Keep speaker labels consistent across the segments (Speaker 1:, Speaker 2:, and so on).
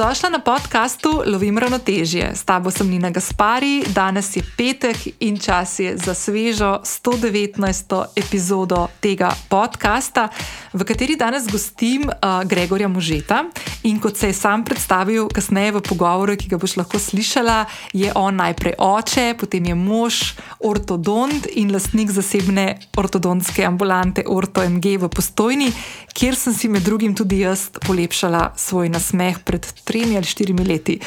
Speaker 1: Dobrodošla na podkastu Lovim ravnotežje. S tabo sem Nina Gaspari, danes je petek in čas je za svežo 119. epizodo tega podcasta, v kateri danes gostim uh, Gregorja Možeta. In kot se je sam predstavil kasneje v pogovoru, ki ga boš lahko slišala, je on najprej oče, potem je mož, ortodont in lastnik zasebne ortodontske ambulante Orto MG v Postojni, kjer sem si med drugim tudi jaz polepšala svoj nasmeh pred tremi ali štirimi leti.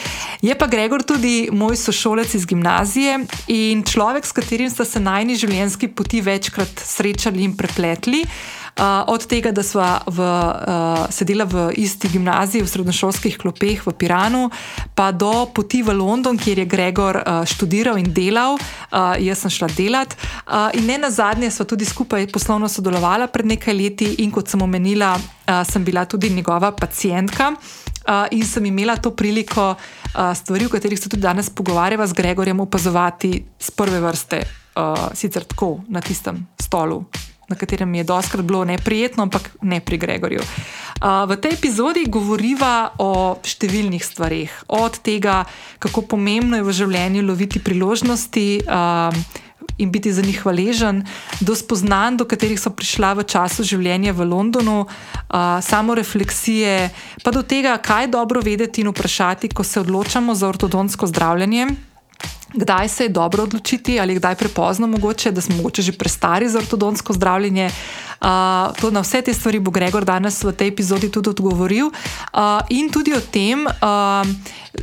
Speaker 1: Je pa Gregor tudi moj sošolec iz gimnazije in človek, s katerim sta se najni življenjski poti večkrat srečali in prepletli. Uh, od tega, da sva v, uh, sedela v isti gimnaziji, v srednjošolskih klopeh v Piranu, pa do poti v London, kjer je Gregor uh, študiral in delal, uh, jaz sem šla delat. Uh, in ne na zadnje, sva tudi skupaj poslovno sodelovala pred nekaj leti, in kot sem omenila, uh, sem bila tudi njegova pacijentka. Uh, in sem imela to priliko uh, stvari, o katerih se tudi danes pogovarjava z Gregorjem, opazovati z prve vrste, uh, sicer tako na tistem stolu na katerem je doskrat bilo neprijetno, ampak ne pri Gregorju. Uh, v tej epizodi govoriva o številnih stvarih, od tega, kako pomembno je v življenju loviti priložnosti. Uh, In biti za njih hvaležen, do spoznanj, do katerih so prišla v času življenja v Londonu, uh, samo refleksije, pa do tega, kaj dobro vedeti in vprašati, ko se odločamo za ortodontsko zdravljenje kdaj se je dobro odločiti, ali kdaj prepozno, mogoče, da smo mogoče že prestari za ortodontsko zdravljenje. Uh, na vse te stvari bo Gregor danes v tej epizodi tudi odgovoril. Uh, in tudi o tem, uh,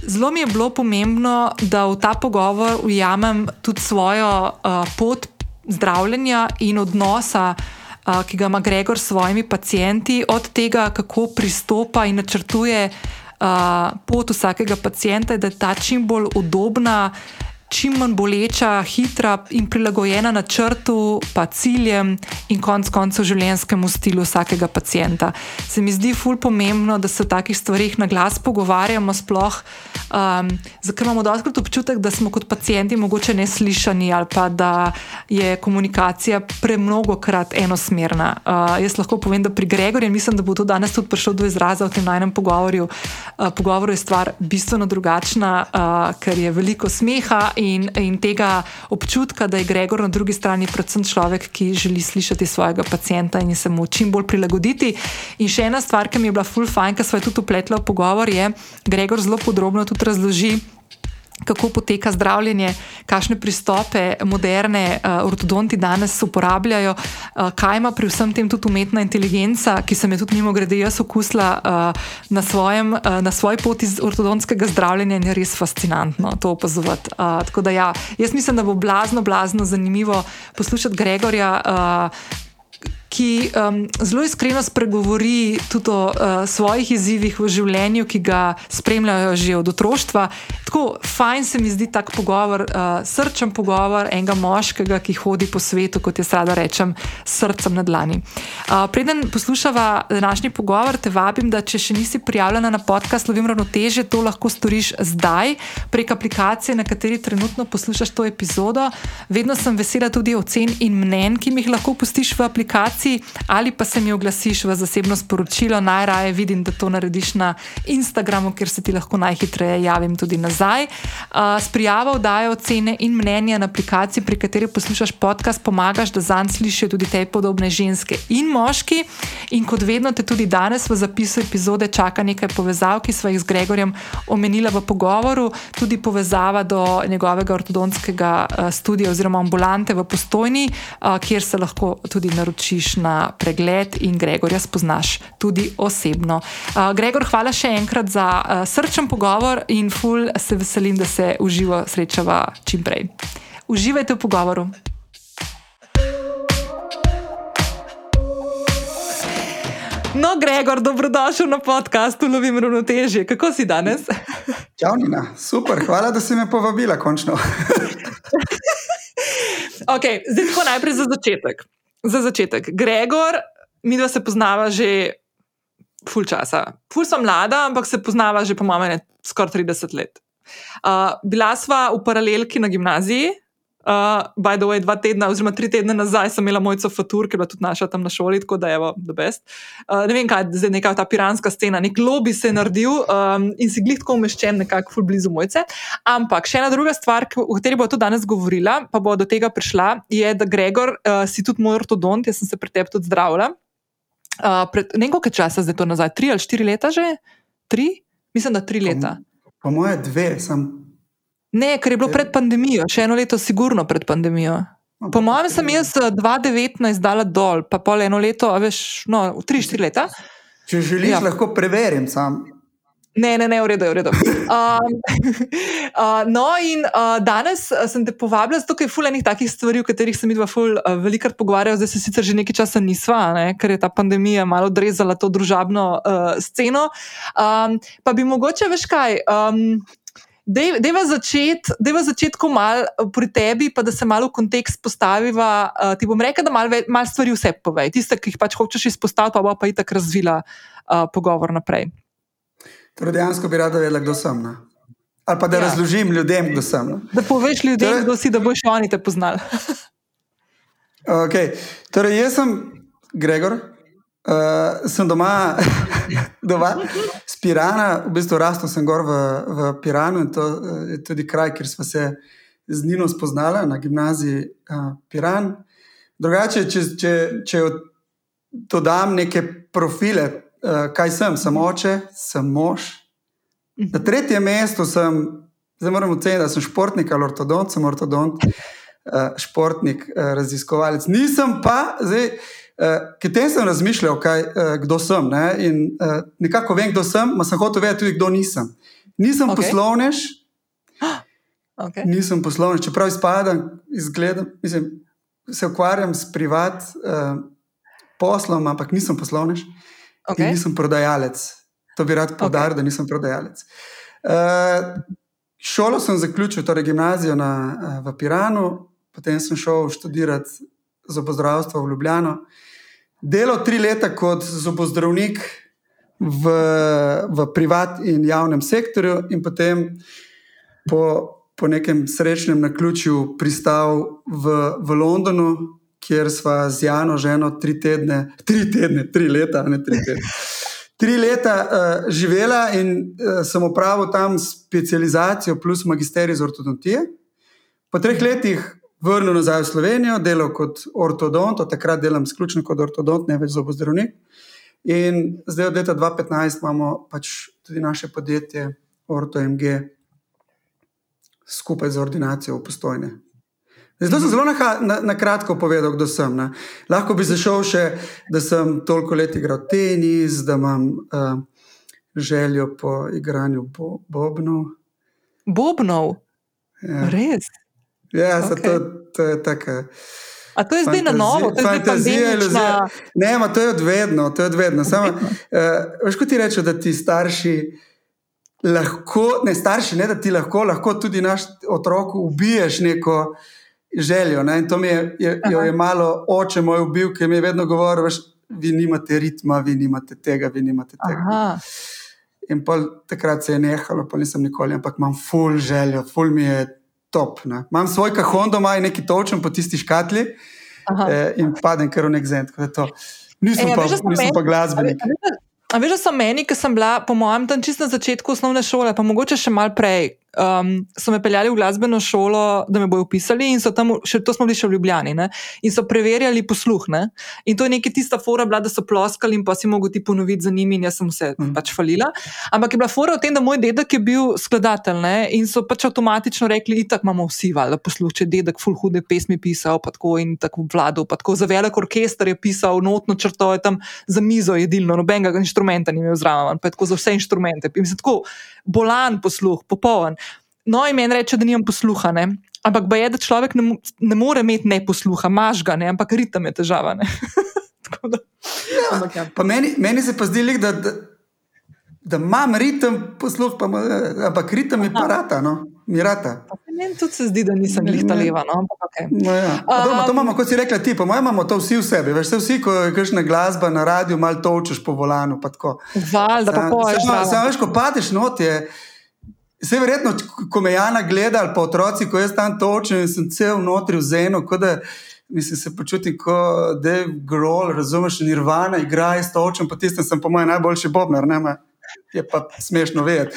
Speaker 1: zelo mi je bilo pomembno, da v ta pogovor ujamem tudi svojo uh, pot zdravljenja in odnosa. Ki ga ima Gregor s svojimi pacijenti, od tega, kako pristopa in načrtuje uh, pot vsakega pacijenta, da je ta čim bolj udobna, čim manj boleča, hitra in prilagojena načrtu, pa ciljem in konc koncev življenjskemu stilu vsakega pacijenta. Se mi zdi ful pomembno, da se o takih stvarih na glas pogovarjamo, sploh um, zato imamo doskrat občutek, da smo kot pacijenti mogoče neslišani ali pa da je komunikacija premnogo krat enosmerna. Uh, jaz lahko povem, da pri Gregorju in mislim, da bo to danes tudi prišlo do izraza v tem pogovorju. Uh, pogovoru je stvar bistveno drugačna, uh, ker je veliko smeha in, in tega občutka, da je Gregor na drugi strani predvsem človek, ki želi slišati svojega pacijenta in se mu čim bolj prilagoditi. In še ena stvar, ki mi je bila full fajn, ki smo tudi upletli v pogovor, je, da Gregor zelo podrobno tudi razloži kako poteka zdravljenje, kakšne pristope moderne uh, ortodonti danes uporabljajo, uh, kaj ima pri vsem tem tudi umetna inteligenca, ki sem jo tudi mimo grede jaz okusila uh, na, svojem, uh, na svoji poti iz ortodontskega zdravljenja in je res fascinantno to opazovati. Uh, tako da ja, jaz mislim, da bo blazno, blazno zanimivo poslušati Gregorja. Uh, ki um, zelo iskreno spregovori tudi o uh, svojih izzivih v življenju, ki ga spremljajo že od otroštva. Tako fajn se mi zdi tak pogovor, uh, srčen pogovor enega moškega, ki hodi po svetu, kot jaz rada rečem, s srcem na dlani. Uh, preden poslušava današnji pogovor, te vabim, da če še nisi prijavljena na podcast Lovim ravnoteže, to lahko storiš zdaj prek aplikacije, na kateri trenutno poslušaš to epizodo. Vedno sem vesela tudi ocen in mnen, ki mi jih lahko pustiš v aplikaciji aplikaciji, ali pa se mi oglasiš v zasebno sporočilo, najraje vidim, da to narediš na Instagramu, kjer se ti lahko najhitreje javim tudi nazaj. S prijavo dajo ocene in mnenja na aplikaciji, pri kateri poslušaš podcast, pomagaš, da zanj slišijo tudi te podobne ženske in moški. In kot vedno te tudi danes v zapisu epizode čaka nekaj povezav, ki smo jih z Gregorjem omenila v pogovoru, tudi povezava do njegovega ortodontskega studia oziroma ambulante v postojni, kjer se lahko tudi naročiš na pregled in Gregorja spoznaš tudi osebno. Uh, Gregor, hvala še enkrat za uh, srčen pogovor in ful se veselim, da se uživo srečava čim prej. Uživajte v pogovoru. No, Gregor, dobrodošel na podkastu Lovim ravnotežje. Kako si danes?
Speaker 2: Čau, Nina, super, hvala, da si me povabila, končno.
Speaker 1: okay, zdaj, tako najprej za začetek za začetek. Gregor, mi dva se poznava že ful časa. Ful sem mlada, ampak se poznava že po mojem skoraj 30 let. Uh, bila sva v paralelki na gimnaziji, Uh, by the way, dva tedna, oziroma tri tedne nazaj sem imela mojco Fatur, ki je bila tudi naša tam na šoli, tako da je bilo best. Uh, ne vem, kaj je zdaj ta piranska scena, nek lobby se je naredil um, in si glitko umeščen nekako ful blizu mojce. Ampak še ena druga stvar, o kateri bo tudi danes govorila, pa bo do tega prišla, je, da Gregor, uh, si tudi moj ortodont, jaz sem se pri tebi tudi zdravila. Uh, ne vem, koliko časa zdaj to nazaj, tri ali štiri leta že? Tri? Mislim, da tri leta.
Speaker 2: Po, po moje dve, sem
Speaker 1: Ne, ker je bilo pred pandemijo, še eno leto, sigurno pred pandemijo. Po mojem, sem jaz 2019 dala dol, pa pol eno leto, veš, no, 3-4 leta.
Speaker 2: Če želiš, ja. lahko preverim sam.
Speaker 1: Ne, ne, ne, v redu, v redu. Um, uh, no, in uh, danes sem te povabila, zato je fulejnih takih stvari, o katerih sem videla ful uh, velikrat pogovarjala, zdaj se sicer že nekaj časa nisva, ne, ker je ta pandemija malo odrezala to družabno uh, sceno. Um, pa bi mogoče, veš kaj. Um, Dejva začeti začet mal pri tebi, pa da se malo v kontekst postaviva. Uh, ti bom rekel, da malo mal stvari vse povej. Tiste, ki jih pač hočeš izpostaviti, pa bo pa itak razvila uh, pogovor naprej.
Speaker 2: Torej, dejansko bi rada vedela, kdo sem. Ne? Ali pa da ja. razložim ljudem, kdo sem. Ne?
Speaker 1: Da poveš ljudem, torej, kdo si, da boš oni te poznali.
Speaker 2: okay. Torej, jaz sem Gregor, Uh, sem doma, doma Pirana, v bistvu rastel sem gor v, v Piranu in to je tudi kraj, kjer smo se z Nino spoznali na gimnaziji uh, Piran. Drugače, če, če, če dodam neke profile, uh, kaj sem, sem oče, sem mož. Na tretjem mestu sem, zdaj moram oceniti, da sem športnik ali ortodont, sem ortodont, uh, športnik, uh, raziskovalec. Nisem pa, zdaj. Uh, Potem sem razmišljal, kaj, uh, kdo sem. Ne? In, uh, nekako vem, kdo sem, pa sem hotel vedeti tudi, kdo nisem. Nisem okay. poslovnež.
Speaker 1: Okay.
Speaker 2: Nisem poslovnež, čeprav izpadam, izgledam, mislim, se ukvarjam s privat uh, poslom, ampak nisem poslovnež. Okay. Nisem prodajalec. To bi rad poudaril, okay. da nisem prodajalec. Uh, šolo sem zaključil, torej gimnazijo na, uh, v Piranu, potem sem šel študirati zobozdravstvo v Ljubljano. Delal tri leta kot zobozdravnik v, v privat in javnem sektorju, in potem po, po nekem srečnem naključju pristal v, v Londonu, kjer sva z Jano ženo tri tedne, tri tedne, tri leta, ne tri tedne. Tri leta uh, živela in uh, sem opravil tam specializacijo plus magisterij iz ortodontije. Po treh letih vrnil nazaj v Slovenijo, delal kot ortodont, od takrat delam izključno kot ortodont, ne več zobozdravnik. In zdaj od leta 2015 imamo pač tudi naše podjetje OrtoMG skupaj z ordinacijo v postojne. Zdaj sem zelo na, na, na kratko povedal, kdo sem. Ne. Lahko bi zašel še, da sem toliko let igral tenis, da imam uh, željo po igranju bo, bobnov.
Speaker 1: Bobnov? Ja. Res?
Speaker 2: Ja, okay. to, to je tako.
Speaker 1: A to je zdaj na novo, to je fantazija, iluzija.
Speaker 2: Ne, ma, to je odvedno. To je odvedno. Samo, uh, veš, ko ti rečeš, da ti starši lahko, ne starši, ne da ti lahko, lahko tudi naš otrok ubiješ neko željo. Ne? In to mi je, je, je malo oče moj ubil, ki mi je vedno govoril, veš, vi nimate ritma, vi nimate tega, vi nimate tega. Aha. In takrat se je nehalo, pa nisem nikoli, ampak imam full željo, full mi je top. Ne. Imam svoj kahon doma in neki točen po tisti škatli eh, in padem kar v nek zend. Nisem, e, pa, nisem pa glasbenik.
Speaker 1: A veš, da sem meni, ki sem bila, po mojem, tam čisto na začetku osnovne šole, pa mogoče še mal prej, um, so me peljali v glasbeno šolo, da me bodo upisali, in so tam, še to smo bili še v Ljubljani, ne? in so preverjali posluh. Ne? In to je neki tista fora, bila, da so ploskali in pa si mogli ti ponoviti za njimi, in jaz sem se mm. pač falila. Ampak je bila fora v tem, da moj dedek je bil skladatelj ne? in so pač avtomatično rekli, da imamo vsi valjda posluh, če dedek full hude pesmi pisal, pa tako in tako vladal, pa tako za velik orkester je pisal, notno črto je tam za mizo jedilno, nobenega inštrumenta ni imel zraven, pa tako za vse inštrumente. Mislim, tako bolan posluh, popoln. No, in meni reče, da nimam posluha. Ne? Ampak je, da človek ne, ne more imeti ne posluha, maž ga, ne? ampak ritem je težava.
Speaker 2: da, ja, ja. meni, meni se pa zdi, da, da, da imam ritem, posluh, pa, ampak ritem je parata. No? Mirata.
Speaker 1: Meni tudi se zdi, da nisem jih ta leva. No? Okay.
Speaker 2: No, ja. um, to imamo, kot si rekla, ti, pa imamo to vsi v sebi. Veš, vsi, ko je kakšna glasba na radiju, malo točeš po volanu.
Speaker 1: Valjda, pa poješ.
Speaker 2: Samo, veš, ko padeš not, je, Vse verjetno, ko me Jana gleda ali pa otroci, ko jaz tam točem in sem cel notri v zenu, kot da mislim, se počutim kot Dave Grohl, razumeš, Nirvana, igra in točem, pa tistem sem po mojem najboljši bobnar, ne me je pa smešno vedeti.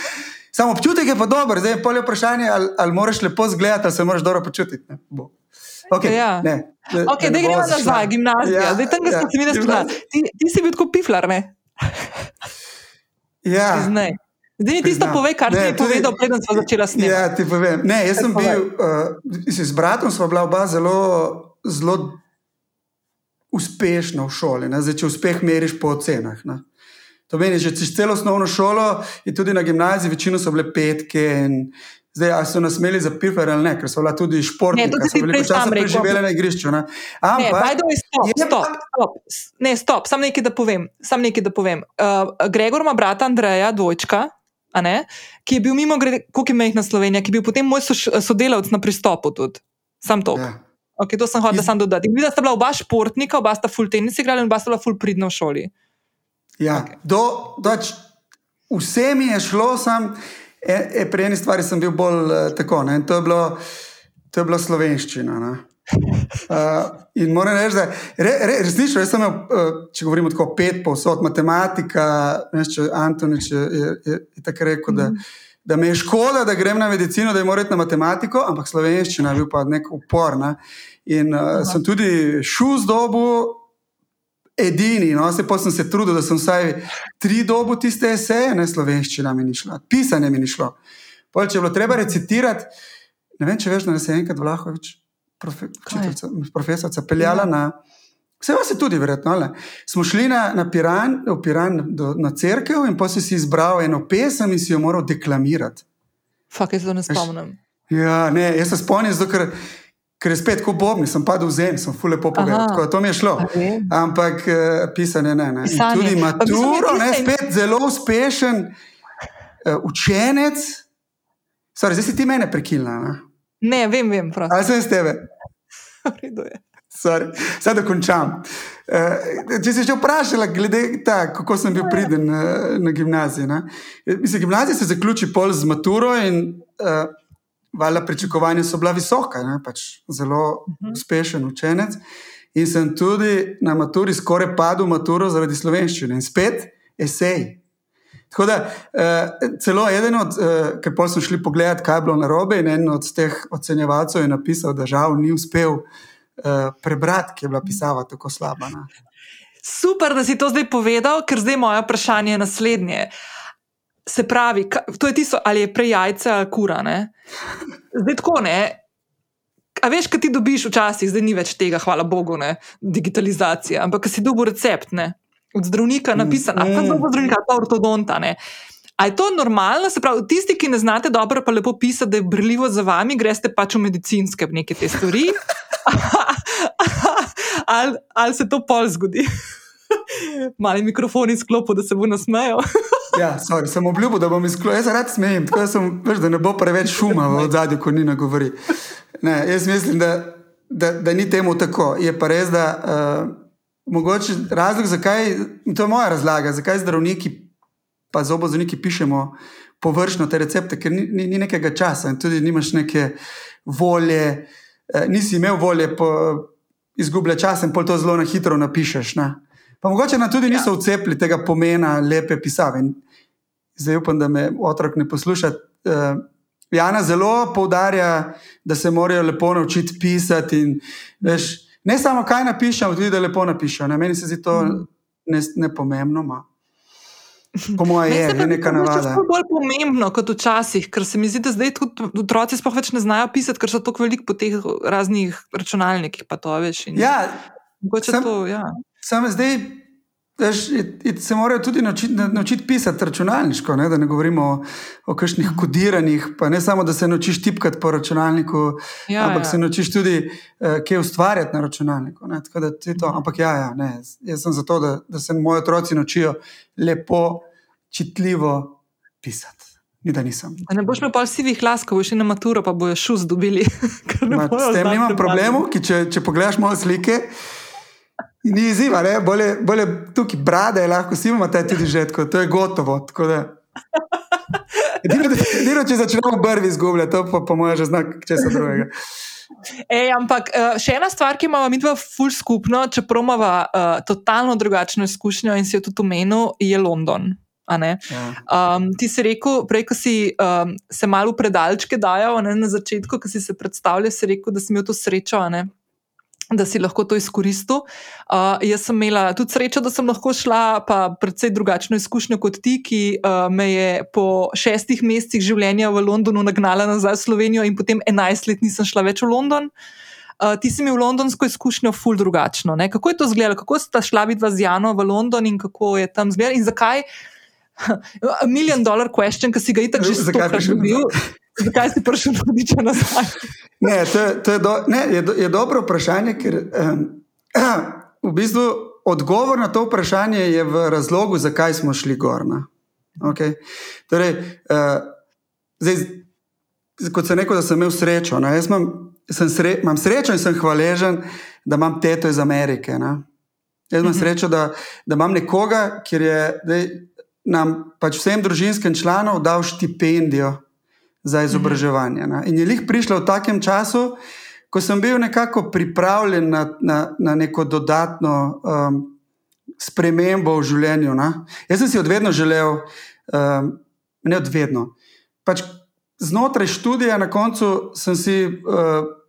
Speaker 2: Samo občutek je pa dober, zdaj je polje vprašanje, ali, ali moraš lepo zgledati, ali se moraš dobro počutiti. Ne,
Speaker 1: okay, ja. ne, ne, okay, ne gremo nazaj, gimnazija. Ja, zdaj, tam, ja, ti, ti si bil kot piflar, ne?
Speaker 2: Ja.
Speaker 1: Zdaj mi tisto pove, kar ne, ti je tudi, povedal, preden smo začeli snemati.
Speaker 2: Ja, ti povem. Ne, jaz sem bil, uh, z bratom smo bila oba zelo, zelo uspešna v šoli. Zdaj, če uspeh meriš po ocenah. Ne. To meni, že čez celo osnovno šolo in tudi na gimnaziji, večino so bile petke. Zdaj, ali so nas imeli za pifer ali ne, ker so bila tudi športniki, ki so bili časa preživeli na igrišču. Ne,
Speaker 1: Ampak, ne, stop, stop, stop. Ne, stop, sam nekaj da povem. Sam nekaj da povem. Uh, Gregor ima brata Andreja, dvojčka, ki je bil mimo grede, koliko je mehna Slovenija, ki je bil potem moj sodelavec na pristopu tudi. Sam to. Ja. Okay, to sem hotel sam dodati. Videla sta bila oba športnika, oba sta full tenis igrala in oba sta bila full pridna v šoli.
Speaker 2: Ja, okay. do, doč, vse mi je šlo, sam, e, e, pri eni stvari sem bil bolj uh, tako. Ne, to, je bilo, to je bila slovenščina. Uh, in moram reči, da re, re, resnično, jaz sem imel, uh, če govorimo tako, pet povsod, matematika, če Antonič je, je, je, je tako rekel. Da, mhm. Da me je škoda, da grem na medicino, da je moram iti na matematiko, ampak slovenščina je bil pa nek upor. Ne? In uh, sem tudi z dobu, edini. No, se pa sem se trudil, da sem vsaj tri dobu tiste eseje, ne slovenščina mi ni šla, pisanje mi ni šlo. Pol, če je bilo treba recitirati, ne vem, če veš, da nas je enkrat Vlahovič, profe, profesorica, peljala ja. na. Vse vas je tudi, verjetno. Ali? Smo šli na, na Piran, v Piran, do, na crkvu in potem si izbral eno pesem in si jo moral deklamirati.
Speaker 1: Fak, jaz se to ne spomnim.
Speaker 2: Ja, ne, jaz se spomnim, zato ker ker je spet kot Bob, nisem padel v zemljo, sem fule povedal. Tako, to mi je šlo. Okay. Ampak uh, pisanje ne. ne. Tudi maturo, ne, spet zelo uspešen uh, učenec. Sorry, zdaj si ti mene prekinila. Ne,
Speaker 1: ne vem, vem.
Speaker 2: Ali sem s tebe? Zdaj dokončam. Uh, če si že vprašala, glede tega, kako sem bil priden na, na gimnaziji. Mislim, gimnazija se zaključi pol z maturo in uh, valjda pričakovanja so bila visoka, ne, pač zelo uh mhm. -huh. uspešen učenec. In sem tudi na maturi skoraj padel maturo zaradi slovenščine in spet esej. Tako da, uh, celo eden od, uh, ker pa smo šli pogledat, kaj je bilo na robe, in en od teh ocenjevalcev je napisal, da žal ni uspel uh, prebrati, ki je bila pisava tako slaba. Ne.
Speaker 1: Super, da si to zdaj povedal, ker zdaj moje vprašanje je naslednje. Se pravi, to je tisto, ali je prej jajce ali kura. Ne? Zdaj tako ne. A veš, kaj ti dobiš včasih, zdaj ni več tega, hvala Bogu, ne? digitalizacija, ampak si dobil recept ne? od zdravnika, napisan, mm. ali pa zdravnika, ali pa ortodonta. Ne? A je to normalno? Se pravi, tisti, ki ne znate dobro, pa lepo pisati, da je brljivo za vami, greste pač v medicinske neke te stvari. ali, ali se to pol zgodi? Mali mikrofon izklopil, da se bo nasmejal.
Speaker 2: ja, sorry, sem obljubil, da bom izklopil. Jaz rad smejem, tako da, sem, veš, da ne bo preveč šuma v zadju, ko Nina govori. Ne, jaz mislim, da, da, da ni temu tako. Je pa res, da uh, mogoče razlog, zakaj, to je moja razlaga, zakaj zdravniki, pa zobozdravniki pišemo površno te recepte, ker ni, ni, ni nekega časa in tudi nimaš neke volje, uh, nisi imel volje. Po, Izgublja čas in pol to zelo na hitro napišeš. Ne? Pa mogoče nam tudi niso ja. vcepili tega pomena lepe pisave. In zdaj upam, da me otrok ne posluša. Uh, Jana zelo poudarja, da se morajo lepo naučiti pisati. In, veš, ne samo kaj napišem, tudi da lepo napišem. Ne? Meni se zdi to mm. nepomembno. Ne po mojem, je to nekaj navadnega.
Speaker 1: To je bolj pomembno kot včasih, ker se mi zdi, da zdaj tudi otroci sploh več ne znajo pisati, ker so tako veliko po teh raznih računalnikih. To, veš,
Speaker 2: ja, sem, to, ja. Sam zdaj, veš, se morajo tudi naučiti, naučiti pisati računalniško, ne? da ne govorimo o, o kakšnih mhm. kodiranjih. Pa ne samo, da se naučiš tipkati po računalniku, ja, ampak ja. se naučiš tudi, uh, kaj ustvarjati na računalniku. To, mhm. ampak ja, ja ne, jaz sem zato, da, da se moji otroci naučijo lepo, čitljivo pisati. Ni, da nisem.
Speaker 1: A ne boš imel pa sivih las, ko boš na maturo, pa boš šus dobili.
Speaker 2: S tem nimam problemov, ki če, če pogledaš moje slike. Ni izziva, bolje, bolje tukaj brade, lahko si imamo tudi že, tako, to je gotovo. Edino, če začnemo brvi izgubljati, to pa po mojem že znak česa drugega.
Speaker 1: Ej, ampak uh, še ena stvar, ki imamo mi dva ful skupno, čeprav imamo uh, totalno drugačno izkušnjo in si jo tudi omenil, je London. Ja. Um, ti si rekel, prej, ko si um, se malo predalčke dajal ne, na začetku, ko si se predstavljal, si rekel, da si imel to srečo, ne, da si lahko to izkoristil. Uh, jaz sem imela tudi srečo, da sem lahko šla, pa predvsej drugačno izkušnjo kot ti, ki uh, me je po šestih mesecih življenja v Londonu nagnala nazaj v Slovenijo in potem enajst let nisem šla več v London. Uh, ti si imel londonsko izkušnjo, ful drugačno. Ne? Kako je to izgledalo, kako sta šla vidva z Jano v London in kako je tam izgledalo in zakaj? A million dollar question, ki si ga itak že stokrat dobil. Zakaj si prišel tudi če nazaj?
Speaker 2: Ne, to, to je, do, ne, je, do, je dobro vprašanje, ker um, v bistvu odgovor na to vprašanje je v razlogu, zakaj smo šli gor. Okay? Torej, uh, zdaj, kot sem rekel, da sem imel srečo. Ne? Jaz imam, sem sre, imam srečo in sem hvaležen, da imam teto iz Amerike. Ne? Jaz imam mhm. srečo, da, da imam nekoga, ki je. Dej, nam pač vsem družinskim članom dal štipendijo za izobraževanje. Ne. In je jih prišla v takem času, ko sem bil nekako pripravljen na, na, na neko dodatno um, spremembo v življenju. Ne. Jaz sem si odvedno želel, um, ne odvedno. Pač znotraj študija, na koncu sem si. Uh,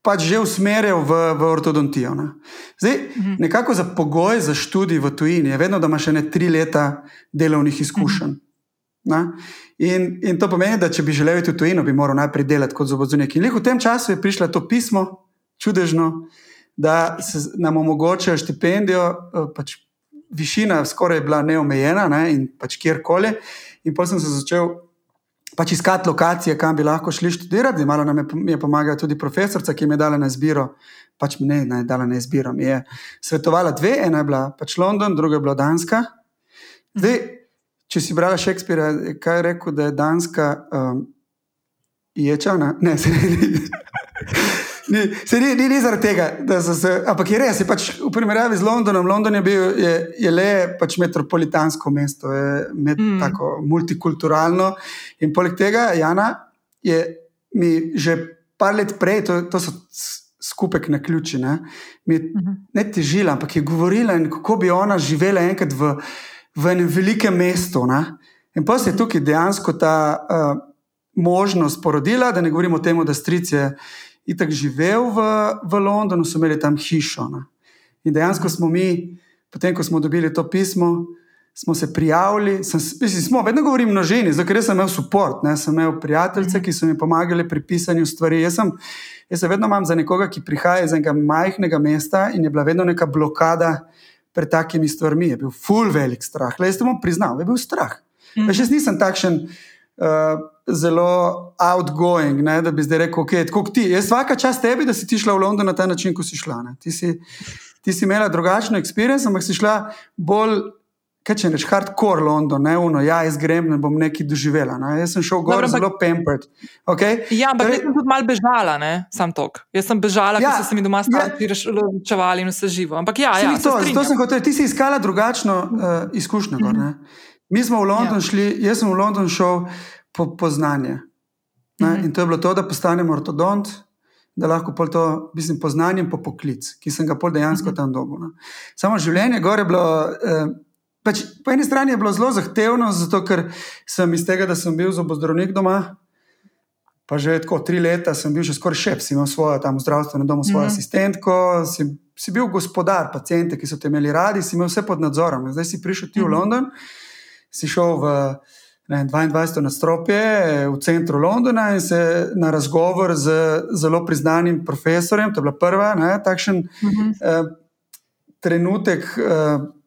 Speaker 2: pač že usmerjal v, v ortodontijo. Ne. Zdaj, mhm. nekako za pogoj za študij v tujini je vedno, da imaš ne tri leta delovnih izkušenj. Mhm. In, in to pomeni, da če bi želel iti v tujino, bi moral najprej delati kot zobozdravnik. In v tem času je prišlo to pismo, čudežno, da se nam omogočajo štipendijo, eh, pač višina skoraj je bila neomejena ne, in pač kjerkoli. In potem sem se začel pač iskati lokacije, kam bi lahko šli študirati. Malo nam je, je pomagala tudi profesorica, ki mi je dala na izbiro. Pač mi ne, ne dala na izbiro. Mi je svetovala dve, ena je bila pač London, druga je bila Danska. Zdaj, če si brala Shakespearea, kaj je rekel, da je Danska um, ječana? Ne, se ne. Ni, se ni, ni, ni zaradi tega, da so se. Ampak je res, je pač v primerjavi z Londonom. London je, bil, je, je le pač metropolitansko mesto, je med, mm. tako multikulturalno. In poleg tega, Jana, je mi že par let prej, to, to so skupek na ključi, ne, mi je mm -hmm. ne težila, ampak je govorila, kako bi ona živela enkrat v, v enem velikem mestu. Ne. In pa se je tukaj dejansko ta uh, možnost porodila, da ne govorimo o tem, da strice itak živel v, v Londonu, so imeli tam hišo. Ne. In dejansko smo mi, potem ko smo dobili to pismo, smo se prijavili. Sem, mislim, smo, vedno govorim množini, zato ker sem imel podpor, sem imel prijatelje, ki so mi pomagali pri pisanju stvari. Jaz, sem, jaz se vedno imam za nekoga, ki prihaja iz enega majhnega mesta in je bila vedno neka blokada pred takimi stvarmi. Je bil full velik strah. Le, jaz sem mu priznal, je bil strah. Mm -hmm. Jaz nisem takšen. Uh, zelo outgoing, ne, da bi zdaj rekel, okay, kot ti. Jaz vsaka čas tebi, da si ti šla v London na ta način, ko si šla. Ti si, ti si imela drugačno experience, ampak si šla bolj. Kaj če rečeš, hardcore London, ne uno, ja, jaz grem, ne bom nekaj doživela. Ne? Jaz sem šel gor, zelo pampered. Okay?
Speaker 1: Ja, ampak torej, jaz sem tudi mal bežala, ne? sam tok. Jaz sem bežala, ja, ker so se mi doma stvari ja, reševali in vse živo. Ampak ja, ja
Speaker 2: to, to sem hotel, ti si iskala drugačno uh, izkušnjo. Mm -hmm. Mi smo v London ja. šli, jaz sem v London šel po, poznanje. Mm -hmm. In to je bilo to, da postanem ortodont, da lahko pol to, mislim, poznanjem po poklic, ki sem ga pol dejansko -hmm. tam dobil. No. Samo življenje gore je bilo. Eh, Pač, po eni strani je bilo zelo zahtevno, zato ker sem iz tega, da sem bil zobozdravnik doma, pa že tako tri leta sem bil že skoraj si imel svojo tam zdravstveno domu, svojo mm -hmm. asistentko, si, si bil gospodar, pacijente, ki so te imeli radi, si imel vse pod nadzorom. Zdaj si prišel ti mm -hmm. v mhm. London, si šel v ne, 22. nadstropje v centru Londona in se na razgovor z zelo priznanim profesorjem, to je bila prva, ne, takšen mhm. -huh. eh, trenutek. Eh,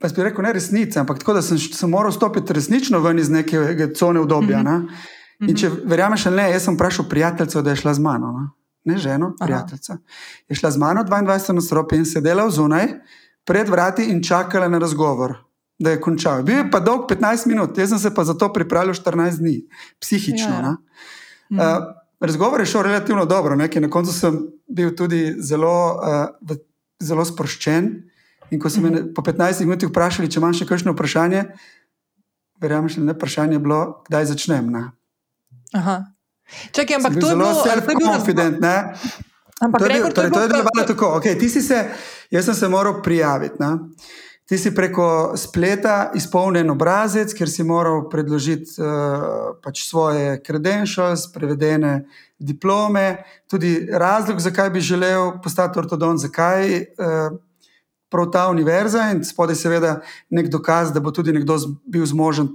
Speaker 2: Pa bi rekel, ne resnica, ampak tako, da sem, sem moral stopiti resnično ven iz neke cone obdobja. Mm -hmm. In če verjameš ali ne, jaz sem vprašal prijateljico, da je šla z mano, ne, ne ženo, prijateljica. Je šla z mano 22 na stropi in sedela zunaj pred vrati in čakala na razgovor da je končal. Bil je pa dolg 15 minut, jaz sem se pa za to pripravljal 14 dni, psihično. Ja. Uh, razgovor je šel relativno dobro, nekaj. na koncu sem bil tudi zelo, uh, zelo sproščen. In ko so me po 15 minutah vprašali, če imam še kakšno vprašanje, verjamem, da je vprašanje bilo, kdaj začnem. Ne?
Speaker 1: Aha. Čakaj, ampak to je
Speaker 2: zelo self-confident.
Speaker 1: Ampak
Speaker 2: to je, bil, torej, to je delovalo tako. Okay, ti si se, jaz sem se moral prijaviti. Ne? Ti si preko spleta izpolnjen obrazec, ker si moral predložiti uh, pač svoje credentials, prevedene diplome, tudi razlog, zakaj bi želel postati ortodont, zakaj uh, prav ta univerza in spodaj, seveda, nek dokaz, da bo tudi nekdo bil zmožen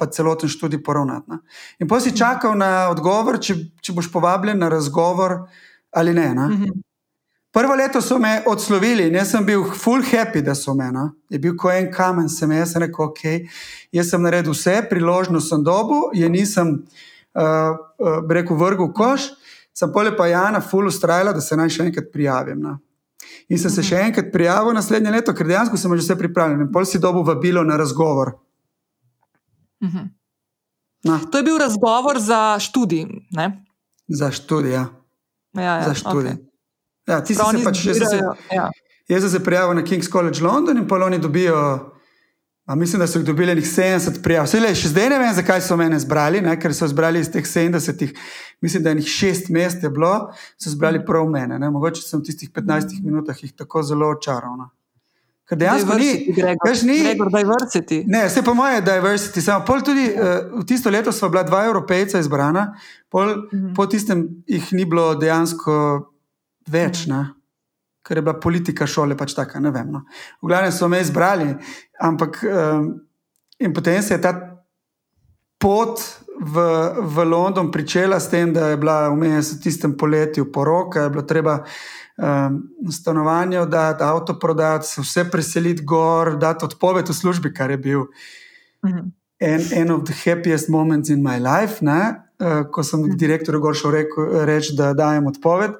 Speaker 2: pa celoten študij poravnati. Ne? In pa si čakal na odgovor, če, če boš povabljen na razgovor ali ne. ne?
Speaker 1: Mhm.
Speaker 2: Prvo leto so me odslovili in jaz sem bil full happy, da so me. No? Je bil ko en kamen, sem jaz rekel, ok, jaz sem naredil vse, priložnost sem dobil, je nisem uh, uh, rekel vrgel koš, sem pa lepa Jana full ustrajala, da se naj še enkrat prijavim. No? In sem se še enkrat prijavil naslednje leto, ker dejansko sem že vse pripravljen. In pol si dobil vabilo na razgovor.
Speaker 1: Mhm.
Speaker 2: No,
Speaker 1: To je bil razgovor za študij. Ne?
Speaker 2: za študij. Ja.
Speaker 1: Ja, ja,
Speaker 2: Za študij.
Speaker 1: okej.
Speaker 2: Ja, ti si
Speaker 1: Prav,
Speaker 2: se
Speaker 1: oni
Speaker 2: pač, se,
Speaker 1: zbirajo, ja.
Speaker 2: Jaz sem se prijavil na King's College London in pa oni dobijo. A mislim, da so jih dobili nekih 70 prijav. Vse le, še zdaj ne vem, zakaj so mene zbrali, ne? ker so zbrali iz teh 70, mislim, da jih šest mest je bilo, so zbrali prav mene. Ne? Mogoče sem v tistih 15 minutah jih tako zelo očaral. No? Ker dejansko ni,
Speaker 1: Diversity, Gregor.
Speaker 2: veš, ni,
Speaker 1: Gregor, diversity.
Speaker 2: Ne, vse po moje je diversity. Samo pol tudi uh, v tisto leto smo bila dva evropejca izbrana, pol, mm -hmm. po tistem jih ni bilo dejansko več, mm -hmm. Ker je bila politika šole pač taka. Ne vem. No. V glavnem so me izbrali, ampak um, in potem se je ta pot v, v London pričela s tem, da je bila vmes v tistem poletju poroka, je bilo treba. Um, stanovanje oddati, avto prodati, se vse preseliti gor, dati odpoved v službi, kar je bil
Speaker 1: Mhm.
Speaker 2: en, en of the happiest moments in my life, ne? Uh, ko sem
Speaker 1: Mhm.
Speaker 2: direktorju gor šel reči, da dajem odpoved.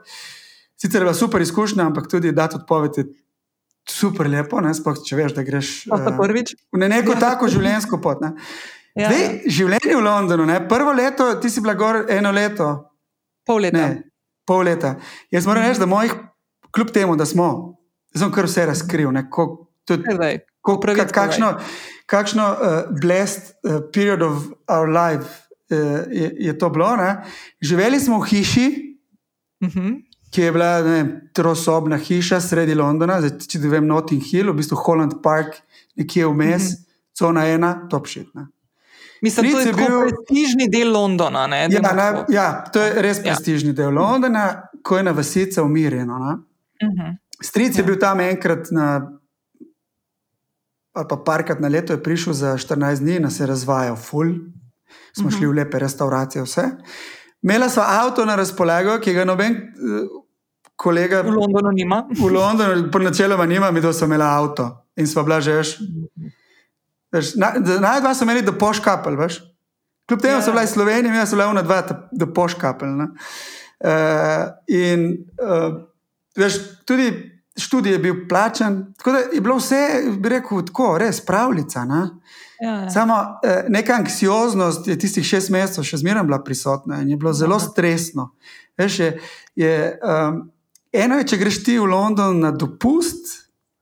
Speaker 2: Sicer je bila super izkušnja, ampak tudi dati odpoved je super lepo, ne? sploh če veš, da greš uh, v neko
Speaker 1: Ja.
Speaker 2: tako življenjsko pot. Ne?
Speaker 1: Ja,
Speaker 2: Zdaj,
Speaker 1: ja.
Speaker 2: življenje v Londonu, ne? prvo leto, ti si bila gor eno leto,
Speaker 1: Pol leta.
Speaker 2: ne, pol leta. Jaz moram reči, da mojih, kljub temu, da smo, sem kar vse razkril, ne? ko, tudi,
Speaker 1: Zdaj.
Speaker 2: Ko,
Speaker 1: Pravic
Speaker 2: ka, kakšno kakšno uh, blessed uh, period of our life uh, je, je to bilo. Ne? Živeli smo v hiši,
Speaker 1: Mhm.
Speaker 2: Ki je bila ne vem, trosobna hiša sredi Londona, zdaj, če ne vem, Notting Hill, v bistvu Holland Park, nekje vmes, mm -hmm. cona ena, top shit. Ne?
Speaker 1: Mislim, to
Speaker 2: Stric
Speaker 1: je
Speaker 2: je
Speaker 1: bil prestižni del Londona. Ne,
Speaker 2: Ja, na, ja, to je res
Speaker 1: Ja.
Speaker 2: prestižni del Londona, ko je na vasica umirjeno. Ne?
Speaker 1: Mhm.
Speaker 2: Stric je
Speaker 1: Ja.
Speaker 2: bil tam enkrat na. Ali pa parkrat na leto je prišel za 14 dni, nas je razvajal, ful. Smo
Speaker 1: Mhm.
Speaker 2: šli v lepe restauracije, vse. Imela sva avto na razpolago, ki ga noben eh, kolega
Speaker 1: V Londonu nima.
Speaker 2: v Londonu, po načeloma nima, mi da so imela avto in sva bila že veš. veš na, najdva so imeli do poškapel, veš. Kljub temu
Speaker 1: Ja.
Speaker 2: so bila iz Slovenije, mi smo bila una dva do poškapel. Uh, in uh, veš, tudi študij je bil plačan, tako da je bilo vse, bi rekel, tako, res pravljica. Ne?
Speaker 1: Ja.
Speaker 2: Samo eh, neka anksioznost je tistih šest mesecev še zmeraj bila prisotna in je bilo zelo stresno. Veš, je, je, um, eno je, če greš ti v London na dopust,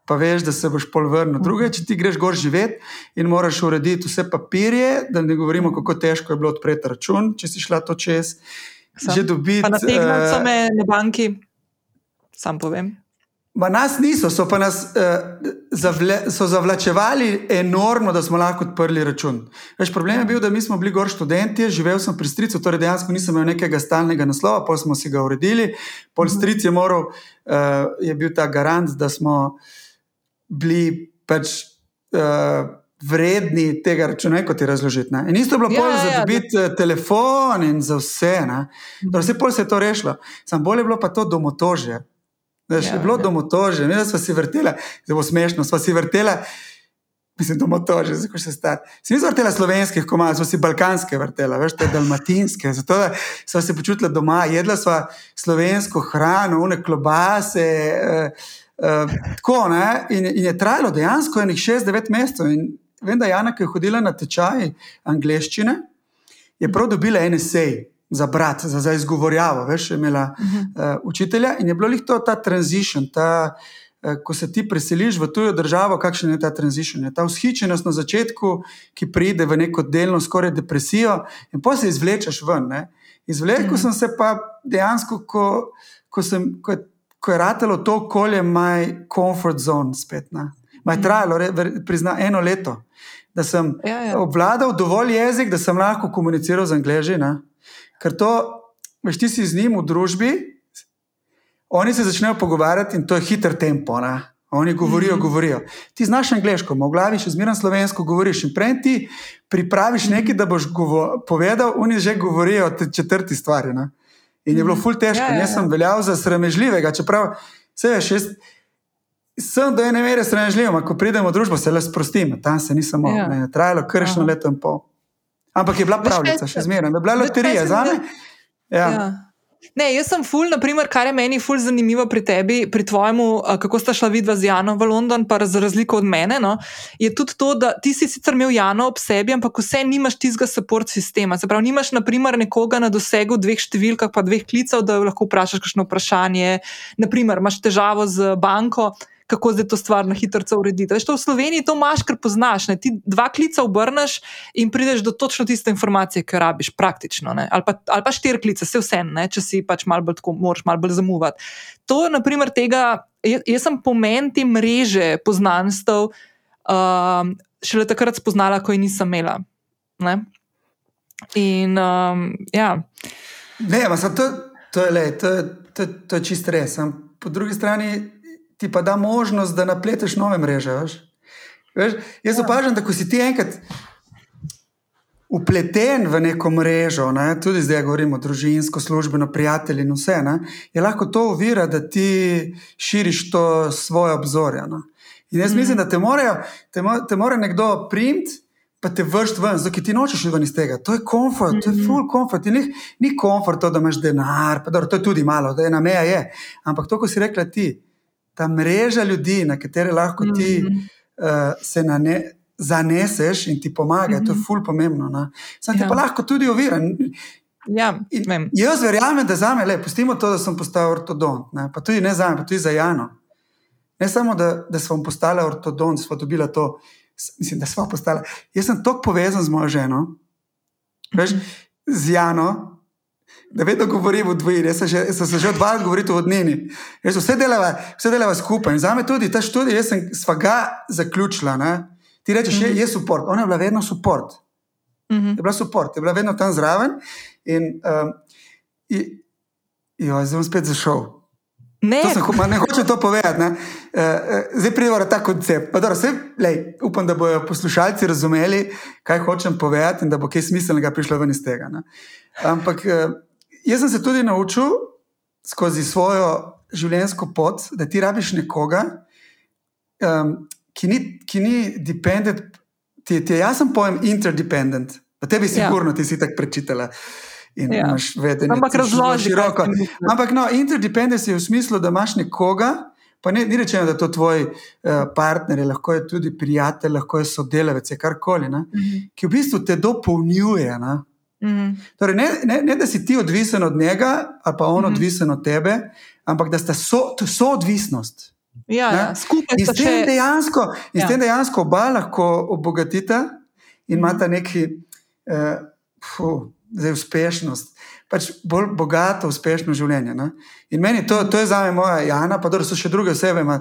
Speaker 2: pa veš, da se boš pol vrnil. Drugo je, če ti greš gor živeti in moraš urediti vse papirje, da ne govorimo, kako težko je bilo odpreti račun, če si šla to čez.
Speaker 1: Sam.
Speaker 2: Že dobiti.
Speaker 1: Pa nategnili so
Speaker 2: eh,
Speaker 1: me na banki, sam povem.
Speaker 2: Ma nas niso, so pa nas uh, zavle, so zavlačevali enormno, da smo lahko odprli račun. Veš, problem je bil, da mi smo bili gor študenti, živel sem pri stricu, torej dejansko nisem imel nekega stalnega naslova, pol smo si ga uredili. Pol stric je moral, uh, je bil ta garant, da smo bili pač. Uh, Vredni tega računa, kot je razložiti. Ne? In isto je bilo
Speaker 1: Ja,
Speaker 2: ja,
Speaker 1: ja,
Speaker 2: za
Speaker 1: ja,
Speaker 2: dobiti ja, telefon in za vse. Torej, vse pol se je to rešilo. Sam bolje je bilo pa to domotožje.
Speaker 1: Ja,
Speaker 2: je bilo
Speaker 1: ja.
Speaker 2: domotožje, mi smo si vrteli, zelo smešno, smo si vrteli, mislim, domotožje, kako se stari. Si nismo vrteli slovenskih komadov, smo si balkanske vrteli, veš, te dalmatinske, zato da smo se počutili doma, jedla smo slovensko hrano, une klobase. Eh, eh, tako, ne, in, in je trajalo dejansko enih 6-9 mesecev. Vem, da je Jana, ki je hodila na tečaj angleščine, je prav dobila en esej za brat, za, za izgovorjavo, veš, je imela uh -huh. uh, učitelja in je bilo jih to ta transition, ta uh, ko se ti preseliš v tujo državo, kakšen je ta tranzition. Je ta vzhičenost na začetku, ki pride v neko delno, skoraj depresijo, in pa se izvlečeš ven. Ne? Izvlekel mm. sem se pa dejansko, ko, ko, sem, ko, ko je ratalo to okolje, moj comfort zone spet. Maj mm. trajalo, prizna eno leto. Da sem ja, ja. obvladal dovolj jezik, da sem lahko komuniciral z angliži. Ker to, veš, ti si z njim v družbi, oni se začnejo pogovarjati in to je hiter tempo. Ne? Oni govorijo, mm -hmm. govorijo. Ti znaš angliško, v glavi še zmeraj slovensko govoriš. In prej ti pripraviš nekaj, da boš povedal, oni že govorijo o četrti stvari. Ne? In je bilo mhm. ful težko, ja, ja, jaz sem ja. veljal za sramežljivega. Čeprav se veš, jaz sem do ene mere sramežljiv, ampak ko pridemo v družbo, se le sprostim. Tam se nisem mogel, ja. trajalo kršno leto in pol. Ampak je bila pravljica, še zmeraj, je bila loterija za me. Ja. Ja.
Speaker 1: Ne, jaz sem ful, naprimer, kar je meni ful zanimivo pri tebi, pri tvojemu, kako sta šla vidva z Jano v London, pa za razliko od mene, no, je tudi to, da ti si sicer imel Jano ob sebi, ampak vse nimaš tistega support sistema. Se pravi, nimaš, naprimer, nekoga na dosegu dveh številk, pa dveh klicev, da lahko vprašaš kakšno vprašanje. Naprimer, imaš težavo z banko kako zdaj to stvar na hitro urediti. Veš, to v Sloveniji to imaš, ker poznaš. Ne? Ti dva klica obrneš in prideš do točno tiste informacije, ki jo rabiš, praktično. Ali pa, ali pa štiri klice, vse vse, ne? če si pač malo bolj tako, moraš malo bolj zamuvati. To je, naprimer, tega. Jaz, sem pomen te mreže poznanstv um, šele takrat spoznala, ko jih nisem imela. Ne? In um, ja.
Speaker 2: Ne, to, to, je, le, to, to, to je čist res. Po drugi strani ti pa da možnost, da napleteš nove mreže. Veš? Veš? Jaz ja. opažam, da ko si ti enkrat upleten v neko mrežo, ne? tudi zdaj govorimo družinsko, službeno, prijatelji in vse, ne? je lahko to uvira, da ti širiš to svoje obzorje. Ne? In jaz mm. mislim, da te mora, te, te mora nekdo primiti. Pa te vršiti ven, zato ti nočeš ven iz tega. To je komfort, mm -hmm. to je mhm. full komfort. Ni, ni komfort to, da imaš denar, pa dobro, to je tudi malo, da je na meja je. Ampak to, ko si rekla ti, ta mreža ljudi, na katere lahko ti mm -hmm. uh, se ne, zaneseš in ti pomaga, mm -hmm. to je mhm. ful pomembno. Sam ja. ti pa lahko tudi ovira.
Speaker 1: Ja,
Speaker 2: jaz verjamem, da za me je, pustimo to, da sem postal ortodont, ne? pa tudi ne za me, pa tudi za Jano. Ne samo, da, da smo postali ortodont, smo dobili to, mislim, da smo postali. Jaz sem tako povezan z mojo ženo, veš, z Jano, da vedno govorim v dvojni, jaz sem, že, sem se že odvajal govoriti v dnevni. Vse delava, vse delava skupaj. In za me tudi ta študij, jaz sem svaga zaključila. Ne? Ti rečeš, mm -hmm. je, je support, ona je bila vedno support. Mm -hmm. Je bila support, je bila vedno tam zraven. In, um, in jo, zdaj bom spet zašel.
Speaker 1: Ne,
Speaker 2: sem, ne hočem to povedati. Uh, uh, zdaj pridemo ta koncept. Dobro, vse, lej, upam, da bodo poslušalci razumeli, kaj hočem povedati in da bo kaj smiselnega prišlo ven iz tega. Ne? Ampak uh, jaz sem se tudi naučil skozi svojo življenjsko pot, da ti rabiš nekoga, um, ki, ni, ki ni dependent, ti, ti je jasen pojem interdependent. Pa tebi si sigurno, ja. ti si tako prečitala. In ja. imaš vedenje,
Speaker 1: ampak razloži
Speaker 2: široko. Ampak no, interdependence je v smislu, da imaš nekoga, pa ne, ni rečeno, da je to tvoj uh, partner, lahko je tudi prijatelj, lahko je sodelavec, karkoli, uh mhm. -huh. ki v bistvu te dopolnjuje. Ne? Mm. Torej, ne, ne, ne, da si ti odvisen od njega, ali pa on mm. odvisen od tebe, ampak da sta so, soodvisnost.
Speaker 1: Ja, ja, skupaj
Speaker 2: in s tem še... dejansko, in ja. s tem dejansko oba lahko obogatita in imata mm. neki uh, fuh, zdaj, uspešnost. Pač bolj bogato, uspešno življenje. Ne? In meni to, to je za me moja Jana, pa tudi so še druge osebe. Uh,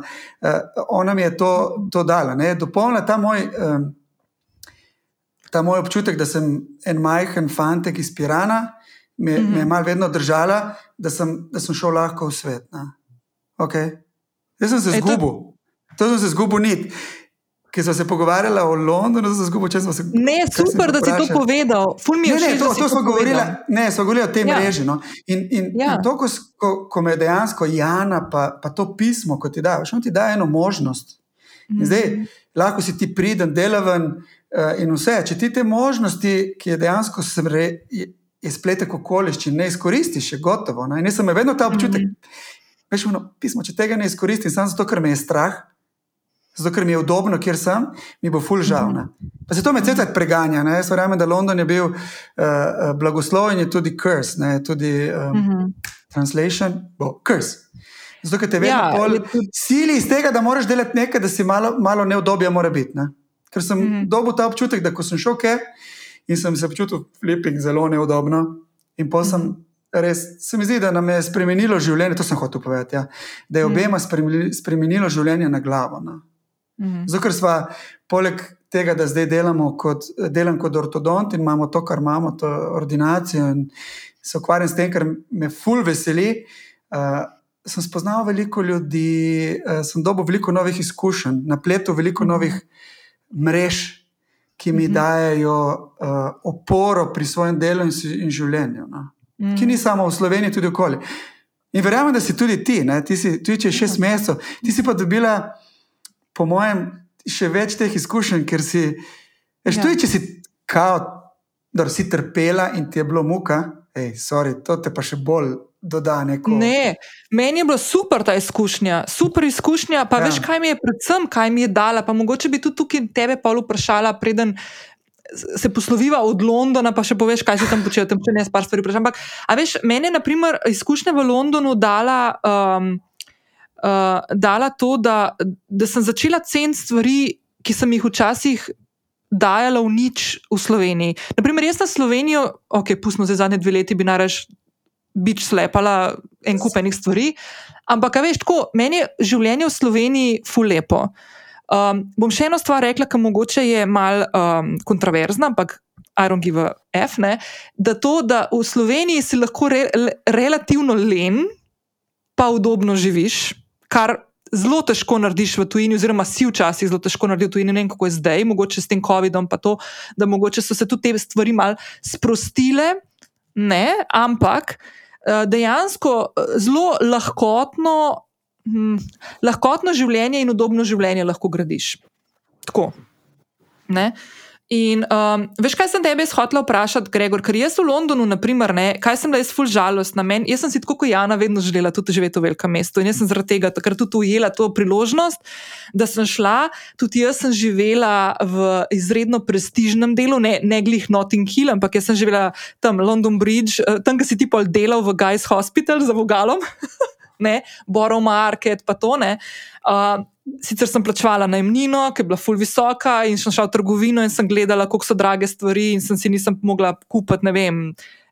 Speaker 2: ona mi je to, to dala. Dopolnila ta moj. Um, ta moj občutek, da sem en majhen fantek iz Pirana, me, mm -hmm. me je malo vedno držala, da sem, da sem šel lahko v svet. Okay. Jaz sem se zgubil, to sem se zgubil nit. Ki smo se pogovarjali o Londonu, zelo zgubo, smo se.
Speaker 1: Ne, super, da si to povedal. Ne,
Speaker 2: ne, to, to smo govorili, ne, smo govorili o tej ja. mreži. No. In, in, ja. in to, ko, ko me dejansko Jana, pa, pa to pismo, ko ti da, še on ti da eno možnost. Mm -hmm. Zdaj, lahko si ti pridem, delaven, in vse, če ti te možnosti, ki je dejansko smre, je, spletek okoliščin, ne izkoristiš, je gotovo. Ne? In jaz sem vedno ta občutek, mm -hmm. veš, ono, pismo, če tega ne izkoristim, samo zato, ker me je strah, zato, ker mi je udobno, kjer sem, mi bo ful žal. Ne? Pa se to me celo preganja. Ne? Jaz verjamem, da London je bil uh, blagosloven, je tudi curse, ne? tudi um, mm -hmm. translation, bo curse. Zato, ker te vedno
Speaker 1: Ja, tudi-
Speaker 2: sili iz tega, da moraš delati nekaj, da si malo, malo neudobja mora biti. Ne? Ker sem mm. -hmm. dobil ta občutek, da ko sem šel ke in sem se počutil flipping zelo neudobno. In pa sem
Speaker 1: Mhm.
Speaker 2: res, se mi zdi, da nam je spremenilo življenje, to sem hotel povedati, ja, da je
Speaker 1: Mhm.
Speaker 2: obema spremeni- spremenilo življenje na glavo. No?
Speaker 1: Mhm.
Speaker 2: Zato, ker smo poleg tega, da zdaj delamo kot, delam kot ortodont in imamo to, kar imamo, to ordinacijo in se ukvarjam s tem, kar me ful veseli. Uh, sem spoznal veliko ljudi, uh, sem dobil veliko novih izkušenj, na pletu veliko
Speaker 1: Mhm.
Speaker 2: novih mrež, ki mi
Speaker 1: Mhm.
Speaker 2: dajo uh, oporo pri svojem delu in, in življenju. No?
Speaker 1: Mhm.
Speaker 2: Ki ni samo v Sloveniji, tudi okoli. In verjamem, da si tudi ti, ne? ti si tudi če je šest mesecev, ti si pa dobila, po mojem, še več teh izkušenj, ker si, veš,
Speaker 1: Ja.
Speaker 2: tudi če si kao, da si trpela in ti je bilo muka, ej, sorry, to te pa še bolj doda neko.
Speaker 1: Ne, meni je bila super ta izkušnja, super izkušnja. Pa
Speaker 2: Ja.
Speaker 1: veš, kaj mi je predvsem, kaj mi je dala. Pa mogoče bi tudi tukaj tebe pa vprašala, preden se posloviva od Londona, pa še poveš, kaj si tam počela, tam še ne s par stvari vprašam. Ampak, a veš, meni je naprimer izkušnja v Londonu dala. Um, Uh, dala to, da, da sem začela ceniti stvari, ki sem jih včasih dajala v nič v Sloveniji. Naprimer, jaz na Slovenijo, ok, pustimo zdaj zadnje dve leti, bi narež bič slepala en kup enih stvari. Ampak, veš, tako, meni je življenje v Sloveniji fulepo. Um, bom še eno stvar rekla, ki mogoče je mal um, kontroverzna, ampak I don't give a F, ne, da to, da v Sloveniji si lahko re, le, relativno len, pa udobno živiš, kar zelo težko narediš v tujini, oziroma si včasih zelo težko narediš v tujini, ne vem kako je zdaj, mogoče s tem COVID-om, pa to, da mogoče so se tudi te stvari mal sprostile, ne, ampak dejansko eh, zelo lahkotno, hm, lahkotno življenje in udobno življenje lahko gradiš. Tako. Ne? In um, veš, kaj sem tebe hotela vprašati, Gregor, ker jaz v Londonu, naprimer, ne, kaj sem bila jaz ful žalostna. Men, jaz sem si tako kot Jana vedno želela tudi živeti v velikem mestu in jaz sem zaradi tega takrat tudi ujela to priložnost, da sem šla, tudi jaz sem živela v izredno prestižnem delu, ne, ne glih Notting Hill, ampak jaz sem živela tam London Bridge, eh, tam, ki si ti pol delal v Guys Hospital za vogalom. Ne, Borough Market, pa to ne. Uh, sicer sem plačevala najemnino, ki je bila ful visoka, in sem šla v trgovino in sem gledala, kako so drage stvari, in sem si nisem mogla kupiti, ne vem,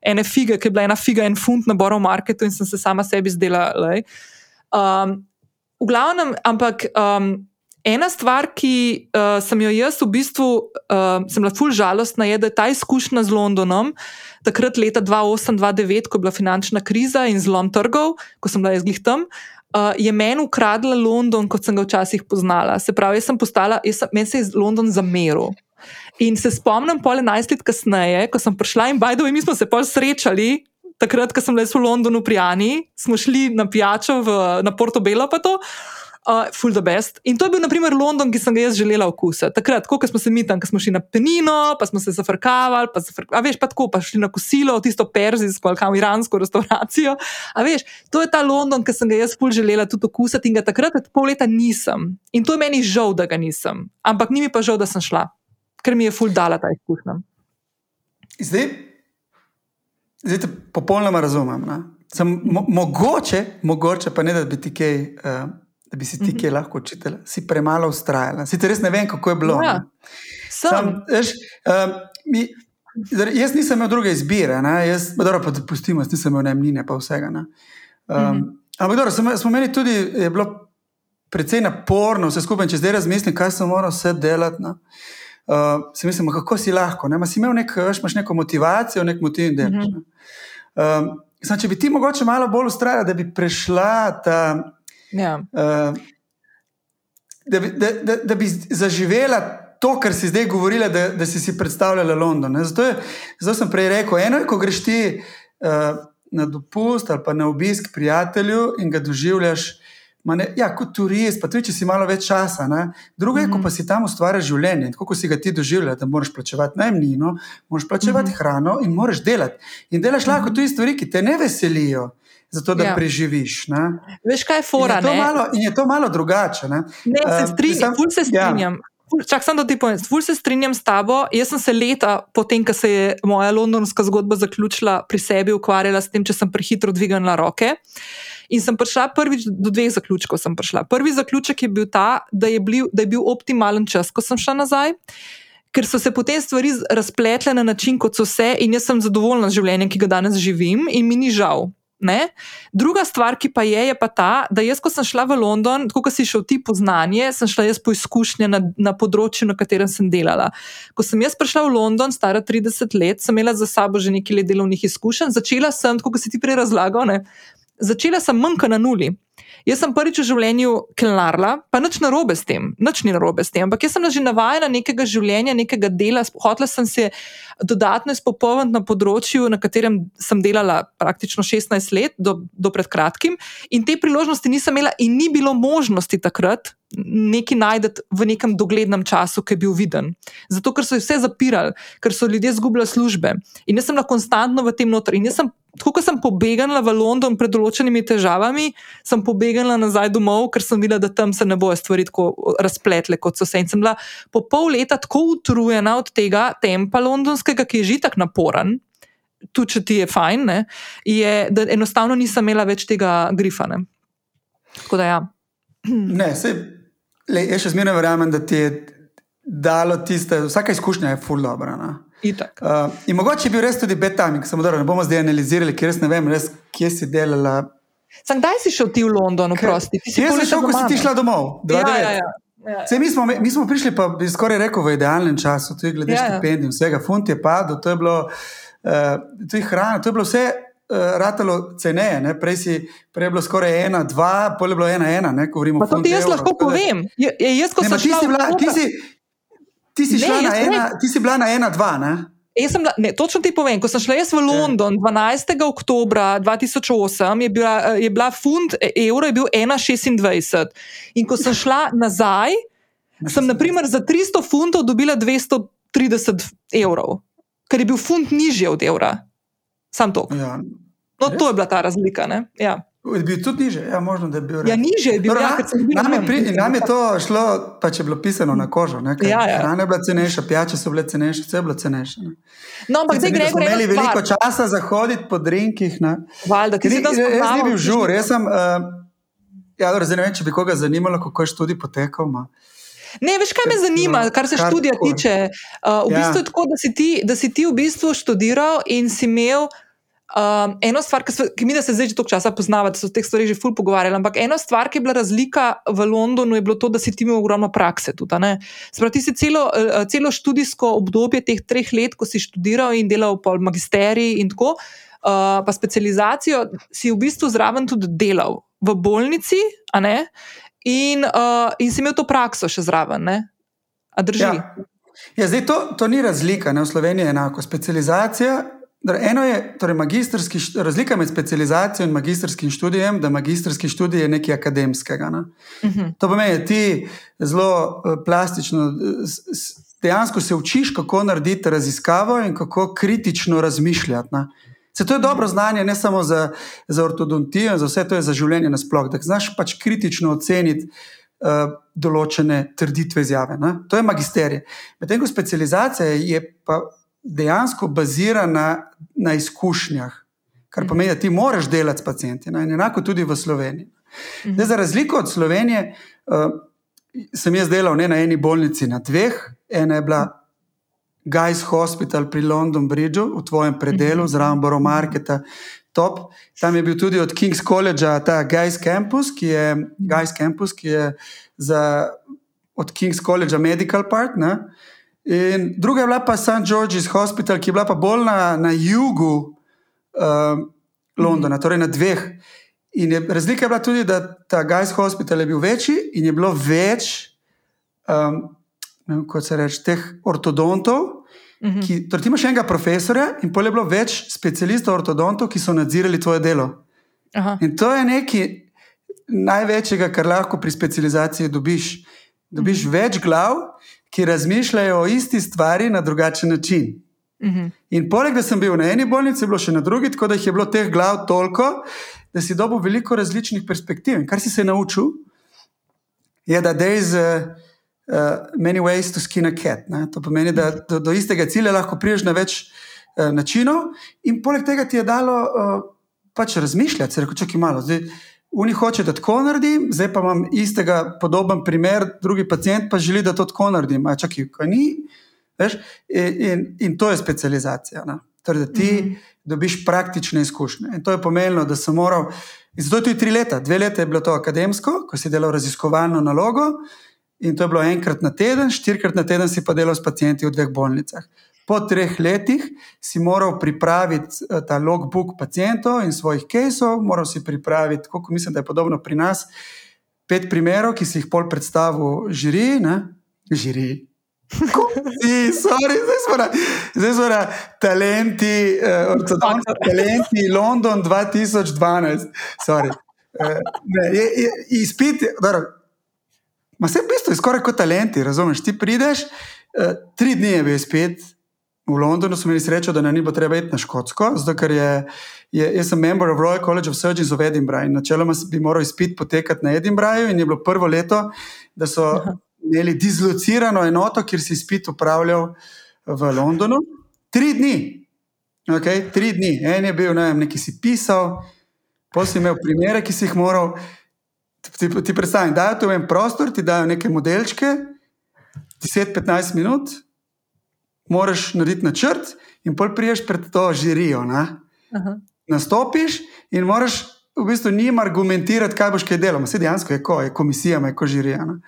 Speaker 1: ene fige, ki je bila ena figa en funt na Borough Marketu, in sem se sama sebi zdela. Um, v glavnem, ampak um, ena stvar, ki uh, sem jo jaz v bistvu, uh, sem bila ful žalostna, je, da je ta izkušnja z Londonom, takrat leta 2008-2009, ko je bila finančna kriza in zlom trgov, ko sem bila jaz glih tam. Uh, je meni ukradla London, kot sem ga včasih poznala. Se pravi, jaz sem postala, jaz sem, meni se je London zameril. In se spomnim, pol 11 let kasneje, ko sem prišla in bajdo, mi smo se pol srečali. Takrat, ko sem bila v Londonu pri Ani, smo šli na pijačo v, na Porto Belo, pa to, uh, full the best. In to je bil, na primer, London, ki sem ga jaz želela okusiti. Takrat, ko smo se mi tam, ko smo šli na penino, pa smo se zafrkavali, pa, zafrk, a veš, pa tako, pa šli na kosilo, tisto perzijsko ali kam iransko restauracijo. A veš, to je ta London, ki sem ga jaz full želela tudi okusiti in ga takrat pol leta nisem. In to je meni žal, da ga nisem. Ampak ni mi pa žal, da sem šla, ker mi je full dala ta izkušnja.
Speaker 2: Zdaj, zdaj te popolnoma razumem. Sem, mo, mogoče, mogoče pa ne, da bi ti kaj. Uh, Da bi si ti kaj lahko učitelj, si premalo ustrajala. Sicer res ne vem, kako je bilo.
Speaker 1: Ja,
Speaker 2: ne.
Speaker 1: sem.
Speaker 2: Sam, veš, um, mi, jaz nisem imel druge izbire, ne? jaz, dobro, pa pustimo, jaz nisem imel najemnine, pa vsega. ne. Um,
Speaker 1: Mhm.
Speaker 2: Ampak dobro, sem, smo imeli tudi, je bilo precej naporno, vse skupaj. Če zdaj razmislim, kaj sem moral vse delati. No? Uh, si mislim, kako si lahko. Ne? Ma si imel nek, veš, imaš neko motivacijo, nek motiv in delaš.
Speaker 1: Mhm.
Speaker 2: ne. Um, sam, če bi ti mogoče malo bolj ustrajala, da bi prešla ta.
Speaker 1: Ja.
Speaker 2: Uh, da, bi, da, da, da bi zaživela to, kar si zdaj govorila, da, da si si predstavljala London. ne. Zato, je, zato sem prej rekel, eno je, ko greš ti uh, na dopust ali pa na obisk prijatelju in ga doživljaš. Ne, ja, kot turist, pa tudi če si malo več časa. Ne? Drugo je, ko
Speaker 1: Mhm.
Speaker 2: pa si tam ustvarjaš življenje, tako kot si ga ti doživljaš, da moraš plačevati najemnino, moraš plačevati
Speaker 1: Mhm.
Speaker 2: hrano in moraš delati. In delaš lahko tudi stvari, ki te ne veselijo, zato da
Speaker 1: Ja.
Speaker 2: preživiš. Ne?
Speaker 1: Veš, kaj je
Speaker 2: In
Speaker 1: fora?
Speaker 2: je to malo, in je to malo drugače. Ne?
Speaker 1: Ne, se
Speaker 2: Um,
Speaker 1: strinjam,
Speaker 2: sam-
Speaker 1: ful se
Speaker 2: ja.
Speaker 1: strinjam. čak sem, da ti povem, ful se strinjam s tabo. Jaz sem se leta, potem, ko se je moja londonska zgodba zaključila, pri sebi ukvarjala s tem, če sem prehitro dvignila roke. In sem prišla prvič do dveh zaključkov. Prvi zaključek je bil ta, da je bil, da je bil optimalen čas, ko sem šla nazaj. Ker so se potem stvari razpletle na način, kot so se, in jaz sem zadovoljna z življenjem, ki ga danes živim, in mi ni žal. Ne? Druga stvar, ki pa je, je pa ta, da jaz, ko sem šla v London, tako kot si šel ti po znanje, sem šla jaz po izkušnje na, na področju, na katerem sem delala. Ko sem jaz prišla v London, stara 30 let, sem imela za sabo že nekaj let delovnih izkušenj, začela sem, kot si ti prej razlagal, ne? začela sem manjka na nuli. Jaz sem prvič v življenju klenarla, pa nič narobe s tem, nič ni narobe s tem, ampak jaz sem že navajena nekega življenja, nekega dela. Hotela sem se dodatno izpopolniti na področju, na katerem sem delala praktično 16 let, do, do pred kratkim, in te priložnosti nisem imela, in ni bilo možnosti takrat. Nekaj najdete v nekem doglednem času, ki je bil viden. Zato, ker so vse zapirali, ker so ljudje izgubljali službe. In jaz sem lahko konstantno v tem notri. In jaz sem tako kot sem pobegala v London pred določenimi težavami, sem pobegala nazaj domov, ker sem videla, da tam se ne bojo stvari tako razpletle, kot so se. In sem bila po pol leta tako utrujena od tega tempa londonskega, ki je že tako naporen, tudi če ti je fajn, ne, je, da enostavno nisem imela več tega grifane. Tako da ja.
Speaker 2: Ne, sej, le, jaz še zmeraj verjamem, da ti je dalo tiste, vsaka izkušnja je full dobro. Uh, in mogoče je bil res tudi bedtime, samo da ne bomo zdaj analizirali, ker res ne vem, res, kje si delala.
Speaker 1: Sam kdaj si šel ti v London, prosti?
Speaker 2: Jaz sem šel, ko si ti šla domov. Ja, ja, ja. Ja. Sej, mi, smo, mi smo prišli, pa bi skoraj rekel, v idealnem času, tudi glede ja, ja. štipendij, vsega, funt je padel, to je bilo, uh, hrana, to je bilo vse. Uh, ratalo ceneje, ne? prej, si, prej je bilo skoraj ena, dva, pol je bilo ena, ena. Ne?
Speaker 1: Pa to ti jaz lahko povem. Je, je, jaz, ko ne, sem šla,
Speaker 2: ti si, bila, ti si, Ti si, ne, na ena, ti si bila na ena, dva. Ne?
Speaker 1: Bila, ne, točno ti povem, ko sem šla jaz v London 12. oktober 2008, je bila, je bila funt evra, je bil 1,26. In ko sem šla nazaj, sem naprimer za 300 funtov dobila 230 evrov, ker je bil funt nižji od evra. Sam to. Ja, no, to je bila ta razlika. Ja.
Speaker 2: Je bil tudi niže, ja, možno da je bil.
Speaker 1: Ja, niže je bil. Torej, ja,
Speaker 2: nam, je pri, nam je to šlo, pa če je bilo pisano na kožo. Ja, ja. Hrana je bila cenejša, pijače so bile cenejše, vse je bilo cenejše.
Speaker 1: No, ampak zdaj gremo.
Speaker 2: Smo imeli veliko stvar. časa za hoditi po drinkih.
Speaker 1: Valjda, ti si tam spal.
Speaker 2: Jaz nisem bil žur, jaz sem. Uh, ja, zdaj ne vem, če bi koga zanimalo, kako je študij potekal. Ma.
Speaker 1: Ne, veš, kaj me zanima, kar se študija tiče. Uh, v ja. bistvu je tako, da si, ti, da si ti v bistvu študiral in si imel. Um, eno stvar, ki, ki mi se zdaj že toliko časa poznava, da so o teh stvarih že ful pogovarjali, ampak ena stvar, ki je bila razlika v Londonu, je bilo to, da si ti imel ogromno prakse. Spravi, ti si celo, uh, celo študijsko obdobje teh treh let, ko si študiral in delal po magisteriji in tako, uh, pa specializacijo, si v bistvu zraven tudi delal v bolnici, in, uh, in si imel to prakso še zraven. A drži?
Speaker 2: Ja. Ja, zdaj, to, to ni razlika, ne? v Sloveniji je enako. Specializacija Eno je torej razlika med specializacijo in magistrskim študijem, da magistrski študij je nekaj akademskega. Ne? Uh mhm. -huh. To pomeni, da ti zelo eh, plastično, dejansko se učiš, kako narediti raziskavo in kako kritično razmišljati. Ne? Se to je dobro znanje, ne samo za, za ortodontijo, za vse to je za življenje nasplošno. Da znaš pač kritično oceniti uh, določene trditve izjave. Ne? To je magisterij. Medtem ko specializacija je pa dejansko bazira na, na izkušnjah, kar mhm. pomeni, da ti moraš delati s pacijenti. In enako tudi v Sloveniji. Mhm. Zdaj, za razliko od Slovenije, uh, sem jaz delal ne na eni bolnici, na dveh. Ena je bila Guy's Hospital pri London Bridgeu, v tvojem predelu, mhm. zraven Boro Marketa. Top. Tam je bil tudi od King's College ta Guy's Campus, ki je, Guy's Campus, ki je za, od King's College Medical Part. Ne? In druga je bila pa St. George's Hospital, ki je bila pa bolj na, na jugu uh, Londona, mm. torej na dveh. In je, razlika je bila tudi, da ta Guy's Hospital je bil večji in je bilo več, um, kot se reče, teh ortodontov. Mm -hmm. ki, torej, ti imaš enega profesora, in pol je bilo več specialistov ortodontov, ki so nadzirali tvoje delo. Aha. In to je nekaj največjega, kar lahko pri specializaciji dobiš. Dobiš mm -hmm. več glav, ki razmišljajo o isti stvari na drugačen način. Uh mhm. -huh. In poleg tega, da sem bil na eni bolnici, je bilo še na drugi, tako da jih je bilo teh glav toliko, da si dobil veliko različnih perspektiv. In kar si se naučil, je, da dej z, uh, many ways to skin a cat. Ne? To pomeni, da do, do istega cilja lahko priješ na več uh, načinov, in poleg tega ti je dalo uh, pač razmišljati, reče, čakaj malo. Zdaj, Oni hoče, da tako naredim, zdaj pa imam istega, podoben primer, drugi pacijent pa želi, da to tako naredim. Čakaj, kaj ni. In, in, in to je specializacija. Torej, da ti mm -hmm. dobiš praktične izkušnje. In to je pomenilo, da sem moral. Zato je tudi tri leta. Dve leta je bilo to akademsko, ko si delal raziskovalno nalogo, in to je bilo enkrat na teden, štirikrat na teden si pa delal s pacijenti v dveh bolnicah. Po treh letih si moral pripraviti eh, ta logbook pacijentov in svojih caseov, moral si pripraviti, kako mislim, da je podobno pri nas, pet primerov, ki si jih pol predstavil žiri, ne? žiri. Si, sorry, zdaj smo na, zdaj smo na talenti, uh, ortodoksni talenti, London 2012. Uh, ne, je, je, izpit, dobro, Ma se v bistvu je skoraj kot talenti, razumeš? Ti prideš, uh, tri dni je bil spet v Londonu, smo imeli srečo, da ni bilo treba iti na Škotsko, zato ker je, je, jaz sem member of Royal College of Surgeons of Edinburgh in načeloma bi moral izpit potekati na Edinburghu in je bilo prvo leto, da so Aha. imeli dislocirano enoto, kjer si spit upravljal v Londonu. Tri dni, okay? tri dni, en je bil, ne vem, neki si pisal, potem imel primere, ki si jih moral ti, ti predstavljam, da je to en prostor, ti dajo neke modelčke, 10-15 minut, moraš narediti načrt, in pol priješ pred to žirijo. Nastopiš in moraš v bistvu njim argumentirati, kaj boš kaj delal. Vse dejansko je, ko je komisija, je ko žirija. Ne?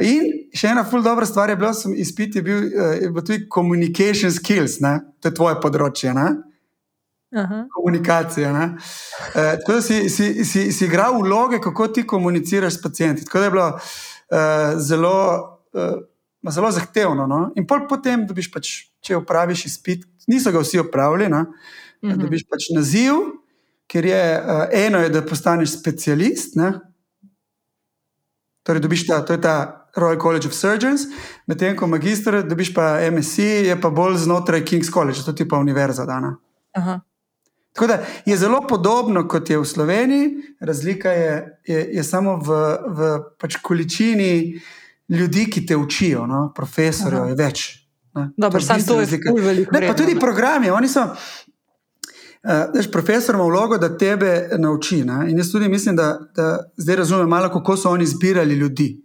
Speaker 2: In še ena ful dobra stvar je bila, da izpit je bil, uh, je bil tudi communication skills, ne? to je tvoje področje. Ne? Aha. komunikacija. E, tako da si, si, si, si igral vloge, kako ti komuniciraš s pacijenti. Tako da je bilo e, zelo, e, zelo zahtevno. No? In pol potem, dobiš pač, če opraviš izpit, niso ga vsi opravili, no? mhm. dobiš pač naziv, ker je eno, je, da postaneš specialist. Ne? Torej, dobiš ta, to je ta Royal College of Surgeons, medtem ko magister, dobiš pa MSc, je pa bolj znotraj King's College, to je pa univerza. Dana. Aha. Tako da je zelo podobno kot je v Sloveniji, razlika je, je, je samo v, v pač količini ljudi, ki te učijo, no? profesorjev je več.
Speaker 1: Dobro, to, to je zelo veliko.
Speaker 2: Ne, pa tudi programi. Uh, profesor ima vlogo, da tebe nauči. Ne? In jaz tudi mislim, da, da zdaj razumem malo, kako so oni zbirali ljudi.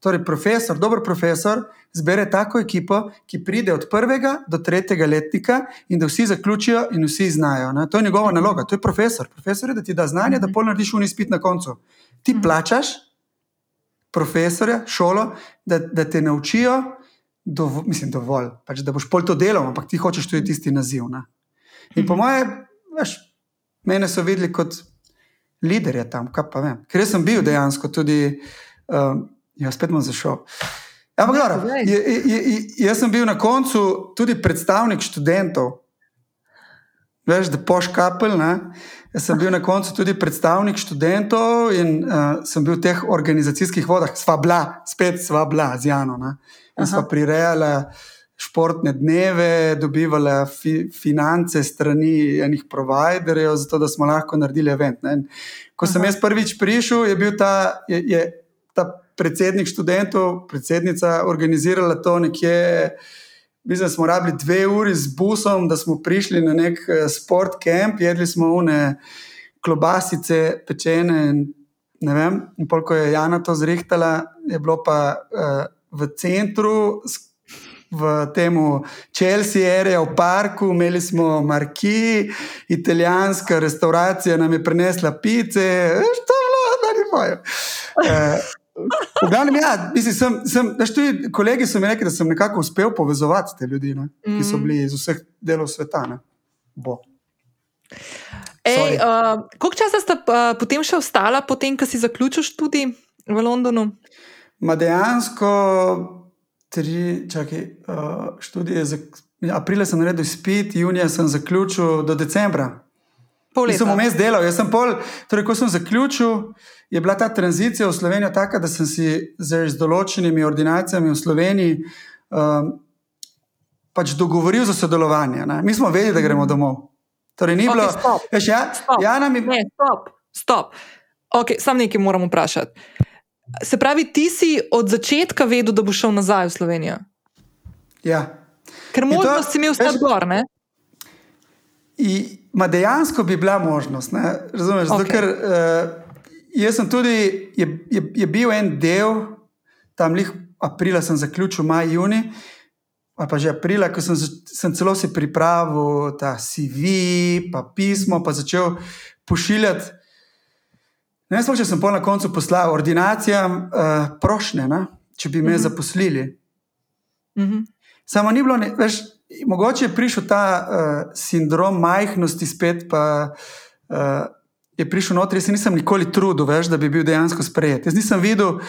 Speaker 2: Torej, profesor, dober profesor, zbere tako ekipo, ki pride od prvega do tretjega letnika in da vsi zaključijo in vsi znajo. Ne? To je njegova naloga, to je profesor. Profesor je, da ti da znanje, da pol narediš un izpit na koncu. Ti mhm. plačaš profesorja, šolo, da, da te naučijo, dovo, mislim, dovolj, pač, da boš pol to delal, ampak ti hočeš tudi tisti naziv. Ne? In po mhm. moje, veš, mene so videli kot liderje tam, kaj pa vem. Ker sem bil dejansko tudi. Um, Ja, spet bom zašel. Ampak, dobro, je, je, je, jaz sem bil na koncu tudi predstavnik študentov. Veš, da poškapel. Jaz sem bil na koncu tudi predstavnik študentov in uh, sem bil v teh organizacijskih vodah, sva bila, spet sva bila z Jano. Sva prirejala športne dneve, dobivala fi, finance strani enih providerjev, zato da smo lahko naredili event. Ne? Ko Aha. sem jaz prvič prišel, je bil ta. Je, je, ta predsednik študentov, predsednica, organizirala to nekje. Mislim, da smo rabili dve uri z busom, da smo prišli na nek eh, sport camp, jedli smo une klobasice, pečene. Ne vem, in koliko je Jana to zrihtala, je bilo pa uh, v centru, v tem Chelsea, area v parku, imeli smo marki, italijanska restauracija nam je prinesla pice, što je bilo, da ni moje. Uh, Glavnem, ja, mislim, sem, sem, tudi, kolegi so mi rekli, da sem nekako uspel povezovati te ljudi, ne, ki so mm. bili iz vseh delov sveta.
Speaker 1: Ej, uh, koliko časa ste uh, potem še ostala, potem, ko si zaključil študij v Londonu?
Speaker 2: Ma dejansko, tri, čakaj, uh, študije. Za, aprila sem naredil izpit, junija sem zaključil do decembra. Pol sem vmes delal, jaz sem pol, torej, ko sem zaključil je bila ta tranzicija v Slovenijo taka, da sem si z določenimi ordinacijami v Sloveniji um, pač dogovoril za sodelovanje. Ne? Mi smo vedeli, da gremo domov. Torej, ni okay, bilo,
Speaker 1: veš, ja, stop. Ja, nam je bilo. Stop, stop. Okay, sam nekaj moram vprašati. Se pravi, ti si od začetka vedel, da boš šel nazaj v Slovenijo.
Speaker 2: Ja.
Speaker 1: Ker možnost si imel vse gor, ne?
Speaker 2: Ma dejansko bi bila možnost. Razumeš? Okay. Zato, ker uh, jaz sem tudi, je, je, je bil en del, tam lih aprila sem zaključil, maj, juni, pa že aprila, ko sem, sem celo si pripravil ta CV, pa pismo, pa začel pošiljati. Ne, sploh, če sem pol na koncu poslal ordinacijam uh, prošnje, ne, če bi me mhm. -huh. zaposlili. Mhm. -huh. Samo ni bilo, ne, veš, mogoče je prišel ta uh, sindrom majhnosti spet, pa uh, je prišel noter. Jaz se nisem nikoli trudil, veš, da bi bil dejansko sprejet. Jaz nisem videl,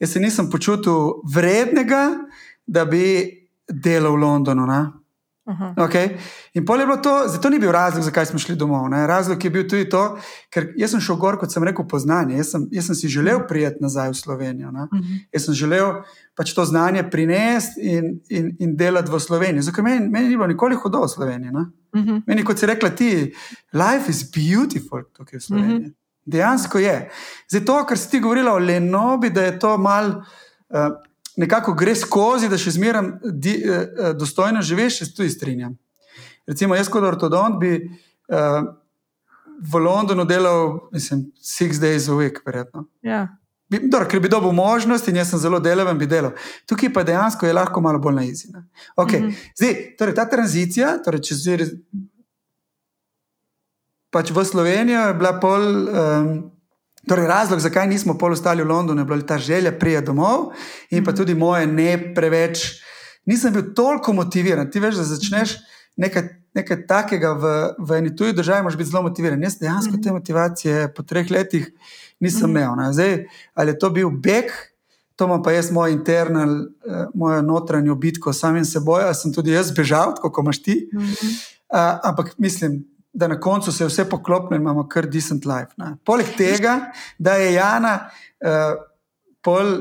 Speaker 2: jaz se nisem počutil vrednega, da bi delal v Londonu. Ne. Okay. In pol je bilo to, zato ni bil razlog, zakaj smo šli domov. Ne? Razlog je bil tudi to, ker jaz sem šel gor, kot sem rekel, po znanje. Jaz sem, jaz sem si želel prijeti nazaj v Slovenijo. Uh mhm. -huh. Jaz sem želel pač to znanje prinesti in, in, in delati v Sloveniji. Zato meni, meni ni bilo nikoli hudo v Sloveniji. Uh mhm. -huh. Meni, kot si rekla ti, life is beautiful tukaj v Sloveniji. Uh mhm. -huh. Dejansko je. Zato, ker si ti govorila o Lenobi, da je to mal. Uh, nekako gre skozi, da še zmeraj di, eh, eh, dostojno živiš, se tudi strinjam. Recimo, jaz kot ortodont bi eh, v Londonu delal, mislim, six days a week, verjetno.
Speaker 1: Ja.
Speaker 2: Bi, dobro, ker bi dobil možnost in jaz sem zelo delaven, bi delal. Tukaj pa dejansko je lahko malo bolj na izine. Okay. Mm -hmm. Zdaj, torej, ta tranzicija, torej, če zdaj. Pač v Slovenijo je bila pol. Um, Torej, razlog, zakaj nismo pol ostali v Londonu, je bila ta želja prijeti domov in pa mhm. tudi moje ne preveč. Nisem bil toliko motiviran. Ti veš, da začneš nekaj, nekaj takega v, v eni tuji državi, moraš biti zelo motiviran. Jaz dejansko mhm. te motivacije po treh letih nisem mhm. imel. Zdaj, ali je to bil beg, to ima pa jaz moj internal, eh, mojo notranjo bitko samim seboj, ali sem tudi jaz bežal, kot imaš ti. Uh, ampak mislim, da na koncu se vse poklopne in imamo kar decent life. Ne. Poleg tega, da je Jana, uh, pol,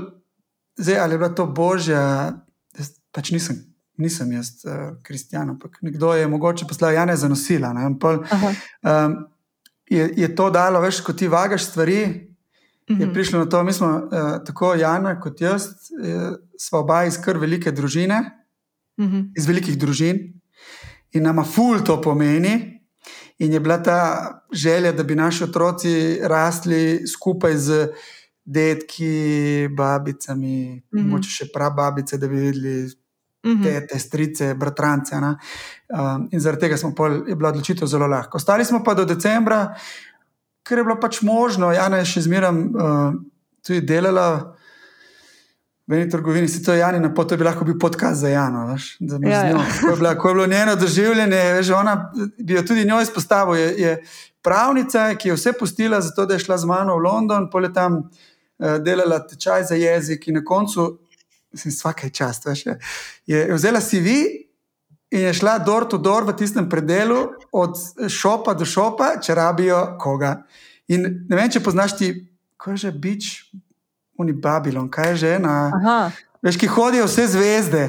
Speaker 2: zdaj, ali je bila to božja, pač nisem. Nisem jaz, uh, kristjan, ampak nekdo je mogoče poslal Jana za nosila. Pol, um, je, je to dalo, veš, ko ti vagaš stvari. Je mhm. prišlo na to, mi smo uh, tako, Jana kot jaz, uh, smo oba iz kar velike družine, mhm. -huh. iz velikih družin, in nama ful to pomeni, In je bila ta želja, da bi naši otroci rasli skupaj z detki, babicami, mm -hmm. moče še prababice, da bi videli -hmm. te, te strice, bratrance. Um, in zaradi tega pol, je bila odločitev zelo lahka. Ostali smo pa do decembra, ker je bilo pač možno. Jana je še zmeraj uh, tudi delala v eni trgovini, si to je Jani, to je bi lahko bil podkaz za Jano. Veš, ja, ja. Ko, je bila, ko je bilo njeno doživljanje, veš, ona bi jo tudi njo izpostavila. Je, je pravnica, ki je vse pustila, zato da je šla z mano v London, pole tam uh, delala tečaj za jezik in na koncu, mislim, vsake čast, veš, je, je vzela CV. In je šla dor to dor v tistem predelu, od šopa do šopa, če rabijo koga. In ne vem, če poznaš ti, ko je že bič, Uni Babylon, kaj je že ena. Veš, ki hodijo vse zvezde.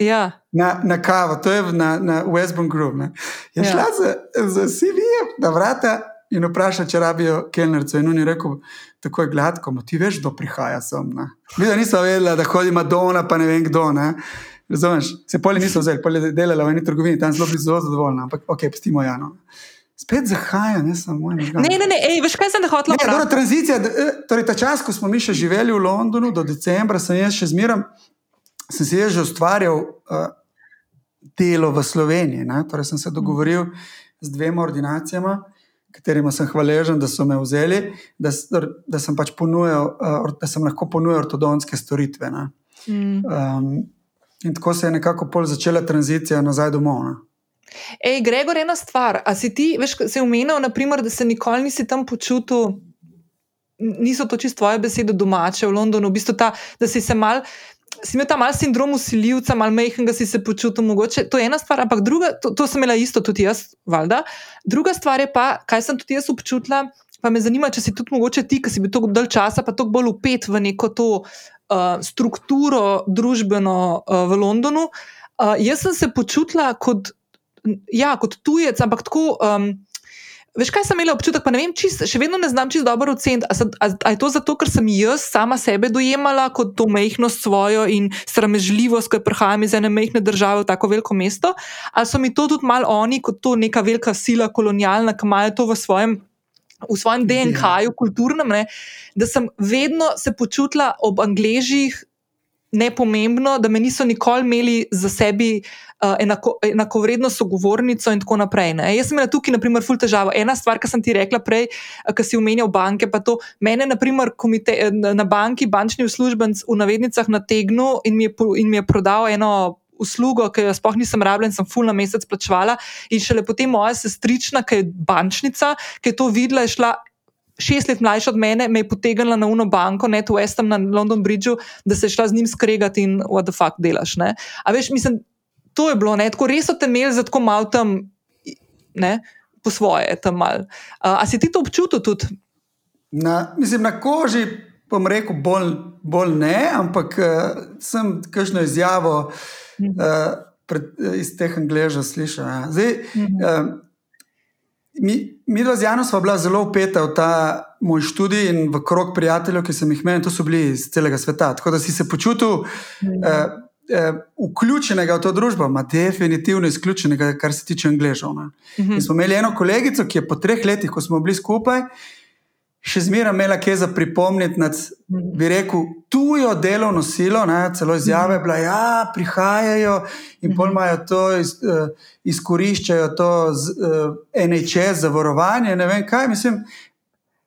Speaker 1: Ja.
Speaker 2: Na, na kavo, to je na, na Westbourne Group. Ne. Je ja. šla za, za CV, da vrata in vpraša, če rabijo kelnerce. In on je rekel, tako je gladko, ti veš, kdo prihaja sem. Mi da nismo vedeli, da hodi Madonna, pa ne vem kdo. Ne. Razumeš, se poli niso vzeli, poli delali v eni trgovini, tam zelo, zelo zadovoljni, ampak ok, pustimo Jano. Spet zahaja, ne samo eno.
Speaker 1: Ne, ne, ne, ej, veš, kaj sem da hotel
Speaker 2: reči. Torej, tranzicija, eh, torej ta čas, ko smo mi še živeli v Londonu, do decembra, sem jaz še zmeraj, sem si že ustvarjal uh, delo v Sloveniji. Ne? Torej, sem se dogovoril z dvema ordinacijama, katerima sem hvaležen, da so me vzeli, da, da sem pač ponujal, uh, da sem lahko ponujal ortodontske storitve. Mm. Um, in tako se je nekako začela tranzicija nazaj domov. Ne?
Speaker 1: Ej, Gregor, ena stvar. A si ti, veš, se umenil, naprimer, da se nikoli nisi tam počutil, niso to čisto tvoje besede domače v Londonu, v bistvu ta, da si se mal. Si imel ta mal sindrom usiljivca, mal mehkega si se počutil, mogoče to je ena stvar, ampak druga, to, to sem imela isto tudi jaz, valjda. Druga stvar je pa, kaj sem tudi jaz občutila, pa me zanima, če si tudi mogoče ti, ki si bil tako dolg časa, pa tako bolj upet v neko to uh, strukturo družbeno uh, v Londonu. Uh, jaz sem se počutila kot ja, kot tujec, ampak tako. Um, Veš, kaj sem imela občutek, pa ne vem, čist, še vedno ne znam čisto dobro oceniti. Ali je to zato, ker sem jaz sama sebe dojemala kot to mehkost svojo in sramežljivost, ko prihajam iz ene mehke države v tako veliko mesto, ali so mi to tudi malo oni kot to neka velika sila kolonialna, ki imajo to v svojem. V svojem DNK-ju, kulturnem, ne, da sem vedno se počutila ob Angležih nepomembno, da me niso nikoli imeli za sebi uh, enako, enakovredno sogovornico in tako naprej. Ne. Jaz sem imela tukaj, na primer, ful težavo. Ena stvar, ki sem ti rekla prej, uh, ki si omenjal banke, pa to mene, na primer, komite, na banki, bančni uslužbenc v navednicah nategnil in in mi je prodal eno. Uslugo, ki jo sploh nisem rabila, sem ful na mesec plačevala, in šele potem moja sestrična, ki je bančnica, ki je to videla, je šla šest let mlajša od mene, me je potegnila na Uno banko, ne tu Westam na London Bridgeu, da se je šla z njim skregati in what the fuck delaš. Ne? A veš, mislim, to je bilo, ne? tako res so te imeli za tako mal tam, ne, po svoje tam mal. Uh, a si ti to občutil tudi?
Speaker 2: Na, mislim, na koži, bom rekel, bolj, bolj ne, ampak uh, sem kakšno izjavo uh, pred, iz teh angležev slišal. Ja. Zdaj, uh -huh. uh, Mi, mi dva z Janom smo bila zelo upeta v ta moj študij in v krog prijateljev, ki sem jih imel, in to so bili iz celega sveta. Tako da si se počutil mm. eh, eh, vključenega v to družbo, ima definitivno izključenega, kar se tiče angležev. Mm -hmm. Smo imeli eno kolegico, ki je po treh letih, ko smo bili skupaj, še zmeraj imela kaj za pripomniti, nad, bi rekel, tujo delovno silo, ne, celo izjave, da ja, prihajajo in pol imajo to, iz, uh, izkoriščajo to z, uh, NHS, zavarovanje. Ne vem kaj, mislim.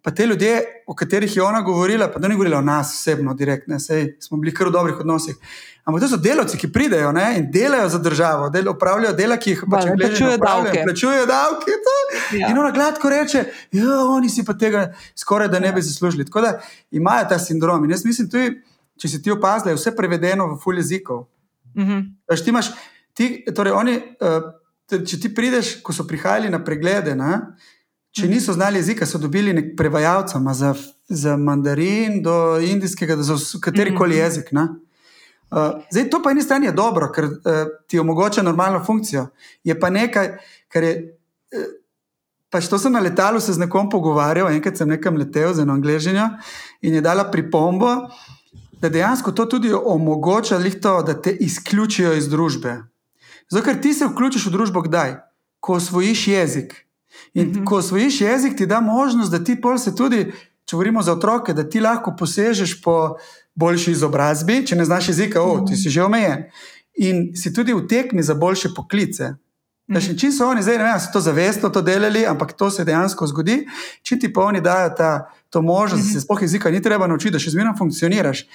Speaker 2: Pa te ljudje, o katerih je ona govorila, pa da ni govorila o nas osebno, direktno, smo bili kar v dobrih odnosih. Ampak to so delavci, ki pridejo ne, in delajo za državo, del, upravljajo dela, ki jih pač
Speaker 1: plačujejo davke.
Speaker 2: Plačujejo davke ja. In ona gladko reče, da oni si pa tega skoraj da ne bi zaslužili. Tako da imajo ta sindrom. In jaz mislim, tudi, če si ti opazil, je vse prevedeno v full jezikov. Mm -hmm. ti imaš, ti, torej oni, uh, če ti prideš, ko so prihajali na preglede, ne, če mhm. niso znali jezika, so dobili nek prevajalca za, za mandarin do indijskega, za katerikoli -hmm. jezik. Ne. Uh, zdaj, to pa eni strani je dobro, ker uh, ti omogoča normalno funkcijo. Je pa nekaj, kar je. Uh, pač to sem na letalu se z nekom pogovarjal, enkrat sem nekam letel z eno angližnjo in je dala pripombo, da dejansko to tudi omogoča, to, da te izključijo iz družbe. Zato, ker ti se vključiš v družbo, kdaj? Ko osvojiš jezik. In mm -hmm. ko osvojiš jezik, ti da možnost, da ti pol se tudi, če govorimo za otroke, da ti lahko posežeš po boljši izobrazbi, če ne znaš jezika, oh, ti si že omejen. In si tudi v tekmi za boljše poklice. Mm -hmm. Če so oni zdaj, ne vem, so to zavestno to delali, ampak to se dejansko zgodi, če ti pa oni dajo ta, to možnost, mm -hmm. da se sploh jezika ni treba naučiti, da še zmeraj funkcioniraš.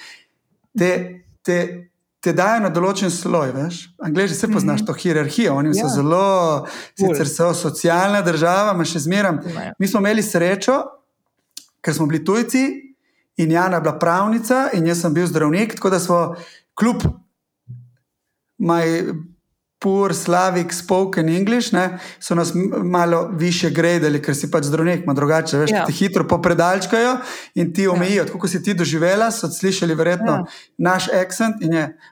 Speaker 2: Te, te, te dajo na določen sloj, veš. Angleži se poznaš mm -hmm. to hierarhijo, oni ja. so zelo, sicer so socialna država, ima še zmeraj. Ja. Mi smo imeli srečo, ker smo bili tujci. In Jana je bila pravnica, in jaz sem bil zdravnik, tako da smo kljub moj poor Slavic spoken English, ne, so nas malo više gradili, ker si pač zdravnik, ima drugače, veš, ja. ti hitro popredalčkajo in ti ja. omejijo. Ja. Tako si ti doživela, so slišali verjetno ja. naš accent.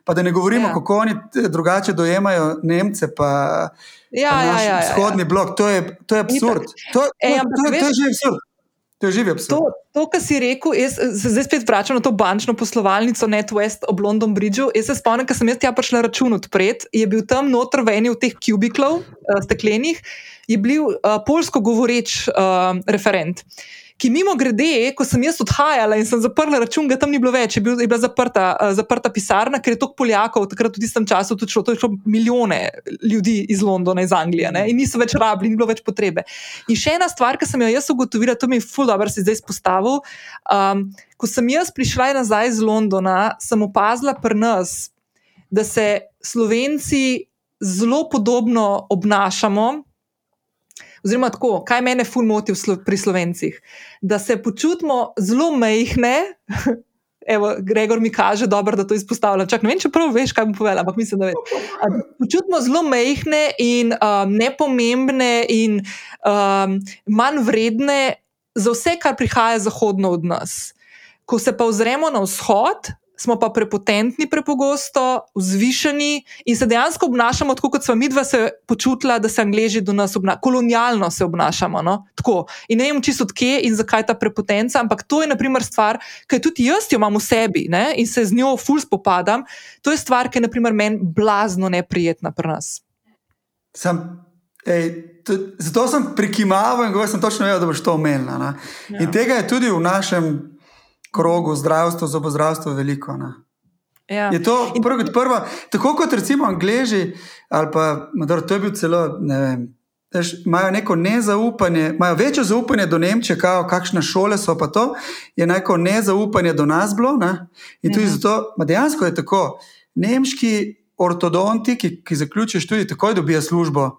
Speaker 2: Pa da ne govorimo, ja. kako oni drugače dojemajo Nemce. Pa,
Speaker 1: Ja, ja, ja, ja, ja.
Speaker 2: vzhodni blok, to je, to je absurd. To, to, Ej, to, to, to, to je že absurd. To je absurd.
Speaker 1: To, to kar si rekel, jaz se zdaj spet vračam na to bančno poslovalnico NetWest ob London Bridgeu. Jaz se spomnim, ker sem jaz tja prišla račun odpred, je bil tam noter v eni od teh kubiklov, uh, steklenih, je bil uh, polsko govoreč uh, referent. Uh, ki mimo grede, ko sem jaz odhajala in sem zaprla račun, ga tam ni bilo več, je, bil, je bila zaprta, uh, zaprta pisarna, ker je toliko Poljakov takrat v tistem času tudi šlo, to je šlo milijone ljudi iz Londona, iz Anglije ne? in niso več rabili, ni bilo več potrebe. In še ena stvar, ki sem jo jaz ugotovila, to mi je ful dobro si zdaj izpostavil. Um, ko sem jaz prišla nazaj iz Londona, sem opazila pri nas, da se Slovenci zelo podobno obnašamo oziroma tako, kaj mene ful moti pri slovencih. Da se počutimo zelo mehne. Evo, Gregor mi kaže, dobro, da to izpostavlja. Čak, ne vem, če prav veš, kaj bom povedal, ampak mislim, da veš. Počutimo zelo mehne in um, nepomembne in um, manj vredne za vse, kar prihaja zahodno od nas. Ko se pa ozremo na vzhod, smo pa prepotentni, prepogosto, vzvišeni in se dejansko obnašamo tako, kot smo mi dva se počutila, da se angliži do nas obnašajo. Kolonialno se obnašamo. No? In ne vem čisto odkje in zakaj ta prepotenca, ampak to je naprimer stvar, ki tudi jaz jo imam v sebi ne? in se z njo ful spopadam. To je stvar, ki je meni blazno neprijetna pri nas.
Speaker 2: Sam, ej, to, zato sem prikimaval in govoril, točno vedel, da boš to omenila. Ja. In tega je tudi v našem krogu zdravstva, zobozdravstva veliko. Ja. Je to prvo kot prvo, tako kot recimo Angleži, ali pa Mador, to je bil celo, ne vem. Imajo neko nezaupanje, imajo večje zaupanje do Nemčije, kao, kakšne šole so pa to, je neko nezaupanje do nas bilo. Ne? In tudi mhm. zato, dejansko je tako. Nemški ortodonti, ki, ki zaključijo študij, takoj dobijo službo.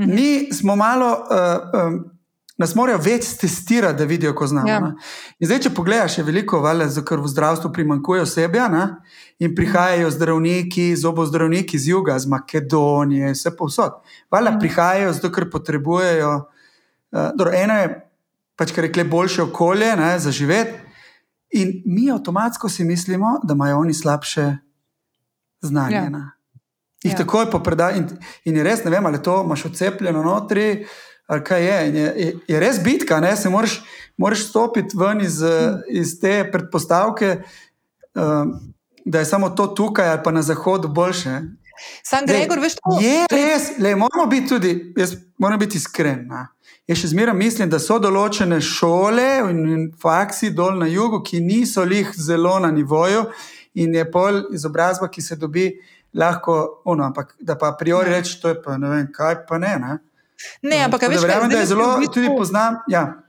Speaker 2: Mhm. Mi smo malo, uh, um, nas morajo več testirati, da vidijo, ko znamo. Ja. Zdaj, če pogledaš, je veliko, vale, ker v zdravstvu primankuje osebja ne? in prihajajo zdravniki, zobozdravniki iz juga, iz Makedonije, vse povsod. Vale, mhm. Prihajajo zato, ker potrebujejo. Uh, dobro, eno je, pač, kar rekle, boljše okolje ne, za živeti. In mi avtomatsko si mislimo, da imajo oni slabše znanje. Ja. Jih ja. takoj popredaj. In, in res, ne vem, ali to imaš odcepljeno notri, ali kaj je. Je, je, je res bitka, ne se moraš, moraš stopiti ven iz, iz te predpostavke, um, da je samo to tukaj ali pa na zahodu boljše.
Speaker 1: Sam Gregor, veš,
Speaker 2: to je res. Le, moramo biti tudi, jaz moram biti iskren. Na. Jaz še zmeraj mislim, da so določene šole in, in faksi dol na jugu, ki niso lih zelo na nivoju, in je pol izobrazba, ki se dobi lahko, ono, ampak da pa a priori ja. reči, to je pa ne vem, kaj pa ne. Ne,
Speaker 1: ne ampak veš,
Speaker 2: verjamem, da je zelo tudi poznam. Ja.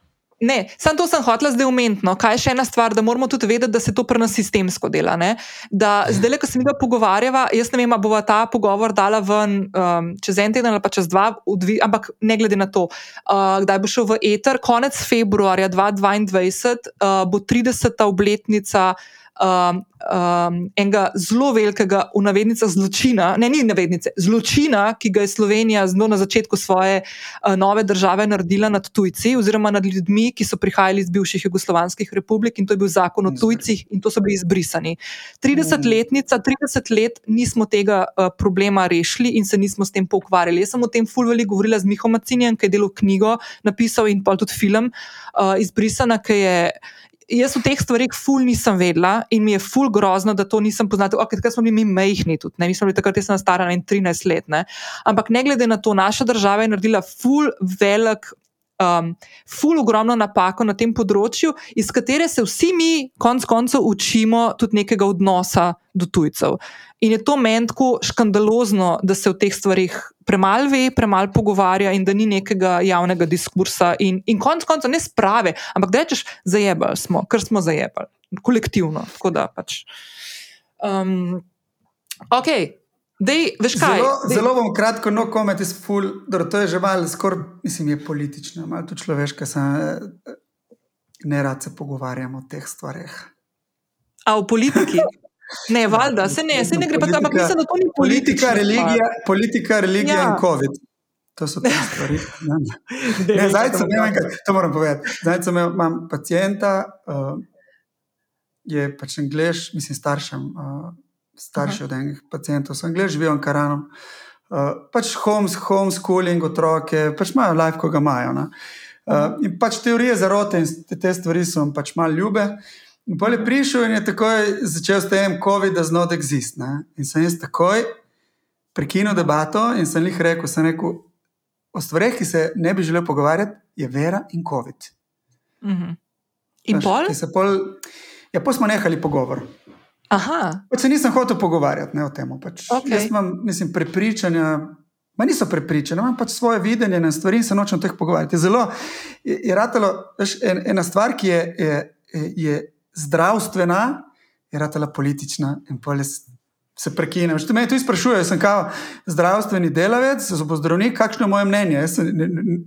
Speaker 1: Ne, samo to sem hotel zdaj umetno. Kaj je še ena stvar, da moramo tudi vedeti, da se to pri nas sistemsko dela. Ne? Da zdaj, ko se mi ga pogovarjava, jaz ne vem, ali bo ta pogovor dala ven um, čez en teden ali pa čez dva, udvi, ampak ne glede na to, uh, kdaj bo šel v eter. Konec februarja 2022 uh, bo 30. obletnica um, um, enega zelo velikega, v navednicah, zločina, ne, ni navednice, zločina, ki ga je Slovenija zelo na začetku svoje uh, nove države naredila nad tujci, oziroma nad ljudmi, ki so prihajali iz bivših jugoslovanskih republik, in to je bil zakon o tujcih, in to so bili izbrisani. 30-letnica, 30 let nismo tega uh, problema rešili in se nismo s tem pokvarjali. Jaz sem o tem fulveli govorila z Miho Macinjem, ki je delal knjigo, napisal in pa tudi film, uh, izbrisana, ki je jaz v teh stvarih ful nisem vedela in mi je ful grozno, da to nisem poznala. Okay, takrat smo bili mi mehni tudi, ne? mi smo bili takrat, jaz sem stara 13 let. Ne? Ampak ne glede na to, naša država je naredila ful velik um, ful ogromno napako na tem področju, iz katere se vsi mi, konec koncev, učimo tudi nekega odnosa do tujcev. In je to meni tako škandalozno, da se o teh stvarih premalo ve, premalo pogovarja in da ni nekega javnega diskursa. In, in konec koncev ne sprave, ampak da rečeš, zajebali smo, ker smo zajebali, kolektivno. Pač. Um, ok, Dej,
Speaker 2: zelo, zelo bom kratko, no, komet je spul, da to je že malo, skoraj, mislim, je politično, malo tudi človeško, sem eh, ne rad se pogovarjamo o teh stvareh.
Speaker 1: A v politiki? Ne, valjda, se ne, se ne gre pa tam, ampak mislim, da to ni
Speaker 2: politika. Religija, politika, religija ja. in COVID. To so te stvari. Zdaj, ne vem, kaj to moram povedati. Zdaj, imam pacijenta, uh, je pač angliš, mislim, staršem. Uh, starši Aha. od enih pacijentov, sem gledal, živijo v Karanu. Uh, pač homes, homeschooling, otroke, pač imajo life, ko ga imajo. Uh, in pač teorije zarote in te, te stvari so pač malo ljube. In pa je prišel in je takoj začel s tem, COVID does not exist. Ne? In sem jaz takoj prekinil debato in sem jih rekel, sem rekel, o stvareh, ki se ne bi želel pogovarjati, je vera in COVID.
Speaker 1: Mhm. -huh. In Pač,
Speaker 2: pol? Ja, pa smo nehali pogovor. Pač se nisem hotel pogovarjati ne, o tem. Pač. Okay. Jaz imam mislim, prepričanja, ma niso prepričani, imam pač svoje videnje na stvari in se nočem teh pogovarjati. Zelo je, je ratalo, veš, en, ena stvar, ki je, je, je zdravstvena, je ratala politična in polis. Se prekinem. Če me tu sprašujejo, sem kao zdravstveni delavec, zobozdravnik, kakšno je moje mnenje? Sem,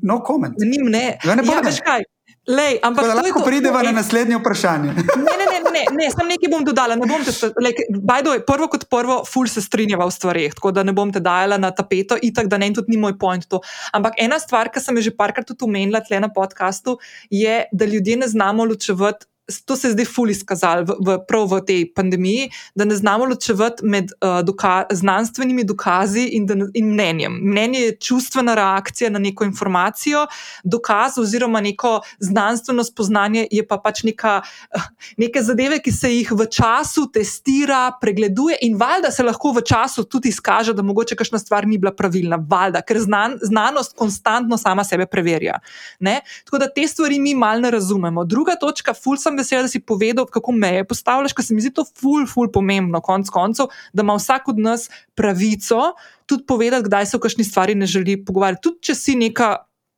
Speaker 2: no, koment.
Speaker 1: Ni mne.
Speaker 2: Ja, ne
Speaker 1: ja, veš kaj. Lej, ampak
Speaker 2: da lahko prideva na naslednje vprašanje.
Speaker 1: Ne, ne, ne, ne, ne samo nekaj bom dodala. Bom te, like, way, prvo kot prvo, ful se strinjava v stvarih, tako da ne bom te dajala na tapeto, itak da ne, tudi ni moj point to. Ampak ena stvar, ki sem jo že parkrat tudi omenila tle na podkastu, je, da ljudje ne znamo ločevati to se je zdaj fully skazalo v, v, prav v tej pandemiji, da ne znamo ločevati med uh, doka znanstvenimi dokazi in, in mnenjem. Mnenje je čustvena reakcija na neko informacijo, dokaz oziroma neko znanstveno spoznanje je pa pač neka, uh, neke zadeve, ki se jih v času testira, pregleduje in valjda se lahko v času tudi izkaže, da mogoče kakšna stvar ni bila pravilna, valjda, ker znan, znanost konstantno sama sebe preverja. Ne? Tako da te stvari mi malo ne razumemo. Druga točka, ful sem vesela, da si povedal, kako meje postavljaš, ker se mi zdi to ful, ful pomembno, konc koncev, da ima vsak od nas pravico tudi povedati, kdaj se o kakšni stvari ne želi pogovarjati. Tudi če si neka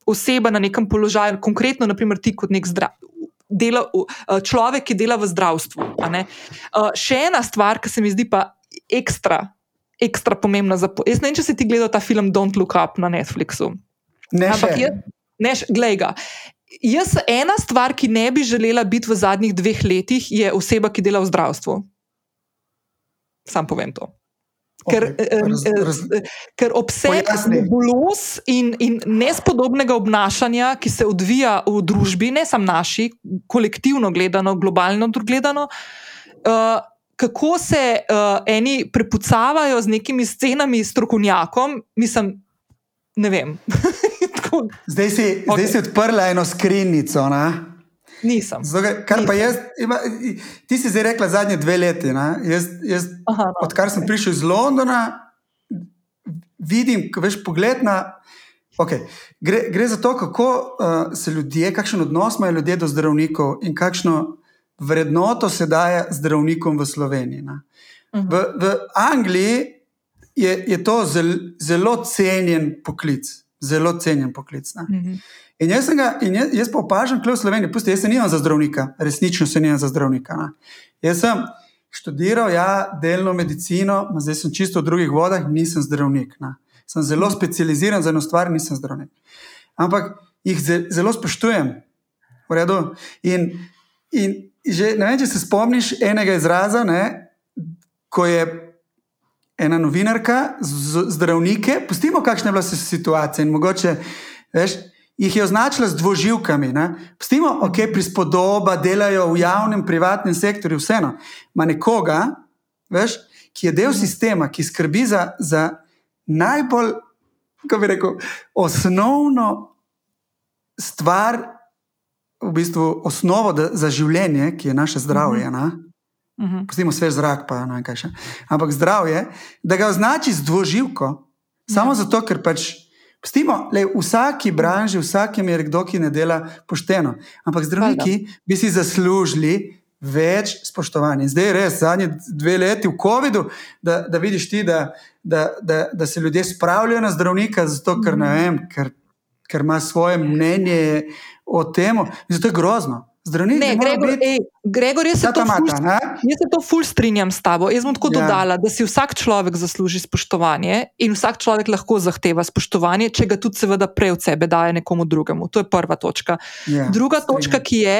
Speaker 1: oseba na nekem položaju, konkretno, naprimer, ti kot nek zdrav. Dela, človek, ki dela v zdravstvu. Še ena stvar, ki se mi zdi pa ekstra, ekstra pomembna. Za, jaz ne vem, če si ti gledal ta film Don't Look Up na Netflixu.
Speaker 2: Ne, Ampak
Speaker 1: je, ne, glej ga. Jaz, ena stvar, ki ne bi želela biti v zadnjih dveh letih, je oseba, ki dela v zdravstvu. Sam povem to. Ker, okay, raz, raz, ker obseg bolos in, in nespodobnega obnašanja, ki se odvija v družbi, ne samo naši, kolektivno gledano, globalno gledano, uh, kako se uh, eni prepucavajo z nekimi scenami, strokovnjakom, mislim, ne vem.
Speaker 2: zdaj, si, okay. zdaj si odprla eno skrinjico.
Speaker 1: Nisem.
Speaker 2: Zdaj, kar Nisem. pa jaz, ima, ti si zdaj rekla zadnje dve leti. Jaz, jaz, Aha, no, odkar sem okay. prišel iz Londona, vidim, veš pogled na. Okay. Gre, gre za to, kako uh, se ljudje, kakšen odnos imajo ljudje do zdravnikov in kakšno vrednoto se daje zdravnikom v Sloveniji. Uh -huh. v, v Angliji je, je to zel, zelo cenjen poklic, zelo cenjen poklic. Uh mhm. -huh. In jaz, ga, in jaz, jaz pa opažam, v Sloveniji, pusti, jaz se nimam za zdravnika, resnično se nimam za zdravnika. Na. Jaz sem študiral, ja, delno medicino, zdaj sem čisto v drugih vodah, nisem zdravnik. Na. Sem zelo specializiran za eno stvar, nisem zdravnik. Ampak jih zelo spoštujem, v redu. In, in že, ne vem, če se spomniš enega izraza, ne, ko je ena novinarka, zdravnike, pustimo, kakšna je bila situacija in mogoče, veš, jih je označila z dvoživkami. Ne? Pustimo, ok, prispodoba, delajo v javnem, privatnem sektorju, vseeno. Ma nekoga, veš, ki je del sistema, ki skrbi za, za najbolj, kako bi rekel, osnovno stvar, v bistvu osnovo da, za življenje, ki je naše zdravje. Mhm. -huh. Pustimo svež zrak, pa ne vem kaj še. Ampak zdravje, da ga označi z dvoživko, samo ja. zato, ker pač. Pustimo, le v vsaki branži, vsakem je kdo, ki ne dela pošteno. Ampak zdravniki bi si zaslužili več spoštovanja. Zdaj je res, zadnji dve leti v COVID-u, da, da vidiš ti, da, da, da, da se ljudje spravljajo na zdravnika, zato ker, mhm. vem, ker, ker ima svoje mnenje o tem. Zato je grozno. Zdravnik, ne,
Speaker 1: Gregor, biti... ej, Gregor, jaz, se ful, jaz se to ful strinjam s tabo. Jaz bom tako ja. dodala, da si vsak človek zasluži spoštovanje in vsak človek lahko zahteva spoštovanje, če ga tudi seveda prej od sebe daje nekomu drugemu. To je prva točka. Ja, Druga strinjam. točka, ki je,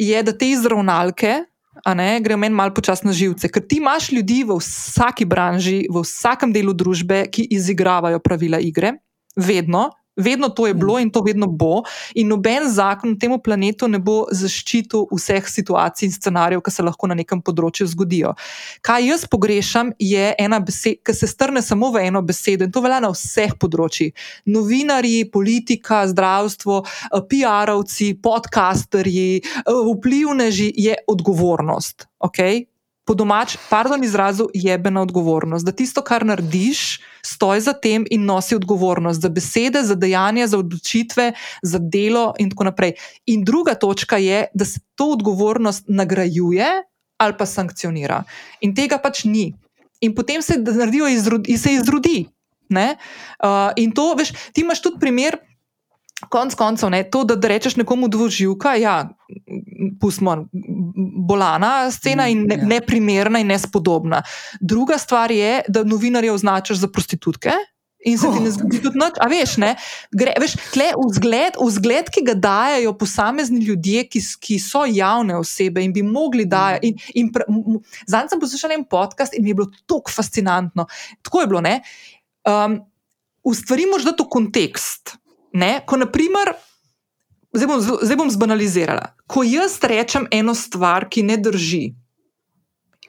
Speaker 1: je, da te izravnalke. Gre meni malo počasno na živce, ker ti imaš ljudi v vsaki branži, v vsakem delu družbe, ki izigravajo pravila igre, vedno, Vedno to je bilo in to vedno bo, in noben zakon na tem planetu ne bo zaščitil vseh situacij in scenarijev, ki se lahko na nekem področju zgodijo. Kaj jaz pogrešam, je ena beseda, ki se strne samo v eno besedo in to velja na vseh področjih. Novinari, politika, zdravstvo, PR-ovci, podcasterji, vplivneži je odgovornost. Okay? Po domač, pardon, izrazu jebena odgovornost. Da tisto, kar narediš, stoji za tem in nosi odgovornost za besede, za dejanja, za odločitve, za delo in tako naprej. In druga točka je, da se to odgovornost nagrajuje ali pa sankcionira. In tega pač ni. In potem se naredijo in se izrodi. Uh, in to, veš, ti imaš tudi primer. Konec koncev, ne, to, da, da rečeš nekomu dvoživka, ja, pustimo, bolana scena in ne, ja. neprimerna in nespodobna. Druga stvar je, da novinarje označiš za prostitutke. In se ti ne zgodi tudi noč, a veš, ne? Gre, veš, tle vzgled, vzgled, ki ga dajo posamezni ljudje, ki, ki so javne osebe in bi mogli dajati. Zdaj sem poslušal en podcast in mi je bilo tako fascinantno. Tako je bilo, ne? Um, Ustvarimo že to kontekst. Ne? Ko, naprimer, zdaj, bom, zdaj bom zbanalizirala. Ko jaz rečem eno stvar, ki ne drži,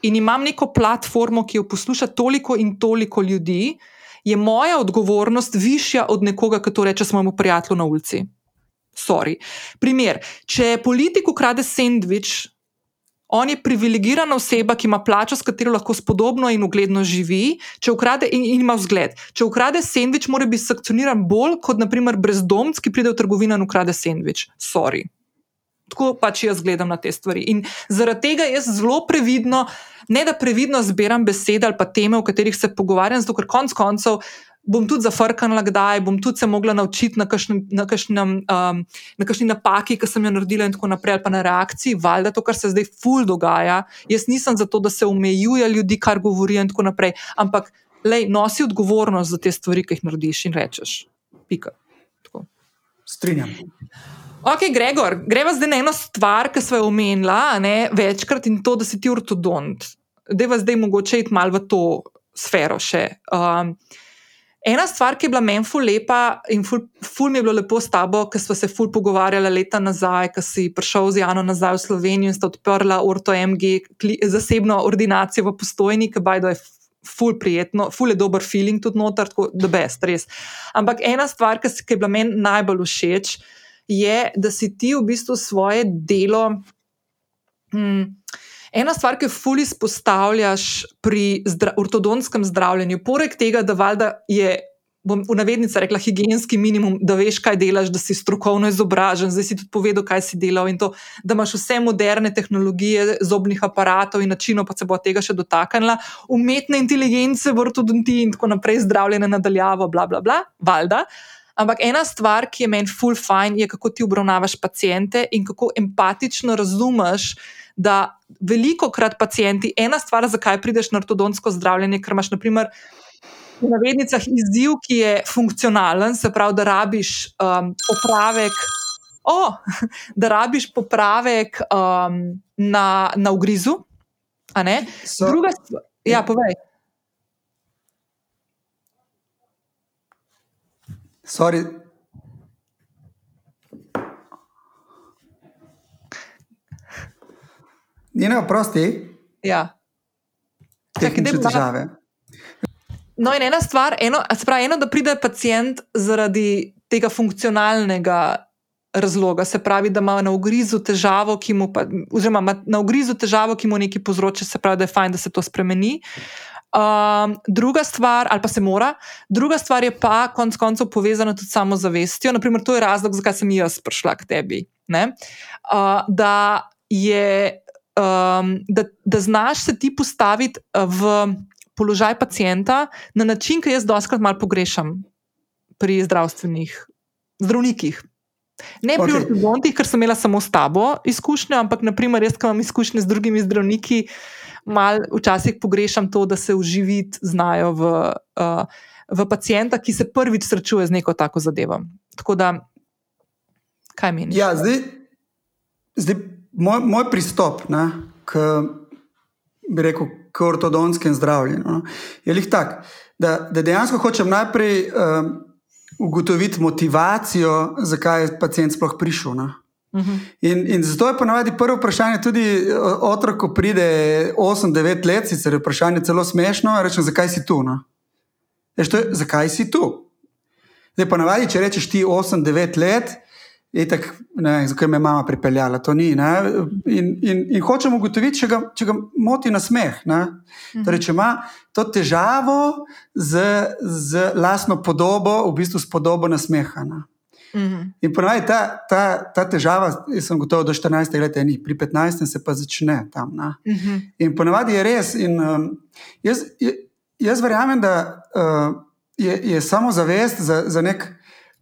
Speaker 1: in imam neko platformo, ki jo posluša toliko in toliko ljudi, je moja odgovornost višja od nekoga, ki to reče svojemu prijatelju na ulici. Sorry. Primer, če politik ukrade sendvič, on je privilegirana oseba, ki ima plačo, s katero lahko spodobno in ugledno živi, če ukrade in, in ima vzgled. Če ukrade sendvič, mora biti sankcioniran bolj kot, naprimer, brezdomc, ki pride v trgovino in ukrade sendvič. Sorry. Tako pač jaz gledam na te stvari. In zaradi tega jaz zelo previdno, ne da previdno zbiram besede ali pa teme, o katerih se pogovarjam, zato ker konec koncev bom tudi zafrknila, kdaj bom tudi se mogla naučiti na kakšni um, napaki, ki sem jo naredila, in tako naprej, ali pa na reakciji, valjda to, kar se zdaj ful dogaja. Jaz nisem zato, da se omejuje ljudi, kar govorijo, in tako naprej, ampak lej, nosi odgovornost za te stvari, ki jih narediš in rečeš. Pika.
Speaker 2: Strinjam.
Speaker 1: Ok, Gregor, greva zdaj na eno stvar, ki smo jo omenila večkrat in to, da si ti ortodont. Deva zdaj mogoče iti malo v to sfero še. Um, Ena stvar, ki je bila meni ful lepa in ful, ful mi je bilo lepo s tabo, ker smo se ful pogovarjali leta nazaj, ko si prišel z Jano nazaj v Slovenijo in sta odprla Orto MG, zasebno ordinacijo v postojni, ki bajdo je ful prijetno, ful je dober feeling tudi noter, tako da best, res. Ampak ena stvar, ki, je bila meni najbolj všeč, je, da si ti v bistvu svoje delo. Hmm, Ena stvar, ki jo fully izpostavljaš pri zdra ortodonskem zdravljenju, poleg tega, da valjda je. Bom v navednici rekla higijenski minimum, da veš, kaj delaš, da si strokovno izobražen, zdaj si tudi povedal, kaj si delal in to, da imaš vse moderne tehnologije, zobnih aparatov in načinov, pa se bo tega še dotaknila, umetne inteligence, vrtodontiji in tako naprej, zdravljenje nadaljavo, bla, bla, bla, valjda. Ampak ena stvar, ki je meni full fine, je kako ti obravnavaš pacijente in kako empatično razumeš da veliko krat pacijenti, ena stvar, zakaj prideš na ortodontsko zdravljenje, ker imaš naprimer, v navednicah izziv, ki je funkcionalen, se pravi, da rabiš um, popravek. Oh, da rabiš popravek um, na, na ugrizu. So, Druga stvar, ja, povej.
Speaker 2: Sorry, Njene oprosti.
Speaker 1: Ja.
Speaker 2: Tehnične težave.
Speaker 1: No, in ena stvar, eno, pravi, eno, da pride pacijent zaradi tega funkcionalnega razloga, se pravi, da ima na ugrizu težavo, ki mu, pa, oziroma na ugrizu težavo, ki mu nekaj povzroča, se pravi, da je fajn, da se to spremeni. Um, druga stvar, ali pa se mora, druga stvar je pa konec koncev povezana tudi s samozavestjo. Naprimer, to je razlog, zakaj sem jaz prišla k tebi. Uh, da je um, da, da znaš se ti postaviti uh, v položaj pacijenta na način, ki jaz doskrat malo pogrešam pri zdravstvenih zdravnikih. Ne pri okay. ortodontih, ker sem imela samo s tabo izkušnje, ampak naprimer, jaz, ki imam izkušnje z drugimi zdravniki, malo včasih pogrešam to, da se uživiti znajo v, uh, v pacijenta, ki se prvič srečuje z neko tako zadevo. Tako da, kaj meniš?
Speaker 2: Ja, zdaj, zdaj moj, moj pristop ne, k, rekel, k ortodontskemu zdravljenju no, je tak, da, da dejansko hočem najprej um, ugotoviti motivacijo, zakaj je pacijent sploh prišel. No. In, in zato je ponovadi prvo vprašanje, tudi otrok, ko pride 8-9 let, sicer je vprašanje celo smešno, rečem, zakaj si tu? No? Je, zakaj si tu? Zdaj, ponovadi, če rečeš ti 8-9 let, Itak, ne, zakaj me je mama pripeljala, to ni. In, in, in hočemo ugotoviti, če ga, če ga moti na smeh. Mhm. Torej, če ima to težavo z, z lastno podobo, v bistvu s podobo na smeha. Mhm. In ponovadi ta, ta, ta težava, jaz sem gotovo do 14 let, ni, pri 15 se pa začne tam. Mhm. In ponovadi je res. In, um, jaz, jaz verjamem, da uh, je, je samo zavest za, za nek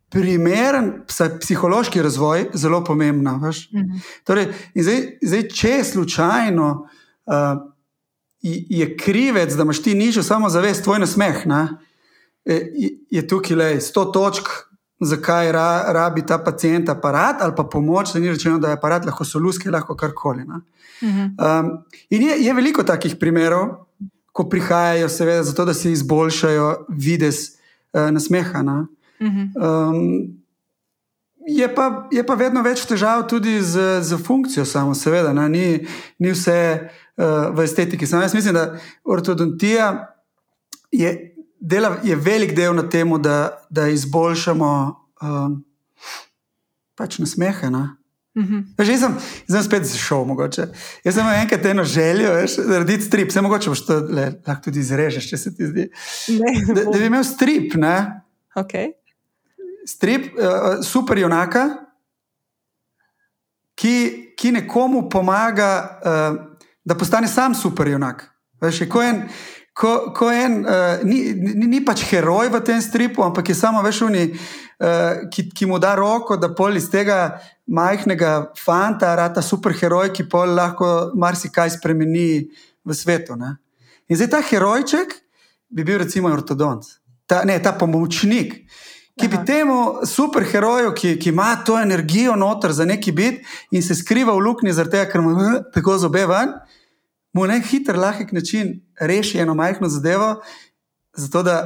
Speaker 2: primeren psihološki razvoj zelo pomembna. Uh mhm. -huh. torej, zdaj, zdaj, če je slučajno, uh, je krivec, da imaš ti nižjo samozavest, tvoj nasmeh, ne, je, je tukaj le 100 točk, zakaj ra, rabi ta pacijent aparat ali pa pomoč, da ni rečeno, da je aparat lahko soluski, lahko karkoli. Uh -huh. um, in je, je veliko takih primerov, ko prihajajo, seveda, zato da se izboljšajo videz uh, nasmeha. Ne. Um, Je pa, je pa vedno več težav tudi z, z funkcijo, samo seveda, ne? ni, ni vse uh, v estetiki. Samo jaz mislim, da ortodontija je, dela, je velik del na tem, da, da izboljšamo uh, pač nasmehe. Ne? Uh -huh. Že sem, sem spet zašel, mogoče. Jaz sem enkrat eno željo, veš, da naredim strip, vse mogoče boš to le, lahko tudi izrežeš, če se ti zdi. Ne, da, da bi imel strip, ne?
Speaker 1: Okay.
Speaker 2: Strip, uh, super junaka, ki, ki nekomu pomaga, uh, da postane sam super junak. Veš, ko en, ko, ko en uh, ni, ni, ni pač heroj v tem stripu, ampak je samo veš, uni, uh, ki, ki mu da roko, da pol iz tega majhnega fanta, rata superheroj, ki pa lahko marsikaj spremeni v svetu. Ne? In zdaj ta herojček bi bil recimo ortodont, ta, ne, ta pomočnik. Ki bi Aha. temu superheroju, ki, ki ima to energijo noter za neki bit in se skriva v luknji, zaradi tega, ker ima tako zobe ven, mu na hiter, lahek način reši eno majhno zadevo, zato da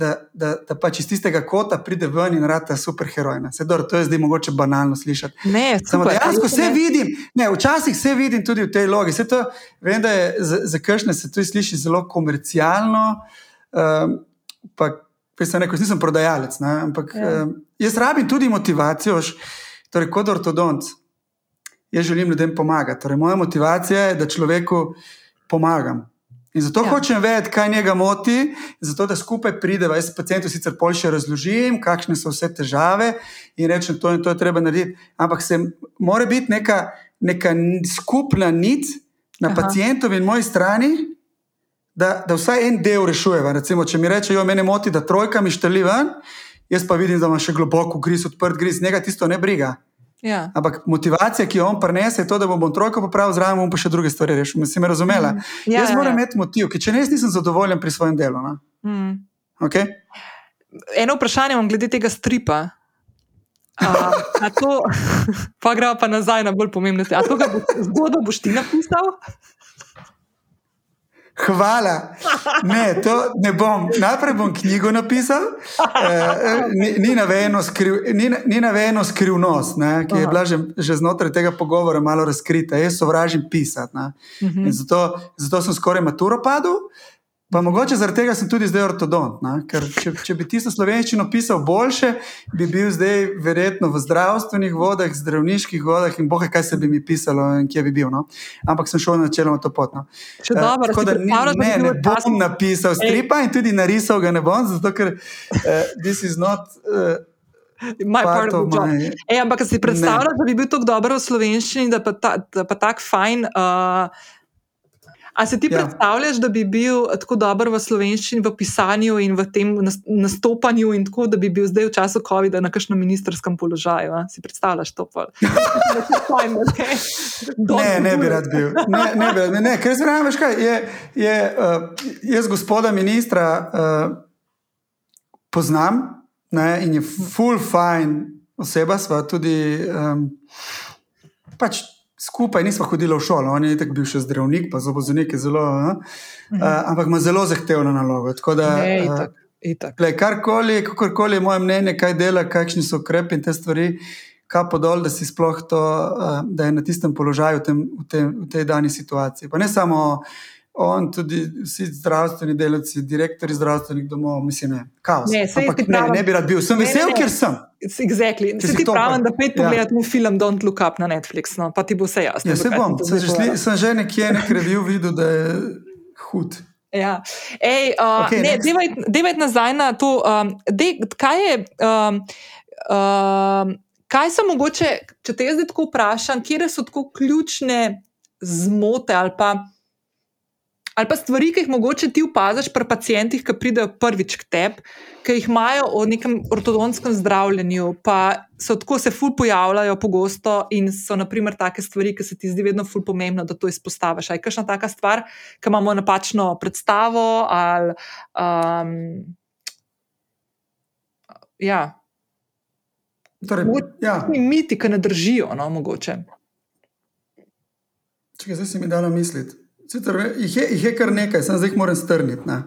Speaker 2: da, da, da pač iz tistega kota pride ven in rata superheroj. Sedor, to je zdaj mogoče banalno slišati.
Speaker 1: Ne,
Speaker 2: Samo dejansko vse vidim, ne, včasih vse vidim tudi v tej logi. To, vem, da je za, za kršne se to sliši zelo komercialno. Um, pa, pa sem rekel, nisem prodajalec, ne, ampak ja. um, jaz rabim tudi motivacijo, torej kot ortodont. Jaz želim ljudem pomagati. Torej, moja motivacija je, da človeku pomagam. In zato ja. hočem vedeti, kaj njega moti, zato da skupaj prideva. Jaz pacijentu sicer boljše razložim, kakšne so vse težave in rečem, to in to je treba narediti. Ampak se mora biti neka, neka skupna nit na pacijentovi in moji strani, da, da vsaj en del rešujeva. Recimo, če mi rečejo, mene moti, da trojka mi šteli ven, jaz pa vidim, da ima še globoko griz, odprt griz, njega tisto ne briga.
Speaker 1: Ja.
Speaker 2: Ampak motivacija, ki jo on prenese, je to, da bom trojko popravil, zraven bom pa še druge stvari rešil. Si me razumela? Mm. Ja, jaz ja, moram ja. imeti motiv, ker če ne, nisem zadovoljen pri svojem delu. No? Mm. Okay?
Speaker 1: Eno vprašanje imam glede tega stripa. A, to, pa gremo pa nazaj na bolj pomembne stvari. A to, boš zgodbo boš ti napisal?
Speaker 2: Hvala. Ne, to ne bom. Najprej bom knjigo napisal, eh, ni, ni navejeno skriv, skrivnost, ne, ki je bila že, že znotraj tega pogovora malo razkrita. Jaz sovražim pisati. Uh mhm. -huh. zato, zato sem skoraj maturo padel. Pa mogoče zaradi tega sem tudi zdaj ortodont. Ker če, če bi tisto slovenščino pisal boljše, bi bil zdaj verjetno v zdravstvenih vodah, zdravniških vodah in bohe, kaj se bi mi pisalo in kje bi bil. No? Ampak sem šel načeloma to pot. No?
Speaker 1: Če uh, dobro,
Speaker 2: da ni, ne, ne bom napisal stripa in tudi narisal ga ne bom, zato ker uh, this is not. Uh,
Speaker 1: My part of my... Ej, ampak, si predstavljaš, da bi bil tako dober v slovenščini, da pa, ta, da pa tako fajn. Uh, A se ti ja. predstavljaš, da bi bil tako dober v slovenščini, v pisanju in v tem nastopanju, in tako, da bi bil zdaj v času COVID-a na kakšnem ministerskem položaju? A? Si predstavljaš to?
Speaker 2: ne, ne bi rad bil. Ne, ne, bi, ne, ne. ker zraven, veš kaj, je, je, uh, jaz gospoda ministra uh, poznam ne, in je full fine oseba, sva tudi um, pač skupaj nismo hodili v šolo, on je tako bil še zdravnik, pa za nekaj zelo, uh, mhm. ampak ima zelo zahtevno nalogo. Da, uh, karkoli, kakorkoli je moje mnenje, kaj dela, kakšni so ukrepi in te stvari. Kaj pa dol, da si sploh to, da je na tistem položaju v, tem, v, tem, v tej dani situaciji. Pa ne samo on, tudi vsi zdravstveni delavci, direktori zdravstvenih domov, mislim, ne, kaos. Ne, Ampak, ne, ne bi rad bil, sem vesel, ne, ne. ker sem.
Speaker 1: Exactly. Se ti pravi, da pet pogledaj ja. film Don't Look Up na Netflix, no, pa ti bo vse jasno.
Speaker 2: Ja, se bom, sem že, sli, sem že nekje nek review videl, da je hud.
Speaker 1: Ja. Ej, uh, okay, ne, devaj nazaj na to, um, dej, kaj je. Um, um, kaj so mogoče, če te jaz zdaj tako vprašam, kje so tako ključne zmote ali pa ali pa stvari, ki jih mogoče ti opaziš pri pacijentih, ki pridejo prvič k tebi, ki jih imajo o nekem ortodonskem zdravljenju, pa so tako se ful pojavljajo pogosto in so naprimer take stvari, ki se ti zdi vedno ful pomembno, da to izpostaviš. Je kakšna taka stvar, ki imamo napačno predstavo ali. Um, ja.
Speaker 2: Torej, ja.
Speaker 1: Miti, ki ne držijo, no, mogoče.
Speaker 2: Če zdaj si mi dala misliti. Sicer, jih, je, jih je kar nekaj, sem zdaj jih moram strniti. Ne.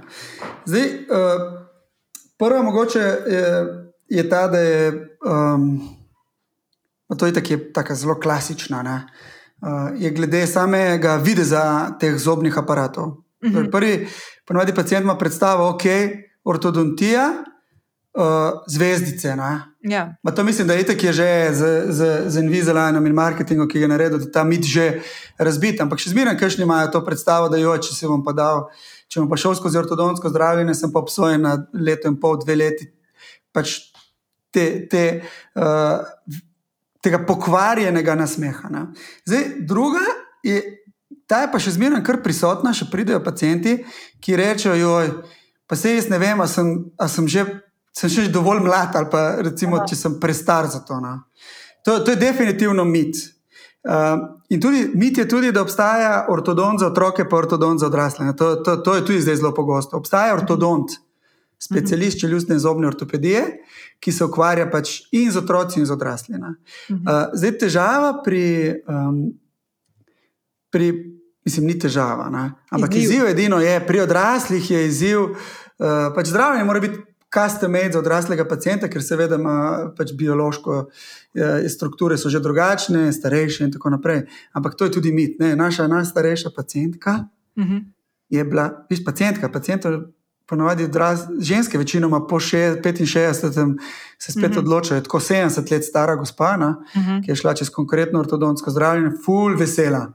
Speaker 2: Zdaj, uh, prva mogoče je, je ta, da je um, to je tako zelo klasična, uh, je glede samega videza teh zobnih aparatov. Mhm. -huh. Prvi, ponovadi pacijent ima predstavo, ok, ortodontija, uh, zvezdice.
Speaker 1: Ja.
Speaker 2: To mislim, da je itek je že z, z, z Invisalignom in marketingom, ki ga naredil, da ta mit že razbit. Ampak še zmeraj, kajšni imajo to predstavo, da jo, če se bom pa dal, če bom pa šel skozi ortodontsko zdravljenje, sem pa obsojen na leto in pol, dve leti. Pač te, te, uh, tega pokvarjenega nasmeha. Ne. Zdaj, druga je, ta je pa še zmeraj kar prisotna, še pridejo pacijenti, ki rečejo, pa se jaz ne vem, ali sem, sem, sem še dovolj mlad ali pa recimo, če sem prestar za to. To, to je definitivno mit. Uh, in tudi mit je tudi, da obstaja ortodont za otroke, pa ortodont za odrasle. To, to, to je tudi zdaj zelo pogosto. Obstaja ortodont, specialist čeljustne zobne ortopedije, ki se ukvarja pač in z otroci, in z odraslimi. Uh, zdaj, težava pri, um, pri, mislim, ni težava, ne? ampak izziv. izziv edino je, pri odraslih je izziv, uh, pač zdravljenje mora biti. Custom made za odraslega pacijenta, ker seveda ima pač biološko eh, strukture, so že drugačne, starejše in tako naprej. Ampak to je tudi mit. Ne? Naša najstarejša pacijentka uh mhm. -huh. je bila, viš, pacijentka, pacijentov ponovadi odraz, ženske, večinoma po 65, se spet mm -hmm. odločajo, tako 70 let stara gospa, mm -hmm. ki je šla čez konkretno ortodontsko zdravljenje, full vesela.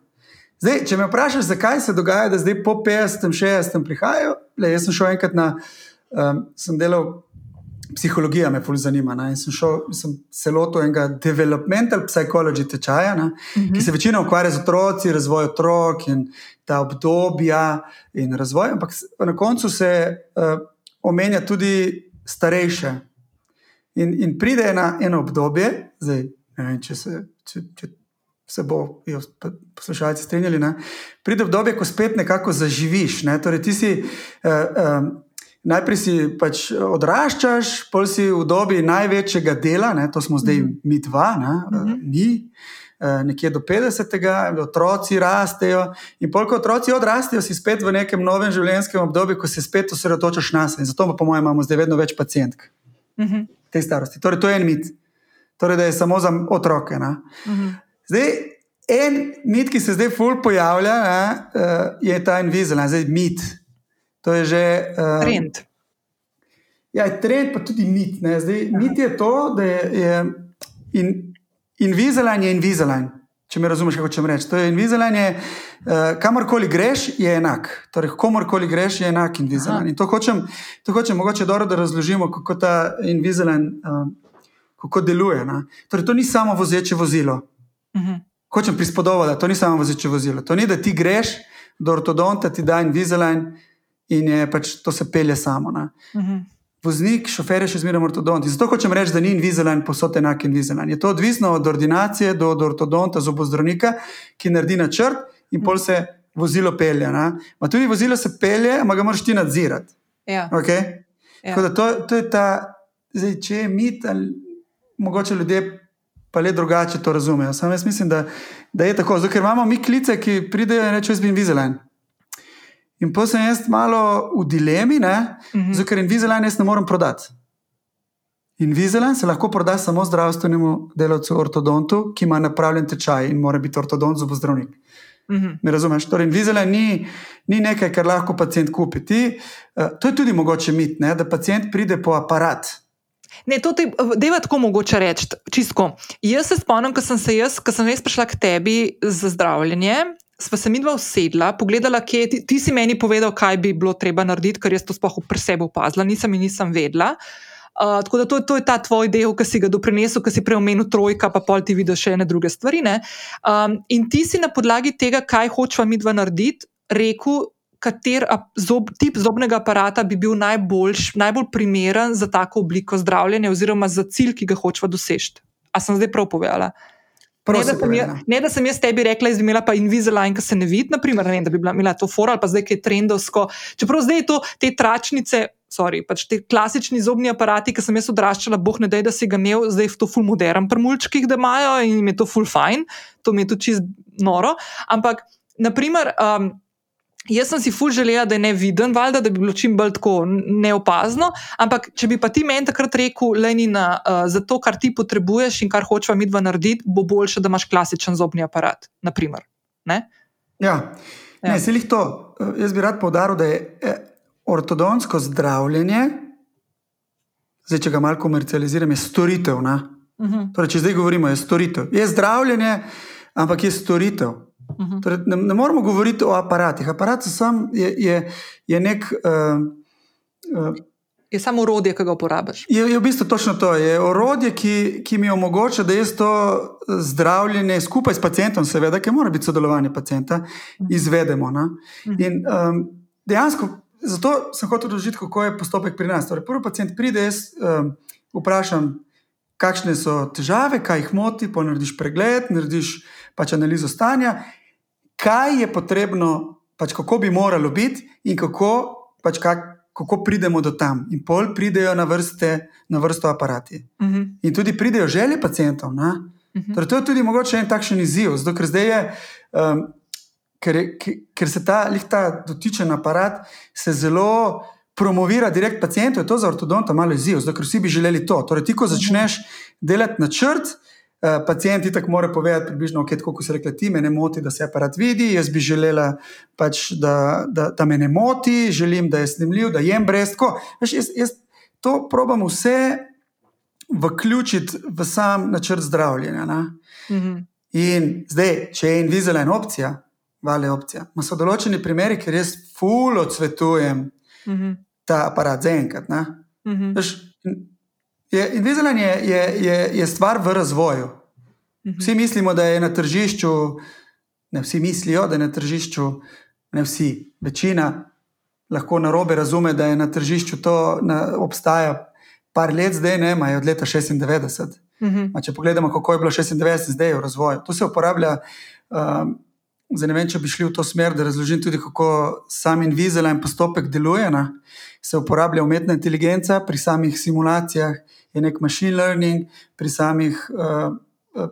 Speaker 2: Zdaj, če me vprašaš, zakaj se dogaja, da zdaj po 50, 60 prihajajo, le, jaz sem šel enkrat na, um, sem delal psihologija me fulj zanima. Ne? In sem šel, sem se lotil enega developmental psychology tečaja, mm -hmm. ki se večino ukvarja z otroci, razvoj otrok in ta obdobja in razvoj. Ampak na koncu se uh, omenja tudi starejše. In, in pride ena, eno obdobje, zdaj ne vem, če se. Če, če Se bo, poslušalci, strinjali. Ne? Pride obdobje, ko spet nekako zaživiš. Ne? Torej, ti si uh, um, najprej si pač odraščaš, pol si v dobi največjega dela, ne, to smo zdaj mm -hmm. mi dva, ne, mm -hmm. mi. Eh, nekje do 50, otroci rastejo, in polk otroci odrastejo, si spet v nekem novem življenjskem obdobju, ko se spet osredotočaš na sebe. Zato, po mojem, imamo zdaj vedno več pacijentk uh mhm. -huh. te starosti. Torej, to je en mit, torej, da je samo za otroke. Uh mhm. -huh. Zdaj, en mit, ki se zdaj fulj pojavlja, ne, je ta invizilen, zdaj mit. To je že.
Speaker 1: Uh, trend.
Speaker 2: Ja, trend, pa tudi mit. Zdaj, mit je to, da je, je in, Invisalign je Invisalign. Če me razumeš, kako če rečem. To je Invisalign, je, uh, kamorkoli greš, je enak. Torej, komorkoli greš, je enak Invisalign. In to hočem, to hočem mogoče dobro, da razložimo, kako ta Invisalign uh, kako deluje. Torej, to ni samo vozeče vozilo. Uh mhm. -huh. Hočem prispodobati, da to ni samo vozeče vozilo. To ni, da ti greš do ortodonta, ti da Invisalign in je pač to se pelje samo. Uh mhm. -huh. Voznik, šofer je še zmeraj ortodont. In zato hočem reči, da ni Invisalign posod enak Invisalign. Je to odvisno od ordinacije do, do ortodonta, zobozdravnika, ki naredi načrt in pol se vozilo pelje. Ma tudi vozilo se pelje, ampak ga moraš ti nadzirati.
Speaker 1: Ja.
Speaker 2: Okay? Ja. To, to je ta, zdaj, če je mit, ali mogoče ljudje pa le drugače to razumejo. Sam jaz mislim, da, da je tako. Zato, ker imamo mi klice, ki pridejo in rečejo, jaz bi Invisalign. In pa sem jaz malo v dilemi, uh -huh. zato ker Invisalign jaz ne morem prodati. Invisalign se lahko proda samo zdravstvenemu delavcu, ortodontu, ki ima napravljen tečaj in mora biti ortodont, zobozdravnik. Uh mhm. -huh. Me razumeš? Torej, Invisalign ni, ni nekaj, kar lahko pacijent kupi. Ti, uh, to je tudi mogoče mit, ne? da pacijent pride po aparat.
Speaker 1: Ne, to je tako mogoče reči. Čisto. Jaz se spomnim, ko sem se jaz, ko sem res prišla k tebi za zdravljenje, sva se mi dva usedla, pogledala, kje ti, ti si meni povedal, kaj bi bilo treba narediti, ker jaz to sploh pri sebi opazila, nisem in nisem vedela. Uh, tako da to, to je ta tvoj del, ki si ga doprinesel, ki si preomenil trojka, pa pol ti vidiš še ene druge stvari. Um, in ti si na podlagi tega, kaj hočeva mi dva narediti, rekel, kater zob, tip zobnega aparata bi bil najboljš, najbolj primeren za tako obliko zdravljenja, oziroma za cilj, ki ga hočeva doseči. A sem zdaj prav povedala? Ne da, jaz, ne, da sem jaz tebi rekla, da bi imela pa Invisalign, ki se ne vidi, naprimer, ne, da bi bila, imela to fora ali pa zdaj kaj trendovsko. Čeprav zdaj to, te tračnice, sorry, pač te klasični zobni aparati, ki sem jaz odraščala, boh ne da, da si ga imel, zdaj v to full modern prmulčkih, da imajo in jim je to full fine, to mi je to čist noro. Ampak, naprimer. Um, Jaz sem si ful želela, da je ne viden, valjda, da bi bilo čim bolj tako neopazno. Ampak, če bi pa ti meni takrat rekel, Lenina, uh, za to, kar ti potrebuješ in kar hočeš mi dva narediti, bo boljše, da imaš klasičen zobni aparat. Naprimer,
Speaker 2: ja, ja. Ne, se jih to. Jaz bi rad povdaril, da je eh, ortodonsko zdravljenje, zdaj, če ga malo komercializiram, je storitev. Uh mhm. -huh. torej, če zdaj govorimo, je storitev. Je zdravljenje, ampak je storitev. -huh. torej, ne, ne moramo govoriti o aparatih. Aparat sam je, je, je nek. Uh,
Speaker 1: uh, Je samo orodje, ki ga uporabiš.
Speaker 2: Je, je v bistvu točno to. Je orodje, ki, ki mi omogoča, da jaz to zdravljenje skupaj s pacijentom, seveda, ki mora biti sodelovanje pacijenta, izvedemo. Na? In um, dejansko, zato sem hotel razložiti, kako je postopek pri nas. Torej, prvi pacijent pride, jaz um, vprašam, kakšne so težave, kaj jih moti, pa narediš pregled, narediš pač analizo stanja kaj je potrebno, pač kako bi moralo biti, in kako, pač kak, kako pridemo do tam. In pol pridejo na, vrste, na vrsto aparati. Uh mhm. -huh. In tudi pridejo želje pacijentov. Uh mhm. -huh. torej, to je tudi mogoče en takšen izziv, zato ker zdaj je. Um, Ker, ker se ta, ta dotičen aparat zelo promovira direkt pacijentu, je to za ortodonta malo izziv, zato ker vsi bi želeli to. Torej, ti, ko mhm. začneš delati načrt, Uh, pacient ti tako mora povedati, približno, okay, kako se reče, ti me ne moti, da se aparat vidi. Jaz bi želela, pač, da, da, da me ne moti, želim, da je snimljiv, da jem brez. Veš, jaz, jaz to probam vse vključiti v sam načrt zdravljenja. Mm -hmm. In zdaj, če je Invisalign opcija, vale opcija. Ma so določeni primeri, ker jaz fulo odsvetujem mm -hmm. ta aparat za enkrat. -hmm. Je, Invisalign je, je, je, je stvar v razvoju. Mhm. Vsi mislimo, da je na tržišču, ne vsi mislijo, da je na tržišču, ne vsi, večina lahko na robe razume, da je na tržišču to na, obstaja par let, zdaj ne, ima od leta 96. Mhm. Če pogledamo, kako je bilo 96, zdaj je v razvoju. To se uporablja. Um, Zdaj, ne vem, če bi šli v to smer, da razložim tudi, kako sam Invisalign postopek deluje. Na. Se uporablja umetna inteligenca pri samih simulacijah, je nek machine learning, pri samih uh,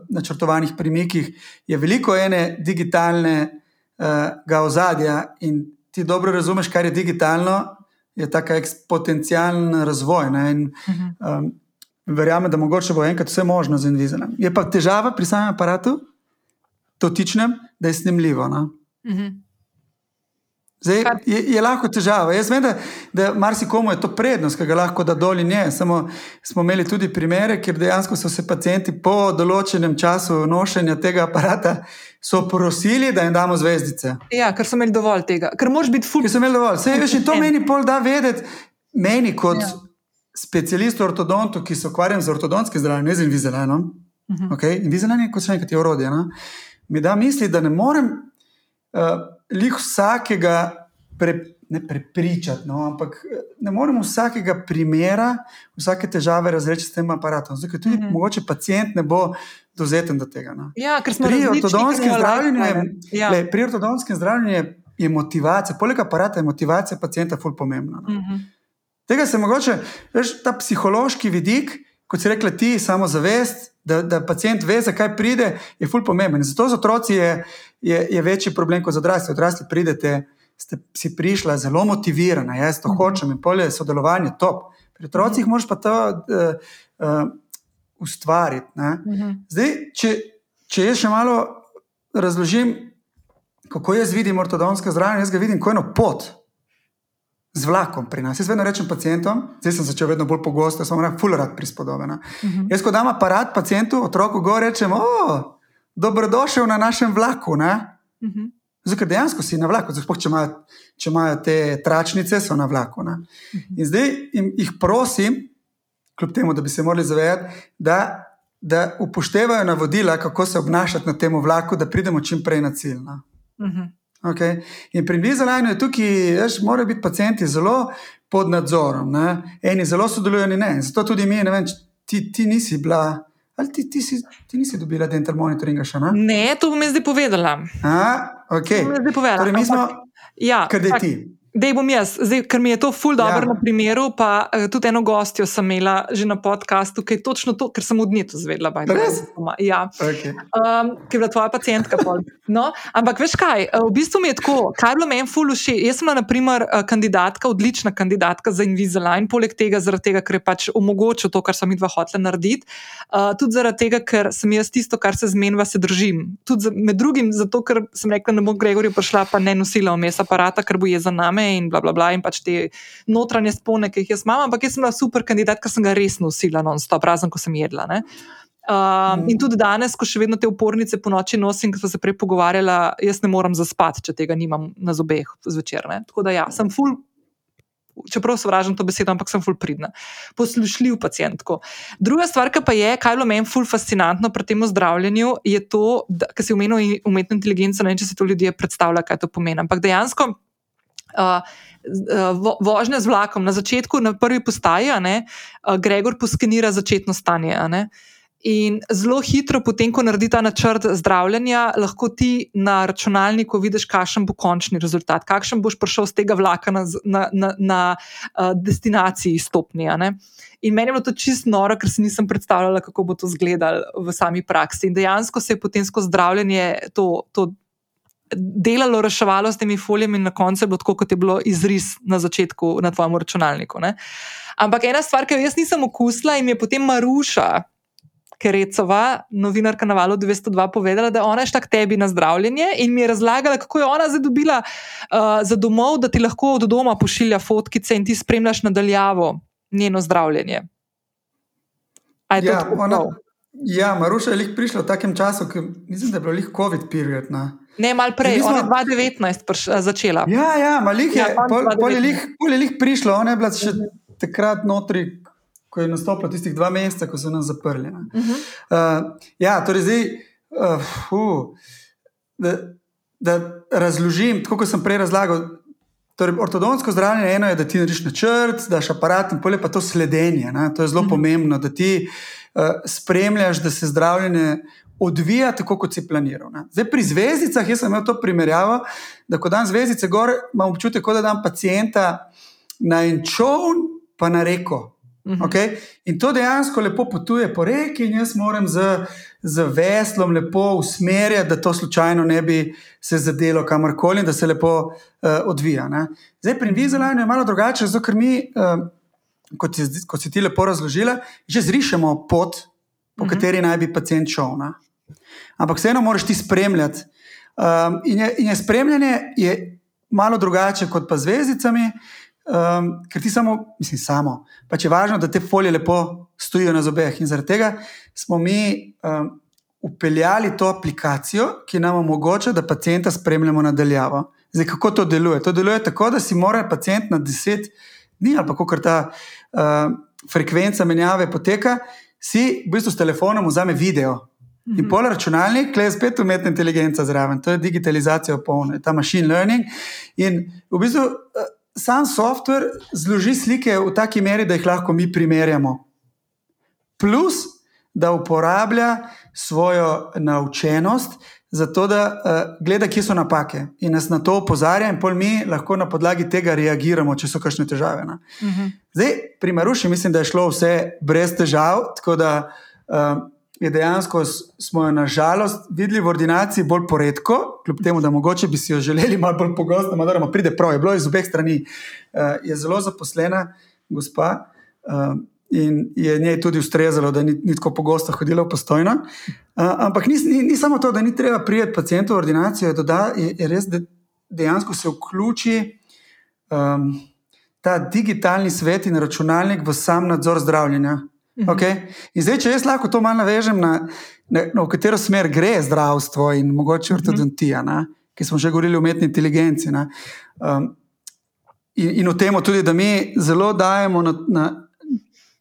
Speaker 2: načrtovanih premikih je veliko ene digitalnega uh, ozadja in ti dobro razumeš, kar je digitalno, je tako eksponencialen razvoj. In, um, verjamem, da mogoče bo enkrat vse možno z Invisalign. Je pa težava pri samem aparatu, dotičnem, da je snemljivo. No? Zdaj, je, je lahko težava. Jaz vem, da, da marsikomu je to prednost, ki ga lahko da dol in je. Samo smo imeli tudi primere, kjer dejansko so se pacijenti po določenem času nošenja tega aparata prosili, da jim damo zvezdice.
Speaker 1: Ja, ker so imeli dovolj tega, ker moraš biti fulg.
Speaker 2: Ker so imeli dovolj. Sej, veš, to meni pol da vedeti, meni kot ja. specialistu ortodontu, ki se ukvarjam z ortodonskim zdravjem, ne z Invisalignom. Uh. -huh. okay? Invisalign je kot še enkrat je orodje. No? Mi da misli, da ne morem. Uh, lih vsakega pre, ne prepričati, no, ampak eh, ne moremo vsakega primera, vsake težave razreči s tem aparatom. Zato tudi mm -hmm. mogoče pacijent ne bo dozeten do tega. No.
Speaker 1: Ja,
Speaker 2: pri ortodonskem zdravljenju je, ja. le, pri ortodonskem zdravljenju je, je motivacija, poleg aparata je motivacija pacijenta ful pomembna. No. Mm -hmm. Tega se mogoče, veš, ta psihološki vidik, kot si rekla ti, samo zavest, da, da pacijent ve, zakaj pride, je ful pomemben. Zato za otroci je, je, je večji problem kot za odrasle. Odrasli pridete, ste si prišla zelo motivirana, jaz to mhm. hočem in polje sodelovanje top. Pri otrocih -huh. moraš pa to uh, uh, ustvariti. Uh mhm. -huh. Zdaj, če, če jaz še malo razložim, kako jaz vidim ortodonsko zdravje, jaz ga vidim kot eno pot. Z vlakom pri nas. Jaz vedno rečem pacijentom, zdaj sem začel vedno bolj pogosto, samo full rad prispodobena. Uh mhm. -huh. Jaz, ko dam aparat pacijentu, otroku, go rečem, oh, dobrodošel na našem vlaku. Uh mhm. -huh. Zato, ker dejansko si na vlaku, zato, če, imajo, če imajo te tračnice, so na vlaku. Uh mhm. -huh. In zdaj jih prosim, kljub temu, da bi se morali zavedati, da, da upoštevajo navodila, kako se obnašati na tem vlaku, da pridemo čim prej na cilj. Uh -huh. okay. In pri Invisalignu je tukaj, veš, morajo biti pacijenti zelo pod nadzorom. Ne? Eni zelo sodelujo, eni ne. Zato tudi mi, ne vem, ti, ti nisi bila. Ali ti, ti, si, ti nisi dobila dental monitoringa še? Ne,
Speaker 1: ne to bom zdaj povedala.
Speaker 2: A, ok.
Speaker 1: To bom zdaj povedala.
Speaker 2: Torej, mi smo. Ja, kaj je ti?
Speaker 1: Da bom jaz, zdaj, ker mi je to ful dobro ja. na primeru, pa uh, tudi eno gostjo sem imela že na podkastu, ki je točno to, ker sem od nje to zvedla. Ja. Okay. Um, ker je bila tvoja pacijentka. No, ampak veš kaj, eh, v bistvu mi je tako, kaj je bilo meni ful všeč. Jaz sem bila, na primer, eh, kandidatka, odlična kandidatka za Invisalign, poleg tega, tega, ker je pač omogočil to, kar sem jih dva hotela narediti. Uh, tudi zaradi tega, ker sem jaz tisto, kar se zmenjava, se držim. Tudi med drugim zato, ker sem rekla, da ne bom Gregorju prišla, pa ne nosila vmes aparata, ker bo je za nami in bla, bla, bla, in pač te notranje spone, ki jih jaz imam, ampak jaz sem bila super kandidat, ker sem ga res nosila, non-stop, razen ko sem jedla. Ne? Um, mm. In tudi danes, ko še vedno te upornice po noči nosim, kot smo se prej pogovarjali, jaz ne morem zaspati, če tega nimam na zobeh zvečer. Ne? Tako da ja, sem full. Čeprav sovražim to besedo, ampak sem ful pridna. Poslušljiv pacijentko. Druga stvar, ki pa je, kaj je bilo meni ful fascinantno pri tem zdravljenju, je to, kar si omenil umetno inteligenco. Ne vem, če si to ljudje predstavljajo, kaj to pomeni. Ampak dejansko uh, vožnja z vlakom. Na začetku, na prvi postaji, ne, uh, Gregor poskenira začetno stanje. In zelo hitro, potem, ko naredi ta načrt zdravljenja, lahko ti na računalniku vidiš, kakšen bo končni rezultat, kakšen boš prišel z tega vlaka na, na, na, na destinaciji stopni. In meni je bilo to čisto noro, ker si nisem predstavljala, kako bo to izgledalo v sami praksi. In dejansko se je potem skozi zdravljenje to. to delalo, reševalo s temi folijami, in na koncu je bilo tako, kot je bilo izris na začetku na tvojem računalniku. Ne? Ampak ena stvar, ki jo jaz nisem okusila in je potem Maruša. Kerecova, novinarka na valu 202, povedala, da ona je šla k tebi na zdravljenje in mi je razlagala, kako je ona zdaj dobila uh, za domov, da ti lahko od doma pošilja fotkice in ti spremljaš nadaljavo njeno zdravljenje.
Speaker 2: Ja, ona, ja, Maruša je prišla v takem času, ki mislim, da je bilo COVID period. Na.
Speaker 1: Ne, malo prej, ona je 2019 prš, eh, začela.
Speaker 2: Ja, ja, malih je, ja, pol je lih prišlo, ona je bila še takrat notri, ko je nastopila tistih dva meseca, ko so nas zaprli. Uh -huh. uh, ja, torej zdaj, uh, uh, da, da razložim, tako kot sem prej razlagal. Torej, ortodonsko zdravljenje eno je, da ti narediš načrt, daš aparat in polje pa to sledenje. Ne? To je zelo uh mhm. -huh. pomembno, da ti uh, spremljaš, da se zdravljenje odvija tako, kot si planiral. Ne. Zdaj, pri zvezdicah, jaz sem imel to primerjavo, da ko dam zvezdice gor, imam občutek, da dam pacijenta na en čovn, pa na reko. Mhm. Okay? In to dejansko lepo potuje po reki, in jaz moram z, z veslom lepo usmerjati, da to slučajno ne bi se zadelo kamorkoli, da se lepo uh, odvija. Ne? Zdaj, pri Invisalignu je malo drugače, zato ker mi, uh, kot, si, kot si ti lepo razložila, že zrišemo pot, po uh mhm. -huh. kateri naj bi pacijent šel. Ampak vseeno moraš ti spremljati. Um, in, je, in je spremljanje je malo drugače kot pa z vezicami, um, ker ti samo, mislim, samo. Pač je važno, da te folije lepo stojijo na zobeh. In zaradi tega smo mi um, upeljali to aplikacijo, ki nam omogoča, da pacijenta spremljamo nadaljavo. Zdaj, kako to deluje? To deluje tako, da si mora pacijent na deset dni, ali kako ta uh, frekvenca menjave poteka, si v bistvu s telefonom vzame video. In mhm. pol računalnik, le spet umetna inteligenca zraven, to je digitalizacija, polna, ta machine learning. In v bistvu eh, sam software zloži slike v taki meri, da jih lahko mi primerjamo. Plus, da uporablja svojo naučenost, zato da uh, gleda, kje so napake in nas na to opozarja, in pol mi lahko na podlagi tega reagiramo, če so kakšne težave. Uh mhm. -huh. Zdaj, pri Maruši mislim, da je šlo vse brez težav. Tako da uh, je dejansko, smo jo nažalost videli v ordinaciji bolj poredko, kljub temu, da mogoče bi si jo želeli malo bolj pogosto, da ima pride prav, je bilo iz obeh strani. Uh, je zelo zaposlena gospa uh, in je njej tudi ustrezalo, da ni, ni tako pogosto hodila v postojno. Uh, ampak ni, ni, ni samo to, da ni treba prijeti pacijentu v ordinacijo, da je, je res, da dejansko se vključi. Um, Ta digitalni svet in računalnik v sam nadzor zdravljenja. Mhm. Okay? In zdaj, če jaz lahko to malo navežem na, na, na katero smer gre zdravstvo in mogoče mhm. ortodontija, na, ki smo že govorili o umetni inteligenci. Na, um, in, in o tem tudi, da mi zelo dajemo na, na,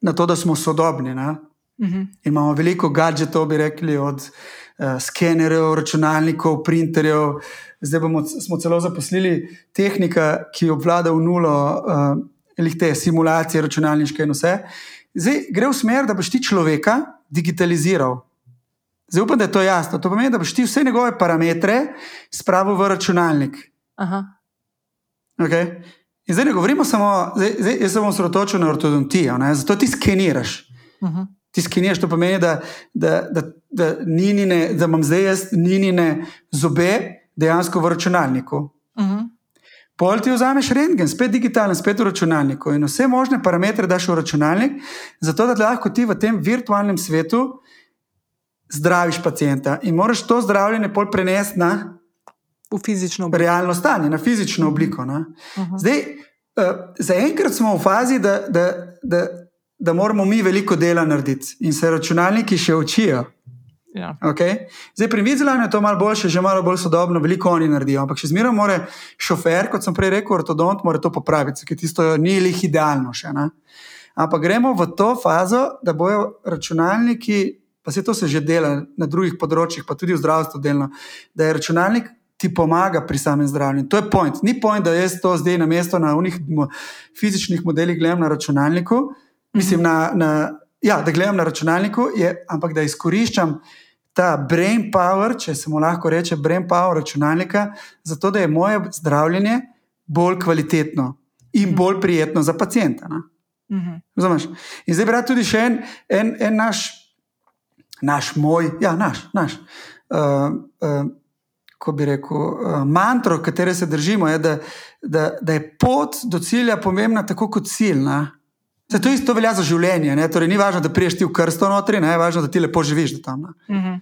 Speaker 2: na to, da smo sodobni. Na. Uhum. Imamo veliko gadgetov, bi rekli, od uh, skenerjev, računalnikov, printerjev. Zdaj bomo, smo celo zaposlili tehnika, ki obvlada v nulo uh, te simulacije, računalniške in vse. Uh, Zdaj gre v smer, da boš ti človeka digitaliziral. Zdaj upam, da je to jasno. To pomeni, da boš ti vse njegove parametre spravil v računalnik. Okay? In zdaj ne govorimo samo, zdaj, zdaj, jaz se bom osredotočil na ortodontijo, ne? zato ti skeniraš. Uh mhm. -huh. Ti skeniraš, to pomeni, da, da, da, da, ninine, da imam zdaj jaz ninine zobe dejansko v računalniku. Uh mhm. -huh. Pol ti vzameš rentgen, spet digitalen, spet v računalniku in vse možne parametre daš v računalnik, zato da lahko ti v tem virtualnem svetu zdraviš pacijenta in moraš to zdravljenje pol prenesti na
Speaker 1: v fizično
Speaker 2: obliko. Realno stanje, na fizično obliko. Uh -huh. Zdaj, uh, zaenkrat smo v fazi, da, da, da, da moramo mi veliko dela narediti in se računalniki še učijo. Ja. Okay? Zdaj, pri Vizilanju je to malo boljše, že malo bolj sodobno, veliko oni naredijo. Ampak še zmeraj mora šofer, kot sem prej rekel, ortodont, mora to popraviti, ker tisto ni lih idealno še. Ne? Ampak gremo v to fazo, da bojo računalniki, pa se to se že dela na drugih področjih, pa tudi v zdravstvu delno, da je računalnik ti pomaga pri samem zdravljenju. To je point. Ni point, da jaz to zdaj na mesto na unih fizičnih modelih gledam na računalniku, mislim, na, na, ja, da gledam na računalniku, je, ampak da izkoriščam ta brain power, če se mu lahko reče brain power računalnika, zato da je moje zdravljenje bolj kvalitetno in bolj prijetno za pacijenta. Mhm. Razumeš? In zdaj bi rad tudi še en, en, en naš, naš, moj, ja, naš, naš. Uh, uh, ko bi rekel, uh, mantro, katero se držimo, je, da, da, da je pot do cilja pomembna tako kot cilj. Se, to isto velja za življenje. Torej, ni važno, da priješ ti v krsto notri, ne? je važno, da ti lepo živiš tam. Uh,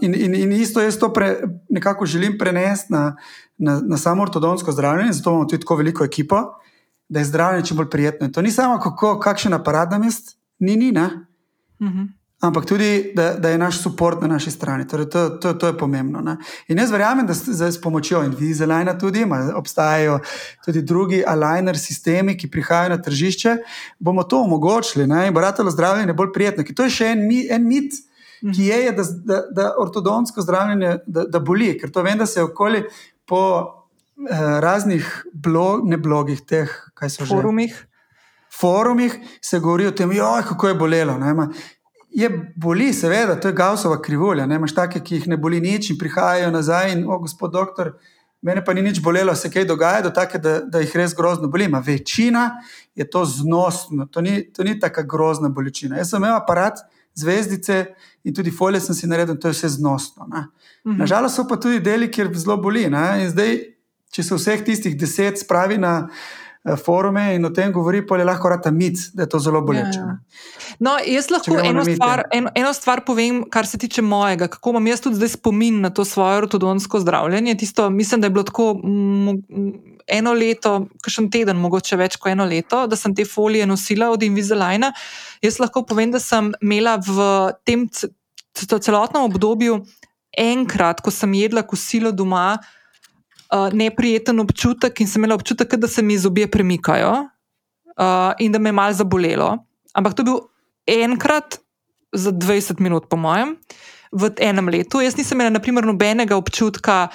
Speaker 2: in, in, in isto jaz to pre, nekako želim prenesti na, na, na samo ortodonsko zdravljenje, zato imamo tudi tako veliko ekipo, da je zdravljenje čim bolj prijetno. In to ni samo, kako, kakšen aparat nam je, ni, ni. Uh -huh ampak tudi, da, da je naš podpor na naši strani. Torej, to, to, to je pomembno. Ne? In jaz verjamem, da zdaj s pomočjo Invisaligna tudi obstajajo tudi drugi aligner sistemi, ki prihajajo na tržišče, bomo to omogočili ne? in bo ratalo zdravljenje bolj prijetno. Ker to je še en, en mit. Ki je, je da, da, da ortodontsko zdravljenje da, da boli, ker to vem, da se okoli po eh, raznih blog, ne blogih, teh, kaj so
Speaker 1: forumih.
Speaker 2: že. Forumih se govori o tem, kako je bolelo. Ne, je boli, seveda, to je Gaussova krivulja. Ne imaš take, ki jih ne boli nič in prihajajo nazaj in, o, gospod doktor, mene pa ni nič bolelo, se kaj dogaja, do take, da, da jih res grozno boli. Ma večina je to znosno, to ni, to ni taka grozna bolečina. Jaz sem imel aparat, zvezdice in tudi folije sem si naredil, to je vse znosno. Mhm. Nažalost so pa tudi deli, kjer zelo boli. Ne? In zdaj, če se vseh tistih deset spravi na. Eh, forume in o tem govori, pa je lahko rata mit, da je to zelo boleče. Ja.
Speaker 1: No, jaz lahko eno stvar, eno, eno stvar povem, kar se tiče mojega, kako imam jaz tudi zdaj spomin na to svoje ortodonsko zdravljenje. Tisto, mislim, da je bilo tako eno leto, kakšen teden, mogoče več kot eno leto, da sem te folije nosila od Invisaligna. Jaz lahko povem, da sem imela v tem celotnem obdobju enkrat, ko sem jedla kosilo doma, uh, neprijeten občutek in sem imela občutek, da se mi zobje premikajo uh, in da me je malo zabolelo. Ampak to je bil enkrat za 20 minut, po mojem, v enem letu. Jaz nisem imela, naprimer, nobenega občutka.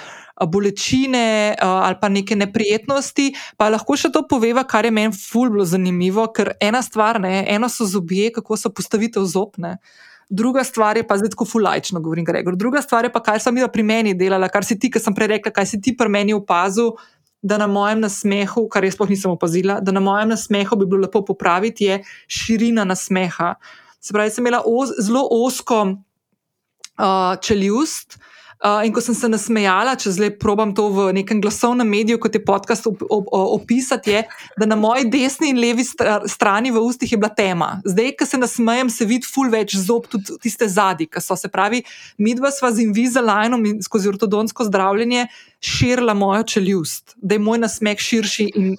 Speaker 1: Bolečine ali pa neke neprijetnosti, pa lahko še to poveva, kar je meni fulblo zanimivo, ker ena stvar, ne, eno so zobje, kako so postavitev zobne. Uh, druga stvar je pa zdaj tako fulajčno, govorim, Gregor. Druga stvar je pa, kaj sem jaz pri meni delala, kar si ti, ki sem prej rekla, kaj si ti pri meni opazil. Da na mojem nasmehu, kar jaz sploh nisem opazila, da na mojem nasmehu bi bilo lepo popraviti, je širina nasmeha. Se pravi, sem imela oz, zelo osko uh, čeljust, uh, in ko sem se nasmejala, če zdaj probam to v nekem glasovnem mediju, kot je podcast op, op, opisati, je, da na moji desni in levi strani v ustih je bila tema. Zdaj, ko se nasmejem, se vidi ful več zob, tudi tiste zadnji, ki so se pravi, midva sva z Invisalignom in skozi ortodonsko zdravljenje širila mojo čeljust, da je moj nasmeh širši in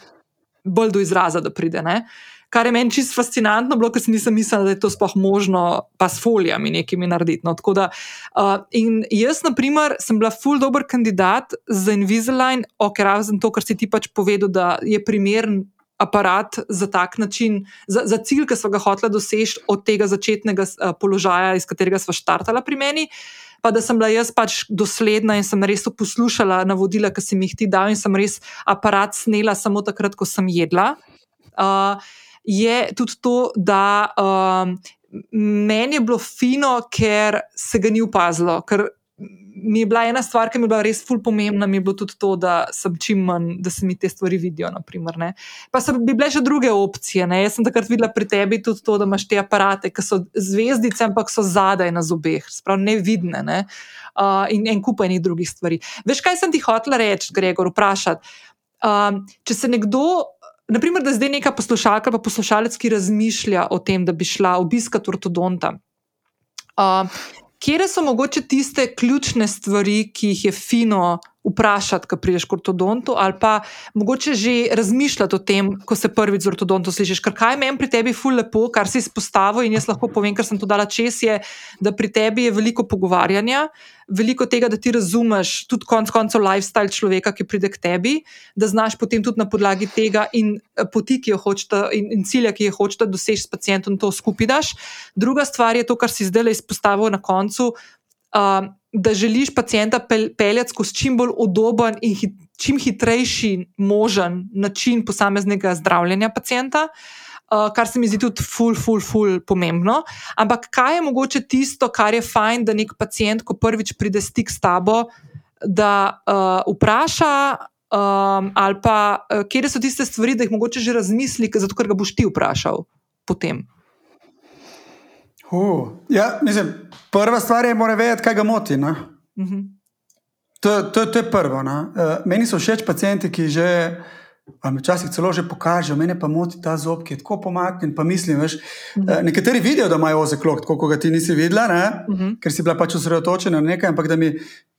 Speaker 1: bolj do izraza, da pride. Ne? Kar je meni čisto fascinantno, bilo, ker nisem mislila, da je to sploh možno, pa s folijami nekimi narediti. No, da, uh, in jaz, na primer, sem bila full dobr kandidat za Invisalign, ok, razen to, kar si ti pač povedal, da je primern. Aparat za tak način, za, za cilj, ki smo ga hoteli doseči od tega začetnega uh, položaja, iz katerega smo štartali pri meni, pa da sem bila jaz pač dosledna in sem res poslušala navodila, ki sem jih ti dal, in sem res aparat snela samo takrat, ko sem jedla. Uh, je tudi to, da um, meni je bilo fino, ker se ga ni opazilo. Ker mi je bila ena stvar, ki mi je bila res ful pomembna, mi je bilo tudi to, da sem čim manj, da se mi te stvari vidijo. Naprimer, pa so bi bile še druge opcije. Ne? Jaz sem takrat videla pri tebi tudi to, da imaš te aparate, ki so zvezdice, ampak so zadaj na zobeh, sprav nevidne. Ne? Uh, in en kup enih drugih stvari. Veš, kaj sem ti hotel reči, Gregor, vprašati? Um, če se nekdo naprimer, da zdaj neka poslušalka ali poslušalec, ki razmišlja o tem, da bi šla obiskati ortodonta. Uh, Kje so mogoče tiste ključne stvari, ki jih je fino vprašati, ko prideš k ortodontu, ali pa mogoče že razmišljati o tem, ko se prvič z ortodontom slišiš. Ker kaj meni pri tebi ful lepo, kar si izpostavil in jaz lahko povem, ker sem to dala čez, je, da pri tebi je veliko pogovarjanja, veliko tega, da ti razumeš tudi konec koncev lifestyle človeka, ki pride k tebi, da znaš potem tudi na podlagi tega in eh, poti, ki jo hočete, in, in cilja, ki jih hočete doseči s pacijentom, to skupaj daš. Druga stvar je to, kar si zdaj izpostavil na koncu. Uh, da želiš pacijenta peljati skozi čim bolj udoben in hit, čim hitrejši možen način posameznega zdravljenja pacijenta, uh, kar se mi zdi tudi ful, ful, ful pomembno. Ampak kaj je mogoče tisto, kar je fajn, da nek pacijent, ko prvič pride stik s tabo, da uh, vpraša. Um, ali pa, uh, kje so tiste stvari, da jih mogoče že razmisli, zato ker ga boš ti vprašal potem.
Speaker 2: Uh, ja, mislim, prva stvar je, mora vedeti, kaj ga moti. Uh -huh. to, to, to je prvo. Uh, meni so všeč pacijenti, ki že. Včasih celo že pokažejo, meni pa moti ta zob, ki je tako pomaknjen. Pa mislim, veš, uh -huh. nekateri vidijo, da imajo ozek lok, tako kot ga ti nisi videla, uh -huh. ker si bila pač osredotočena na nekaj. Ampak mi,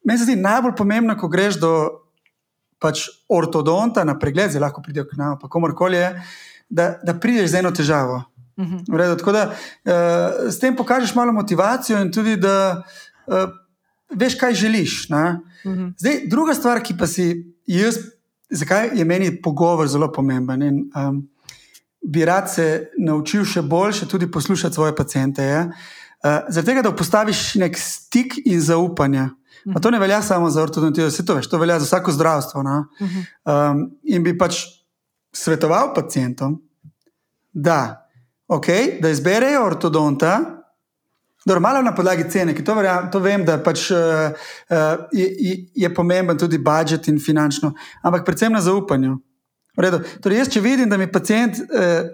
Speaker 2: meni se zdi najbolj pomembno, ko greš do pač ortodonta na pregled, zdaj lahko pridejo k nam, pa komorkoli je, da, da prideš z eno težavo. -hmm. Redo, tako da uh, s tem pokažeš malo motivacijo in tudi, da uh, veš, kaj želiš. Mm -hmm. Zdaj, druga stvar, ki pa si jaz, zakaj je meni pogovor zelo pomemben. In, um, bi rad se naučil še boljše tudi poslušati svoje pacijente. Uh, Zaradi tega, da postaviš nek stik in zaupanje. Pa to ne velja samo za ortodontijo, vse to veš, to velja za vsako zdravstvo. No? Um, in bi pač svetoval pacijentom, da okay, da izberejo ortodonta, normalno na podlagi cene, ki to, verjam, to vem, da pač, uh, je, je pomemben tudi budžet in finančno, ampak predvsem na zaupanju. Torej, jaz, če vidim, da mi pacijent uh,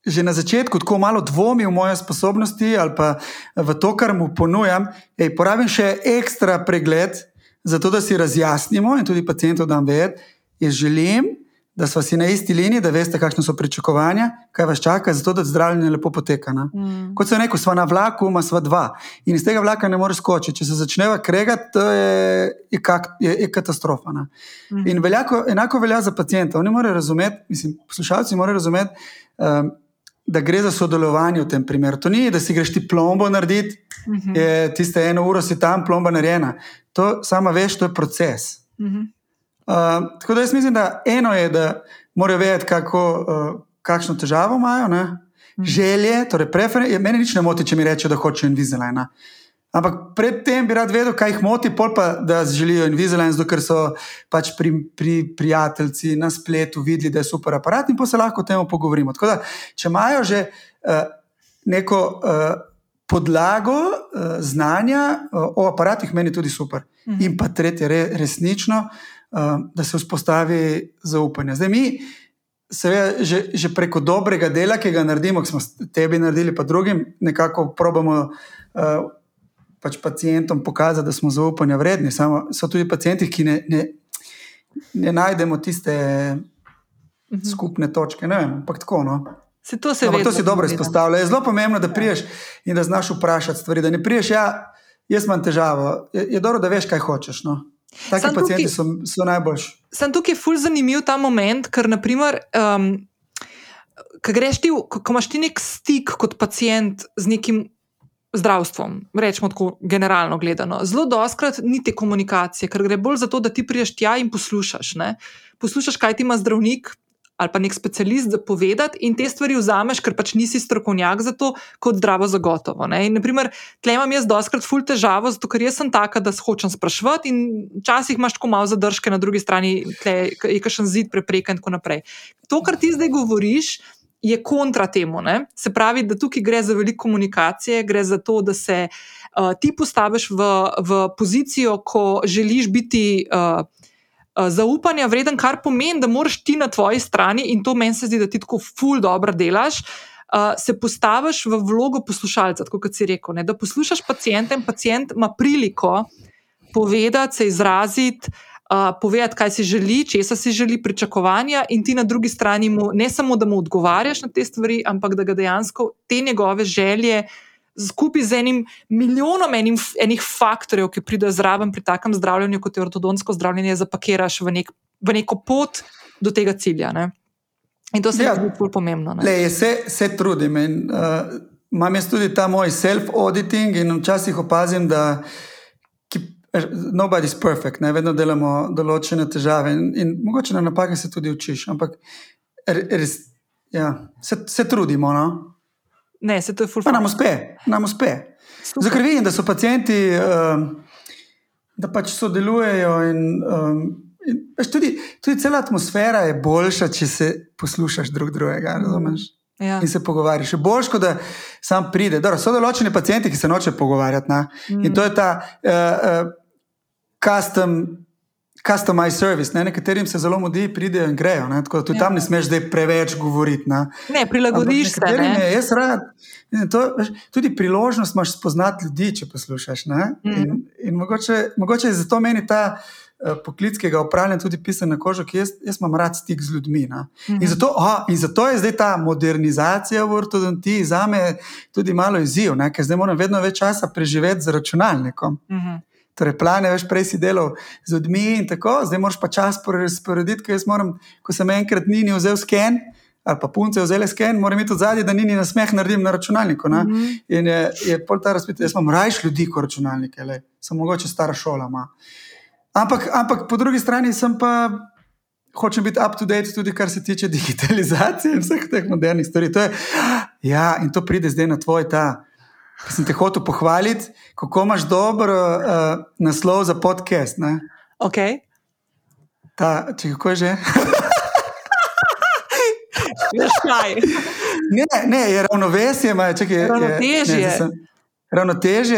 Speaker 2: že na začetku tako malo dvomi v moje sposobnosti ali pa v to, kar mu ponujam, ej, porabim še ekstra pregled, zato da si razjasnimo in tudi pacijentom dam vedeti, jaz želim da smo si na isti liniji, da veste, kakšne so pričakovanja, kaj vas čaka, zato da zdravljenje lepo poteka. Mm. Kot se je rekel, smo na vlaku, ima sva dva in iz tega vlaka ne moreš skočiti. Če se začneva kregati, to je, je, kak, je, je katastrofa. Mm. In veljako, enako velja za pacijenta. Oni morajo razumeti, mislim, poslušalci morajo razumeti. Um, Da gre za sodelovanje v tem primeru. To ni, da si greš ti plombo narediti, mhm. -huh. je tiste eno uro si tam, plomba narejena. To samo veš, to je proces. Uh mhm. Uh, tako da jaz mislim, da eno je, da morajo vedeti, kako, uh, kakšno težavo imajo, ne? Mhm. želje, torej preference. Mene nič ne moti, če mi rečejo, da hočejo Invisalign. Ampak predtem bi rad vedel, kaj jih moti, pol pa da želijo Invisalign, zato ker so pač pri, pri prijateljci na spletu videli, da je super aparat in pa se lahko o tem pogovorimo. Tako da, če imajo že uh, neko. Uh, Podlago uh, znanja uh, o aparatih meni tudi super. -huh. In pa tretje, re, resnično, uh, da se vzpostavi zaupanje. Zdaj, mi, seveda, že, že preko dobrega dela, ki ga naredimo, ki smo tebi naredili, pa drugim, nekako probamo uh, pač pacijentom pokazati, da smo zaupanja vredni. Samo so tudi pacijenti, ki ne, ne, ne najdemo tiste mhm. skupne točke. Ne vem, ampak tako. No.
Speaker 1: Se to, se
Speaker 2: no, to si dobro izpostavlja. Je zelo pomembno, da priješ in da znaš vprašati stvari. Da ne priješ, ja, jaz imam težavo. Je, je dobro, da veš, kaj hočeš. No. Taki sem pacijenti tukaj, so, so najboljši.
Speaker 1: Sem tukaj ful zanimiv ta moment, ker naprimer, um, ko, ti, ko, ko imaš ti nek stik kot pacijent z nekim zdravstvom, rečemo tako generalno gledano, zelo doskrat ni te komunikacije, ker gre bolj za to, da ti priješ tja in poslušaš. Ne? Poslušaš, kaj ti ima zdravnik, ali pa nek specialist povedati, in te stvari vzameš, ker pač nisi strokovnjak za to, kot zdravo zagotovo. Ne? In, naprimer, tle imam jaz doskrat ful težavo, zato ker jaz sem taka, da hočem sprašvati, in včasih imaš tako malo zadržke, na drugi strani tle, je kakšen zid prepreken in tako naprej. To, kar ti zdaj govoriš. je kontra temu. Ne? Se pravi, da tukaj gre za veliko komunikacije, gre za to, da se uh, ti postaviš v, v pozicijo, ko želiš biti. Uh, Zaupanja vreden, kar pomeni, da moraš ti na tvoji strani, in to meni se zdi, da ti tako ful dobro delaš, uh, se postaviš v vlogo poslušalca, kot si rekel. Ne? Da poslušaš pacijenta in pacijent ima priliko povedati, se izraziti, uh, povedati, kaj si želi, česa si želi, pričakovanja, in ti na drugi strani mu ne samo, da mu odgovarjaš na te stvari, ampak da ga dejansko te njegove želje. Skupaj z enim milijonom enim, enih faktorjev, ki pridejo zraven pri takem zdravljenju, kot je ortodontsko zdravljenje, zapakiraš v, nek, v neko pot do tega cilja. Ne? In to se ja, mi zdi zelo pomembno.
Speaker 2: Le, se, se trudim. In, uh, imam jaz tudi ta moj self-auditing in včasih opazim, da nobody's perfect, ne vedno delamo določene težave in, in mogoče na napake se tudi učiš. Ampak res, ja, se, se trudimo. No?
Speaker 1: Ne, se to je fulfulno.
Speaker 2: Nam uspe, nam uspe. Zakaj vidim, da so pacijenti, uh, da pač sodelujejo in. Um, Tudi, tudi cela atmosfera je boljša, če se poslušaš drug drugega. Ja. In se pogovarjaš. Boljš, kot da sam pride. Dobro, so določeni pacijenti, ki se noče pogovarjati. Mm. In to je ta uh, uh, custom. Customized service, ne? nekaterim se zelo mudi, pridejo in grejo. Ne? Tako da tudi ja. tam ne smeš zdaj preveč govoriti. Ne,
Speaker 1: ne prilagodiš se.
Speaker 2: Ne? Jaz rad. To, tudi priložnost imaš spoznati ljudi, če poslušaš. Mm. In, in mogoče, mogoče je zato meni ta. Eh, poklic, ki ga upravljam, tudi pisan na kožo, ki jaz, jaz imam rad stik z ljudmi. Mm -hmm. in, zato, oh, in zato je zdaj ta modernizacija v ortodontiji za me tudi malo izziv, ne? ker zdaj moram vedno več časa preživeti z računalnikom. Mm -hmm. Torej, plane več prej si delal z ljudmi in tako, zdaj moraš pa čas sporediti, ker jaz moram, ko sem enkrat nini vzel sken. Ali pa punce vzele sken, moram imeti zadnji, da ni na smeh naredim na računalniku. Mm -hmm. In je, je pol ta razpit, jaz imam rajš ljudi kot računalnike, le. sem mogoče stara šola. Ma. Ampak, ampak po drugi strani sem pa hočem biti up to date, tudi kar se tiče digitalizacije in vseh teh modernih stvari. To je, ja, in to pride zdaj na tvoj ta. Ker sem te hotel pohvaliti, kako imaš dober uh, naslov za podcast. Ne?
Speaker 1: Ok.
Speaker 2: Ta, če kako je že?
Speaker 1: ne,
Speaker 2: ne, je ravnovesje, ima čekaj.
Speaker 1: Ravnotežje. Je, ne,
Speaker 2: Ravnoteže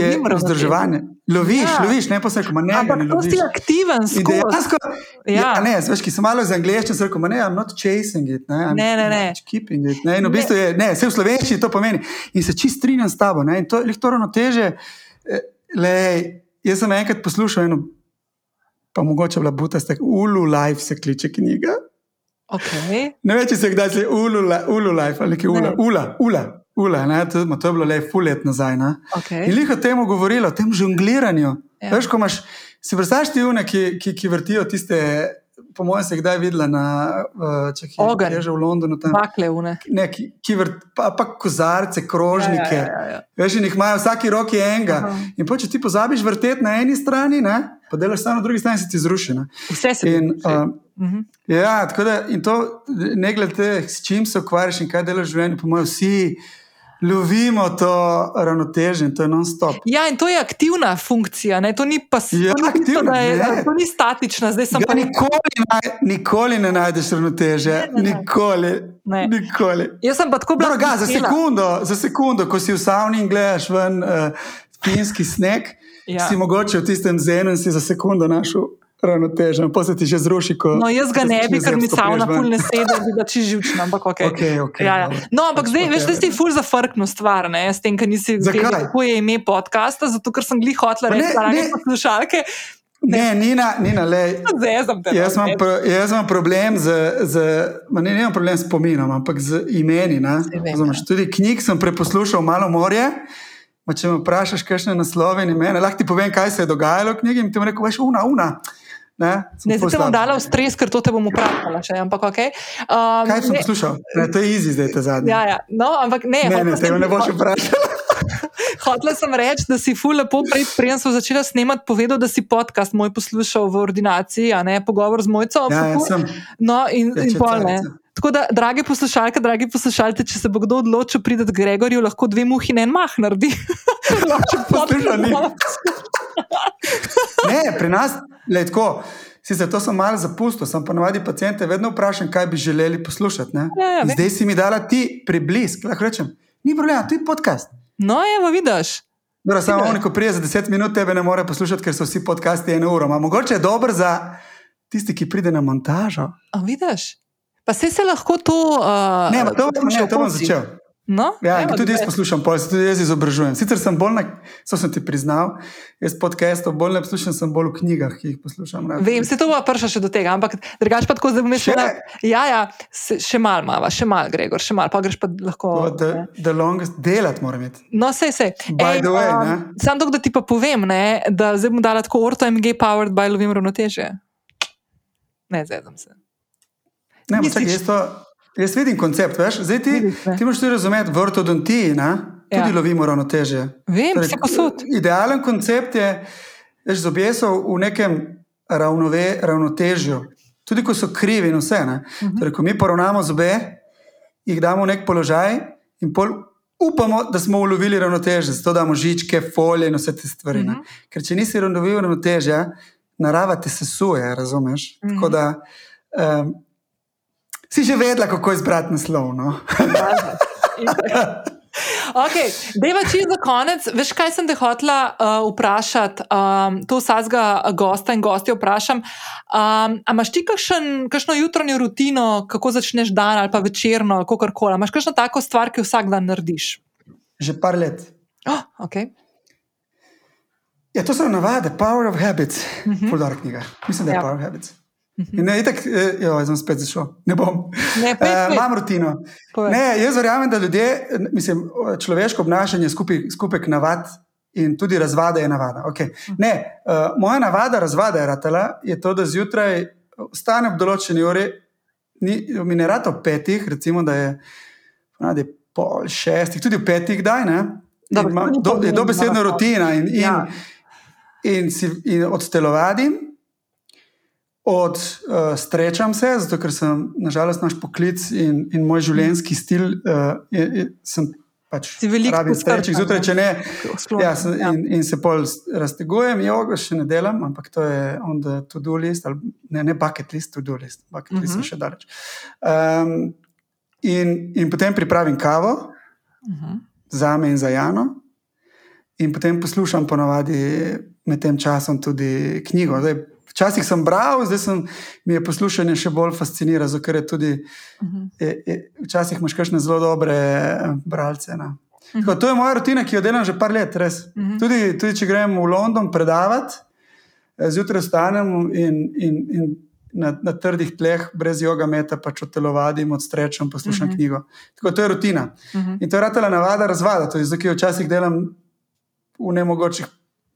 Speaker 2: je vzdrževanje. Loviš, ja. loviš, ne pa se reko, ne.
Speaker 1: Ampak
Speaker 2: to
Speaker 1: si aktiven,
Speaker 2: dejansko. Ja. ja, ne, veš, ki sem malo za angliščino, se reko, ne, I'm not chasing it, ne, I'm
Speaker 1: ne, ne, ne.
Speaker 2: keeping it. Ne, in v bistvu je, ne, vse v slovenščini to pomeni. In se čist strinjam s tabo, ne, in to, to ravnoteže, eh, le, jaz sem enkrat poslušal eno, pa mogoče bila buta, stek, Ulu Life se kliče knjiga.
Speaker 1: Okay.
Speaker 2: Ne veš, če se kdaj se Ulu, Ulu Life ali ki Ula, Ula, Ula. Ule, ne, to, to je bilo le pol let nazaj.
Speaker 1: Okay.
Speaker 2: In liho temu govorilo, o tem žongliranju. Ja. Veš, ko imaš, si predstavljaš ti une, ki, ki, ki vrtijo tiste. Po mojem, se je kdaj videla na
Speaker 1: Ogar,
Speaker 2: že v Londonu. Tam,
Speaker 1: bakle,
Speaker 2: ne, ki, ki vrt, pa, pa kozarce, krožnike. Ja, ja, ja, ja. Veš, in jih imajo vsaki roki enega. Aha. In po, če ti pozabiš vrteti na eni strani, ne, pa delaš samo na drugi strani, se ti zruši. Ne.
Speaker 1: Vse se
Speaker 2: ti zruši. Uh, ja, tako da, in to, ne glede, s čim se ukvarjaš in kaj delaš v življenju, po mojem, vsi lovimo to ravnotežje, to je non-stop.
Speaker 1: Ja, in to je aktivna funkcija, ne? to ni pasivna. Ja, aktivna, je, to ni statična, zdaj sem
Speaker 2: pa. Nikoli, naj, nikoli ne najdeš ravnoteže, ne, ne, nikoli. Ne. nikoli.
Speaker 1: Jaz sem pa tako bil.
Speaker 2: Za sekundo, za sekundo, ko si v savni in gledaš ven uh, finski sneg, ja. si mogoče v tistem zenu in si za sekundo našel ravnotežen, pa se ti že zruši. Ko,
Speaker 1: no, jaz ga ne bi, ker mi savna ful ne sedi, da bi ga či živčna, ampak ok.
Speaker 2: okay, okay
Speaker 1: ja, ja. No, ampak zdaj, veš, da si ful zafrkno stvar, ne, s tem, ker nisi
Speaker 2: vedel,
Speaker 1: kako je ime podcasta, zato ker sem glih hotla reči, da ne poslušalke.
Speaker 2: Ne, ne Nina, Nina le, jaz, imam pro, jaz imam problem z, z ne, ne problem s pominom, ampak z imeni. Zamaš, tudi knjig sem preposlušal malo morje. Če me vprašaš, kakšne naslove in imena, lahko ti povem, kaj se je dogajalo v knjigi. In ti rečeš, una, una.
Speaker 1: Ne, ne zdaj te bom dala v stres, ker to te bom upravila. Okay.
Speaker 2: Um, Kaj sem poslušal? To je izi, zdaj te zadnje.
Speaker 1: Ja, ja. No, ampak ne,
Speaker 2: ne, ne, tega ne boš vprašal.
Speaker 1: Hotela sem reči, da si ful lepo prej, preden sem začela snemati, povedal, da si podcast moj poslušal v ordinaciji, a ne pogovor z mojco.
Speaker 2: Ja, ja,
Speaker 1: no, in, ja, in pol ne. Tako da, dragi poslušalke, dragi poslušalci, če se bo kdo odločil priti k Gregorju, lahko dve muhi in en mah naredi.
Speaker 2: ne, pri nas, le tako. Sicer to sem malo zapustil, sem pa navadi pacijente vedno vprašam, kaj bi želeli poslušati.
Speaker 1: Ja, ja, vem.
Speaker 2: Zdaj si mi dala ti priblisk, lahko rečem, ni problema, to je podcast.
Speaker 1: No, evo, vidiš.
Speaker 2: Dobro, samo on, ko prije za 10 minut, tebe ne more poslušati, ker so vsi podcasti eno uro. Ampak mogoče je dobro za tisti, ki pride na montažo.
Speaker 1: A vidiš? Pa se se lahko to. Uh,
Speaker 2: Ne, to,
Speaker 1: še
Speaker 2: ne, to bom
Speaker 1: opozi.
Speaker 2: začel.
Speaker 1: No,
Speaker 2: Ja,
Speaker 1: evo,
Speaker 2: in tudi jaz poslušam, pol, se tudi jaz izobražujem. Sicer sem bolj na, so sem ti priznal, jaz podcastov bolj ne poslušam, sem bolj v knjigah, ki jih poslušam. rad.
Speaker 1: Vem, se to bo prša še do tega, ampak drugač pa tako zdaj bom
Speaker 2: Še?
Speaker 1: Ja, ja, se, še mal mava, še mal, Gregor, še mal, pa greš pa lahko.
Speaker 2: To, The, the longest delat moram imeti.
Speaker 1: No, sej, sej.
Speaker 2: By the way, ne.
Speaker 1: Sam to, da ti pa povem, ne, da zdaj bom dala tako orto MG powered by lovim ravnoteže. Ne, zdaj sem se.
Speaker 2: Ne, čakaj, jaz, to, jaz vidim koncept. Veš? Zdaj ti,
Speaker 1: Vidiš, ne.
Speaker 2: ti moraš tudi razumeti, v ortodontiji ne, tudi
Speaker 1: Ja.
Speaker 2: lovimo ravnoteže.
Speaker 1: Vem,
Speaker 2: Torej,
Speaker 1: vse posod.
Speaker 2: Idealen koncept je, da zobje so v nekem ravnove, ravnotežju, tudi ko so krivi in vse. Uh
Speaker 1: Mhm.
Speaker 2: -huh. torej, ko mi poravnamo zobe, jih damo v nek položaj in pol upamo, da smo ulovili ravnoteže, zato damo žičke, folije in vse te stvari. Uh
Speaker 1: Mhm.
Speaker 2: -huh. Ker če nisi ulovil ravnotežja, narava te sesuje, razumeš?
Speaker 1: Mhm.
Speaker 2: -huh. Tako da um, si že vedela, kako izbrati naslov. No?
Speaker 1: Okay, Deva, če za konec, veš, kaj sem te hotela uh, vprašati, um, to vsakega gosta in gostja vprašam. Um, a imaš ti kakšen, kakšno jutranjo rutino, kako začneš dan ali pa večerno, kako koli? Imaš kakšno tako stvar, ki jo vsak dan narediš?
Speaker 2: Že par let.
Speaker 1: Oh, okay.
Speaker 2: Ja, to so navade, Power of Habits, uh. -huh. Fuldar knjiga. Mislim, da je
Speaker 1: ja.
Speaker 2: Power of Habits. Uh -huh. Ne, itak, eh, jo, jaz sem spet zašel. Ne bom.
Speaker 1: Ne, pej,
Speaker 2: Eh,
Speaker 1: pej.
Speaker 2: Imam rutino.
Speaker 1: Povej.
Speaker 2: Ne, jaz verjamem, da ljudje, mislim, človeško obnašanje je skupaj, skupek navad in tudi razvada je navada. Okay. Ne, uh, moja navada, razvada je ratala, je to, da zjutraj vstanem ob določeni uri, ni, mi ne rata ob petih, recimo, da je, da je pol šestih, tudi ob petih, daj ne. In
Speaker 1: to ni
Speaker 2: do, je dobesedna rutina in, in,
Speaker 1: Ja.
Speaker 2: in, si, in odstelovadim, od uh, strečam se, zato ker sem nažalost naš poklic in, in moj življenjski stil. Uh, je, je, sem pač
Speaker 1: Si veliko
Speaker 2: rabim
Speaker 1: poskrbljen,
Speaker 2: strečih zjutraj, če ne.
Speaker 1: Sklon.
Speaker 2: Ja, sem,
Speaker 1: Ja.
Speaker 2: in, in se pol raztegujem, jogo še ne delam, ampak to je on the to-do list, ali ne, ne bucket list, to-do list, bucket list
Speaker 1: Mhm.
Speaker 2: še daleč. Um, in, in potem pripravim kavo
Speaker 1: Mhm.
Speaker 2: za me in za Jano, in potem poslušam ponovadi med tem časom tudi knjigo. Zdaj, včasih sem bral, zdaj sem, mi je poslušanje še bolj fascinira, zato ker je tudi.
Speaker 1: Mhm.
Speaker 2: Je, je, včasih imaš kakšne zelo dobre eh, bralce. No. Tako, to je moja rutina, ki jo delam že par let. res.
Speaker 1: Mhm.
Speaker 2: Tudi, tudi če grem v London predavati, eh, zjutraj vstanem in, in, in na, na trdih tleh, brez joga meta, pač odtelovadim, odstrečam, poslušam
Speaker 1: Mhm.
Speaker 2: knjigo. Tako, to je rutina.
Speaker 1: Mhm.
Speaker 2: In to je ratela navada, razvada, tudi zato, ker jo včasih delam v nemogočih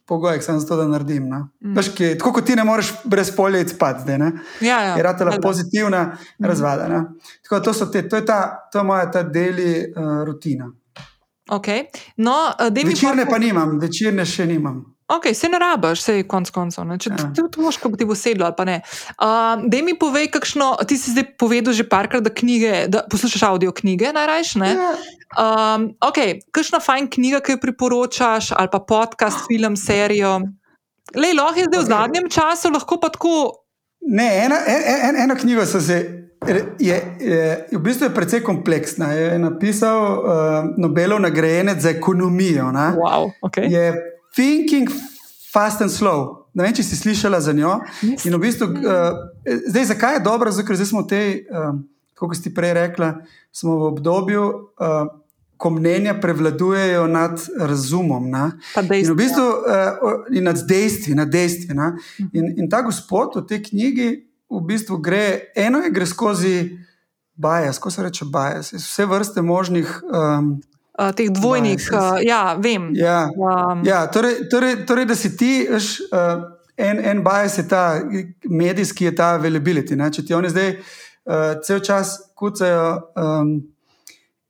Speaker 2: pogojih, samo zato, da naredim. No.
Speaker 1: Mm.
Speaker 2: Veš, ki, tako kot ti ne moreš brez polja spati, zdaj, ne?
Speaker 1: Ja, ja.
Speaker 2: je ratela
Speaker 1: valjda.
Speaker 2: pozitivna
Speaker 1: Mhm.
Speaker 2: razvada. Ne? Tako, to, te, to, je ta, to je moja ta deli uh, rutina.
Speaker 1: Okay. No, mi
Speaker 2: Večerne
Speaker 1: pol-
Speaker 2: pa nimam, večerne še nimam.
Speaker 1: Ok, se ne rabiš, se je konc koncev. Če
Speaker 2: Ja.
Speaker 1: ti to moš, kako ti bo sedlo ali pa ne. Uh, Dej mi povej, kakšno, ti si zdaj povedal že parkrat, da, knjige, da poslušaš audio knjige najrajš. Ne?
Speaker 2: Ja,
Speaker 1: Um, ok, kakšna fajn knjiga, ki jo priporočaš, ali pa podcast, film, serijo. Lej, lahko je zdaj v zadnjem času, lahko pa tako.
Speaker 2: ne, ena, en, en, eno knjigo sem se. Je, je, v bistvu je precej kompleksna. Je napisal uh, Nobelov nagrajenec za ekonomijo. Ne?
Speaker 1: Wow, okay.
Speaker 2: Je Thinking Fast and Slow. Ne vem, če si slišala za njo. In v bistvu, uh, zdaj, zakaj je dobro? Zato, ker zdaj smo v tej, uh, kot si prej rekla, smo v obdobju, uh, ko mnenja prevladujejo nad razumom. Ne?
Speaker 1: Pa
Speaker 2: In v bistvu uh, in nad dejstvi. Nad dejstvi ne? in, in ta gospod v tej knjigi v bistvu gre, eno je gre skozi bias, ko se reče bias, vse vrste možnih. Um,
Speaker 1: uh, teh dvojnih, uh, ja, vem.
Speaker 2: ja,
Speaker 1: Um,
Speaker 2: Ja, torej, torej, torej da si ti, veš, uh, en, en bias je ta medijski, je ta availability. Ne? Če ti oni zdaj uh, cel čas kucajo um,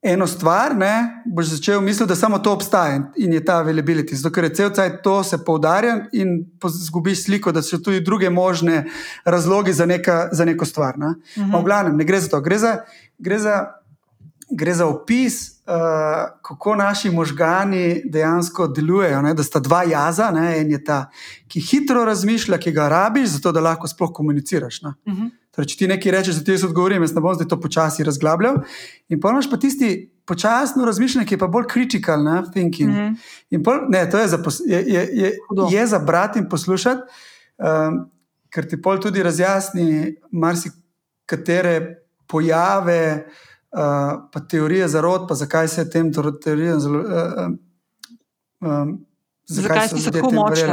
Speaker 2: eno stvar, ne, boš začel misliti, da samo to obstaja in je ta availability. Zato, ker je cel cajt to se poudarja in izgubiš sliko, da so tudi druge možne razloge za, neka, za neko stvar. Ne?
Speaker 1: Mhm.
Speaker 2: Ma v glavnem, ne gre za to. Gre za, gre za gre za opis, uh, kako naši možgani dejansko delujejo. Ne? Da sta dva jaza, ne? en je ta, ki hitro razmišlja, ki ga rabiš, zato da lahko sploh komuniciraš. Uh mhm. -huh. torej, če ti nekaj rečeš, da ti jaz odgovorim, jaz ne bom zdaj to počasi razglabljal. In pa imaš pa tisti počasno razmišljanje, ki je pa bolj critical, ne? thinking. Uh mhm. -huh. pol, ne, to je za, je, je, je, je za brati in poslušati, um, ker ti pol tudi razjasni marsikatere pojave pa teorije zarod, pa zakaj se tem teorijam zelo. Uh,
Speaker 1: um, Zakaj, zakaj so tako močni?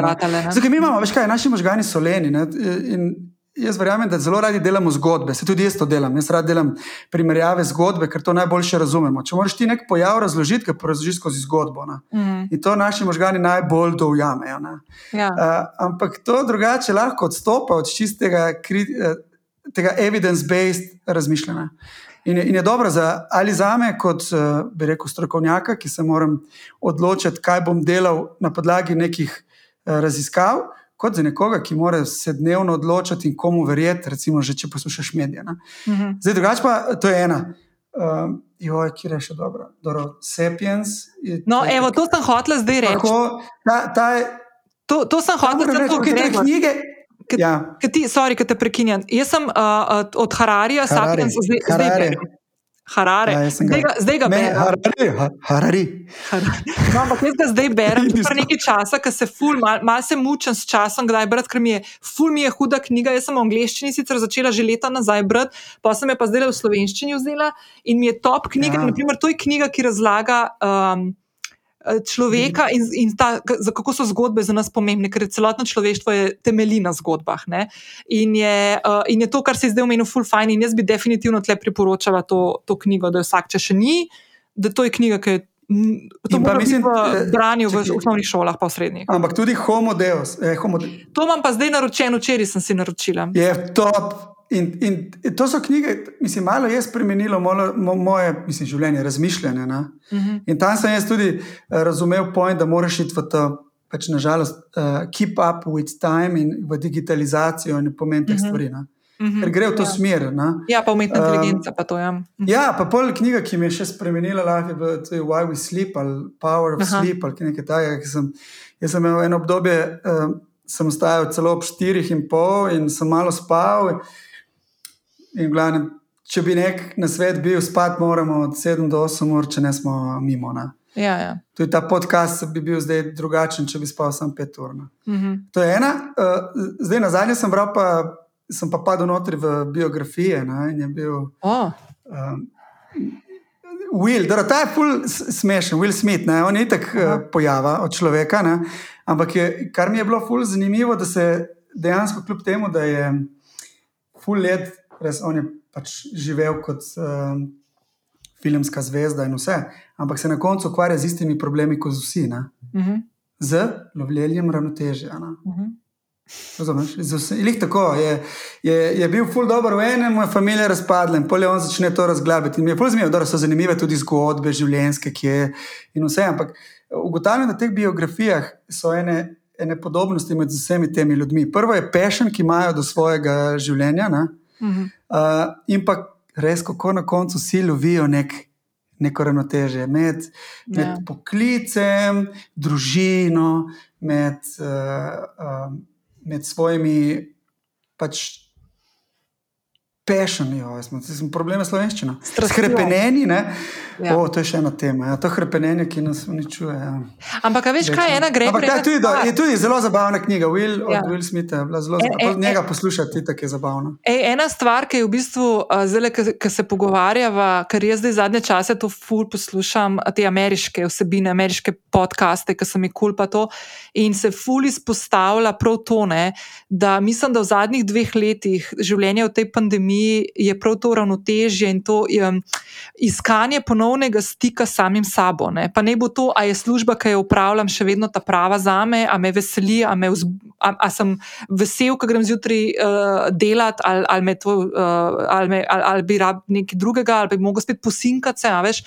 Speaker 2: Zakaj mi imamo, veš kaj, naši možgani so leni. Ne? In jaz verjamem, da zelo radi delamo zgodbe. Se tudi jaz to delam. Jaz rad delam primerjave zgodbe, ker to najboljše razumemo. Če moraš ti nek pojav razložiti, ga razložiš skozi zgodbo. Mm. In to naši možgani najbolj dovjamejo. Ja. Uh, ampak to drugače lahko odstopa od čistega uh, evidence-based razmišljanja. In je, in je dobro za, ali za me, kot uh, bi rekel, strokovnjaka, ki se moram odločiti, kaj bom delal na podlagi nekih uh, raziskav, kot za nekoga, ki mora se dnevno odločiti in komu verjeti, recimo, že če poslušaš medije. Uh mhm. -huh. Zdaj, drugače pa to je ena. Uh, Joj, ki je še dobro. dobro Sapiens.
Speaker 1: No, evo, to sem hotel zdaj reči. Ta, ta je, to, to sem hotel reči,
Speaker 2: so te knjige.
Speaker 1: Ki ja. ti, sorry, ki te prekinjam. Jaz sem uh, od Hararija, Sapiens, zdaj, zdaj berem. Harare. Ja, zdaj ga, zdaj ga berem.
Speaker 2: Harari. Harari.
Speaker 1: No, ampak jaz ga zdaj berem, že nekaj časa, ker se ful, malo mal se mučem s časom, kdaj brati, ker mi je ful, mi je huda knjiga. Jaz sem v angleščini sicer začela že leta nazaj brati, pa sem jo pa zdaj v slovenščini vzela in mi je top knjiga. Ja. Naprimer, to je knjiga, ki razlaga. Um, človeka in, in ta, kako so zgodbe za nas pomembne, ker celotno človeštvo je temelji na zgodbah. In je, uh, in je to, kar se je zdaj omenil, full fine. In jaz bi definitivno tle priporočala to, to knjigo, da je vsak, če še ni, da to je knjiga, ki je. To pa mislim, da branijo v osnovnih šolah, pa v srednjih.
Speaker 2: Ampak tudi homo deus. Eh, homo
Speaker 1: de... To imam pa zdaj naročeno, včeraj sem si naročila.
Speaker 2: Je top. In, in to so knjige, mislim, malo je spremenilo malo, mo, moje mislim, življenje, razmišljanje. Uh mhm. -huh. In tam sem jaz tudi uh, razumel point, da moraš iti v to, pač nažalost, uh, keep up with time in v digitalizacijo in pomen teh uh mhm. -huh. stvari. Uh mhm. -huh. Ker gre v to ja. smer. Ne?
Speaker 1: Ja, pa umetna inteligenca, um, pa to. Ja.
Speaker 2: -huh. Ja, pa pol knjiga, ki mi je še spremenila, je Why We Sleep ali Power of -huh. Sleep ali nekaj takega. Jaz sem imel eno obdobje, uh, sem stajal celo ob štirih in pol in sem malo spal. In glavnem, če bi nek na svet bil, spat moramo od 7 do 8 ur, če ne smo mimo. Ne?
Speaker 1: Ja, ja.
Speaker 2: Tudi ta podcast bi bil zdaj drugačen, če bi spal samo 5 ur. Mm -hmm. To je ena. Uh, zdaj na zadnje sem bral, pa sem pa padel notri v biografije. Ne? In je bil. Oh. Um, Will, da ta je full smešen, Will Smith, ne? on je tako uh, pojava od človeka. Ne? Ampak je, kar mi je bilo full zanimivo, da se dejansko, kljub temu, da je full let res on je pač živel kot um, filmska zvezda in vse, ampak se na koncu ukvarja z istimi problemi kot vsi. Uh mhm. -huh. Z lovljenjem ravnotežja. Uh mhm. -huh. Razumeš? Ilih tako je, je, je bil ful dobro v enem, moja familija razpadla in polje on začne to razglabiti. In mi je ful zanimivo, da so zanimive tudi zgodbe življenjske, ki je in vse. Ampak ugotavljam, da v teh biografijah so ene, ene podobnosti med vsemi temi ljudmi. Prvo je pešen, ki imajo do svojega življenja. Ne? Uh, in pa res, kako na koncu vsi lovijo nek, neko ravnoteže med, med. Ja. poklicem, družino, med, uh, uh, med svojimi pač pešeni, smo probleme slovenščine. Skrepeneni, ne? Ja. O, to je še ena tema. Ja. To je krepenje, ki nas uničuje. Ja.
Speaker 1: Ampak, veš, kaj je ena gre?
Speaker 2: Ampak, ja, tudi, da, je tudi zelo zabavna knjiga. Will, ja. Will Smith je bila zelo zabavna. E, e, njega poslušati, tako je zabavno.
Speaker 1: E, ena stvar, ki je v bistvu zelo, ki se pogovarjava, ker jaz zdaj zadnje čase to ful poslušam, te ameriške vsebine, ameriške podcaste, ki so mi kul pa to. In se ful izpostavlja prav to, ne, da mislim, da v zadnjih dveh letih življenja v tej pandemiji je prav to ravnotežje in to um, iskanje ponovno ponovnega stika s samim sabo. Ne? Pa ne bo to, a je služba, ki jo upravljam, še vedno ta prava za me, a me veseli, a, me vzb, a, a sem vesel, ko grem zjutraj uh, delati, ali, ali, me to, uh, ali, me, ali, ali bi rab nekaj drugega, ali bi mogel spet posinkati se.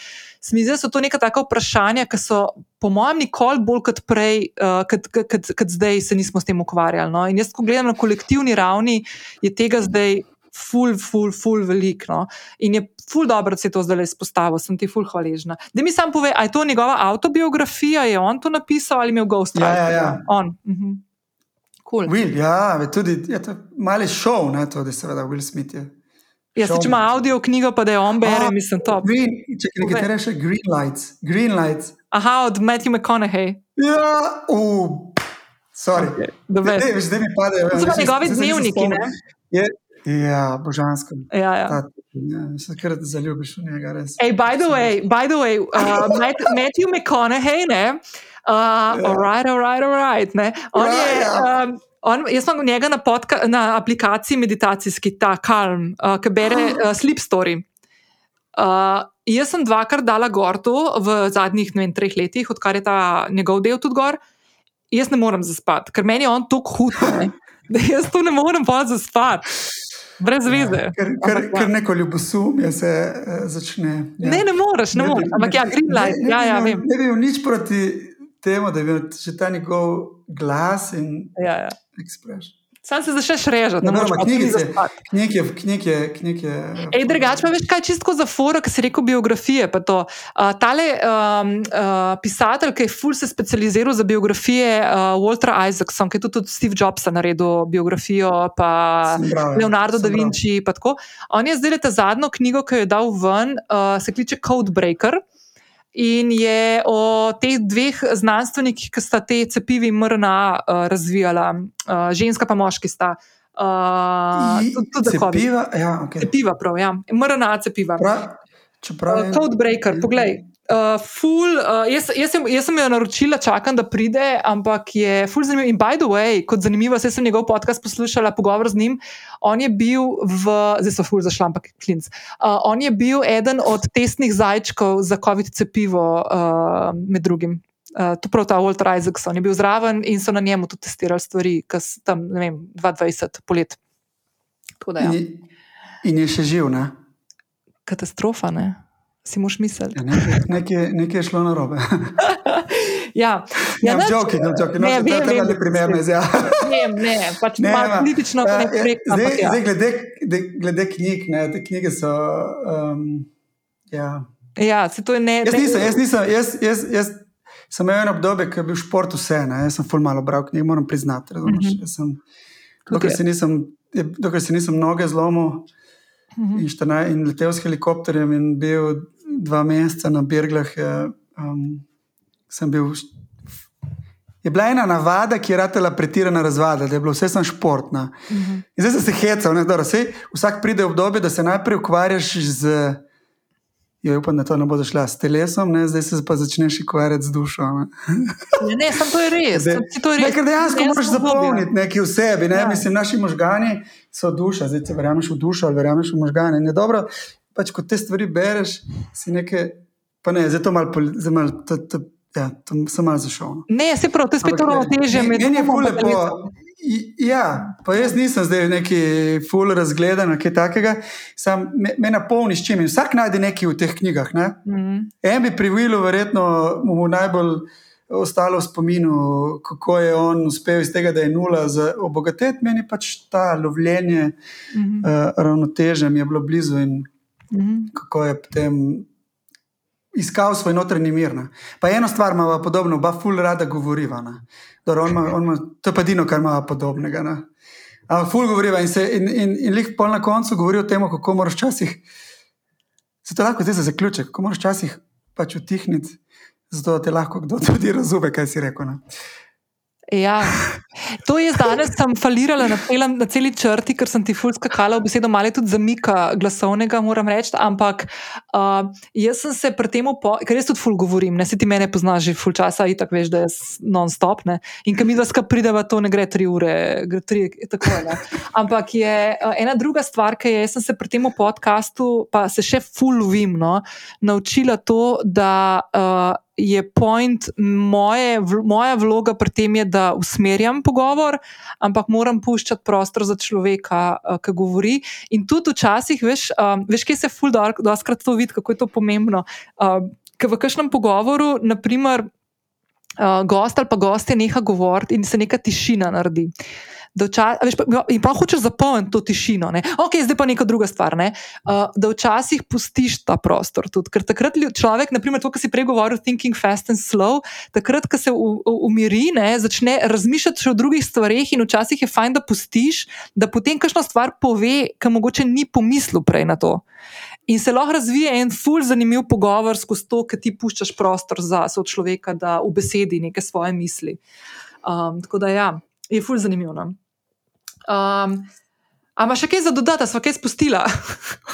Speaker 1: Smizi, da so to neka taka vprašanja, ki so, po mojem, nikoli bolj kot prej, uh, kot, kot, kot, kot zdaj, se nismo s tem ukvarjali. No? In jaz, ko gledam na kolektivni ravni, je tega zdaj ful, ful, ful velik. No? In je ful dobro, da si to zdaj izpostavil, sem ti ful hvaležna. Da mi sam pove, ali je to njegova autobiografija, je on to napisal ali je Ghost
Speaker 2: Ja, ja, ja.
Speaker 1: On. Mhm. Cool.
Speaker 2: Will, ja, tudi je to mali šov, ne to, da seveda Will Smith je.
Speaker 1: Ja, če ima audio knjigo, pa da je on bere, mislim, to.
Speaker 2: Green, če nekaj reče, Green Lights. Green lights.
Speaker 1: Aha, od Matthew McConaughey.
Speaker 2: Ja, uh, sorry. Okay, ne, veš, da mi padejo.
Speaker 1: To so njegovi dnevniki, ne?
Speaker 2: Je, ja, božansko.
Speaker 1: Ja, ja.
Speaker 2: Ta, ja, se kar zaljubiš v njega, res.
Speaker 1: Hey, by the way, by the way uh, Matthew McConaughey, ne? Uh, yeah. Ja. All right, all right, all right. Ne? On right, je. Ja. Um, On, jaz sem njega na, podka, na aplikaciji meditacijski, ta Calm, uh, ki bere uh, Sleep Story. Uh, jaz sem dvakrat dala gor to v zadnjih vem, treh letih, odkar je ta njegov del tudi gor. Jaz ne morem zaspati, ker meni je on tako hud? Da jaz to ne morem pa zaspati. Brez veze. Ja,
Speaker 2: ker, ker, ja. ker neko ljubosumje se uh, začne.
Speaker 1: Ja. Ne, ne moreš, ne, ne moreš. Ampak ja, green light. Ne, ne, ja, ja,
Speaker 2: ne, ne bi imel nič proti temu, da bi imel ta njegov glas in
Speaker 1: ja, ja.
Speaker 2: expression.
Speaker 1: Sam se začneš režati,
Speaker 2: ne moreš knjige, knjige, knjige, knjige.
Speaker 1: Ej, drugače pa veš, kaj čisto za foro, ki si rekel biografije. Uh, tale um, uh, pisatelj, ki je ful se specializiral za biografije, uh, Walter Isaacson, ki je tudi, tudi Steve Jobs naredil biografijo, pa
Speaker 2: bravo,
Speaker 1: Leonardo da Vinci. On je zdaj ta zadnjo knjigo, ki jo je dal ven, uh, se kliče Codebreaker in je o teh dveh znanstvenikih, ki sta te cepivi MRNA uh, razvijala, uh, ženska pa moški sta. Uh, tudi
Speaker 2: cepiva, ja, okay.
Speaker 1: cepiva, prav, ja. MRNA cepiva.
Speaker 2: Prav, čeprav,
Speaker 1: uh, Codebreaker, poglej. Uh, ful, uh, jaz, jaz, sem, jaz sem jo naročila, čakam, da pride, ampak je ful zanimiv. In by the way, kot zanimivo, jaz sem njegov podcast poslušala, pogovor z njim. On je bil v, zdaj so ful zašla, ampak klinc. Uh, on je bil eden od testnih zajčkov za COVID cepivo, uh, med drugim. Uh, to prav ta Walter Isaacson je bil zraven in so na njemu tudi testirali stvari, ki so tam, ne vem, 2020 polet. Da, ja.
Speaker 2: in, in je še živ, ne?
Speaker 1: Katastrofa, ne? Si moš misliti.
Speaker 2: Ja, nekaj, nekaj, nekaj je šlo na robe.
Speaker 1: ja,
Speaker 2: ja, ja joki, no, joki, no, ne, vem, vem, vem, primerne, ja.
Speaker 1: ne, ne, pač ne, malo politično ne
Speaker 2: prek. Zdaj, ja. zdaj glede, glede knjig, ne, te knjige so. Um, ja.
Speaker 1: ja, se to je ne.
Speaker 2: Jaz nisem, jaz nisem, jaz, jaz, jaz sem imel eno obdobje, ko je bil šport vse, ne, jaz sem ful malo bral knjig, moram priznati. Mm -hmm. Dokler si nisem, dokler si nisem noge zlomil. Mm -hmm. in, in letel s helikopterjem, in bil dva meseca na Birglah, je, um, sem bil. Je bila ena navada, ki je ratela pretirana razvada, da je bilo vse samo športno. Uh -huh. Zdaj sem se hecal, ne, dobro, sej, vsak pride obdobje, da se najprej ukvarjaš z. Jo, upam, da to ne bo zašla s telesom, ne? zdaj se pa začneš ukvarjati z dušo. Ne,
Speaker 1: ja, ne samo to je res. To je res.
Speaker 2: Ker dejansko moraš zapolniti nekaj v sebi. Ne? Ja. Mislim, naši možgani so duša, zdaj se verjameš v dušo ali verjameš v možgane. Ne, dobro, pač, ko te stvari bereš, si nekaj, pa ne, zdaj to malo, zdaj malo to, to, ja, to sem malo zašel.
Speaker 1: No. Ne, se pravi, to je spet ravnotežje med
Speaker 2: njimi. Meni je bolje po. Ja, pa jaz nisem zdaj neki ful razgledan, kaj takega. Sam me, me napolni s čim. Vsak najde nekaj v teh knjigah. Ne? Mm -hmm. En bi pri Willu verjetno mu najbolj ostalo v spominu, kako je on uspel iz tega, da je nula za obogatiti. Meni pač ta lovljenje, mm -hmm. uh, ravnoteže mi je bilo blizu in -hmm. kako je potem iskal svoj notranji mir. Ne. Pa eno stvar ima podobno, oba ful rada govoriva. Dobro, on ma, on ma, to je pa edino, kar ima podobnega. Ne. Ampak ful govoriva in, se, in, in, in lih pol na koncu govori o tem, kako moraš včasih, se to lahko zdaj za zaključek, kako moraš včasih pač utihniti, zato da te lahko kdo tudi razume, kaj si rekel. Ne.
Speaker 1: Ja. To je danes, sem falirala na, celem, na celi črti, ker sem ti fulska kala v besedo, malo tudi zamika glasovnega, moram reči. Ampak uh, jaz sem se pri tem, ker jaz tudi ful govorim, ne si ti mene poznaš že ful časa, in tako veš, da je non-stop. Ne? In kam mi dva skupaj prideva, to ne gre tri ure, gre tri, tako je. Ampak je uh, ena druga stvar, ki je, jaz sem se pri tem podkastu, pa se še ful lovim, no, naučila to, da. Uh, je point moje, moja vloga pri tem, je, da usmerjam pogovor, ampak moram puščati prostor za človeka, uh, ki govori. In tudi včasih, veš, um, veš kje se ful dobro, da skrat to vidi, kako je to pomembno. Uh, Ker v kažem pogovoru, naprimer, uh, gost ali pa gost je neha govoriti in se neka tišina naredi. Včas, veš, in pa hočeš zapolniti to tišino. Ne? Ok, zdaj pa neka druga stvar. Ne? Uh, da včasih pustiš ta prostor. Tudi. Ker takrat človek, naprimer, to, kar si prej govoril, thinking fast and slow, takrat, ko se umiri, ne, začne razmišljati o drugih stvareh, in včasih je fajn, da pustiš, da potem kakšna stvar pove, ki mogoče ni pomislil prej na to. In se lahko razvije en ful zanimiv pogovor skozi to, ki ti puščaš prostor za človeka, da v besedi neke svoje misli. Um, tako da ja, je ful zanimivo. No? Um, Ampak še kaj za dodati, smo kaj spustila?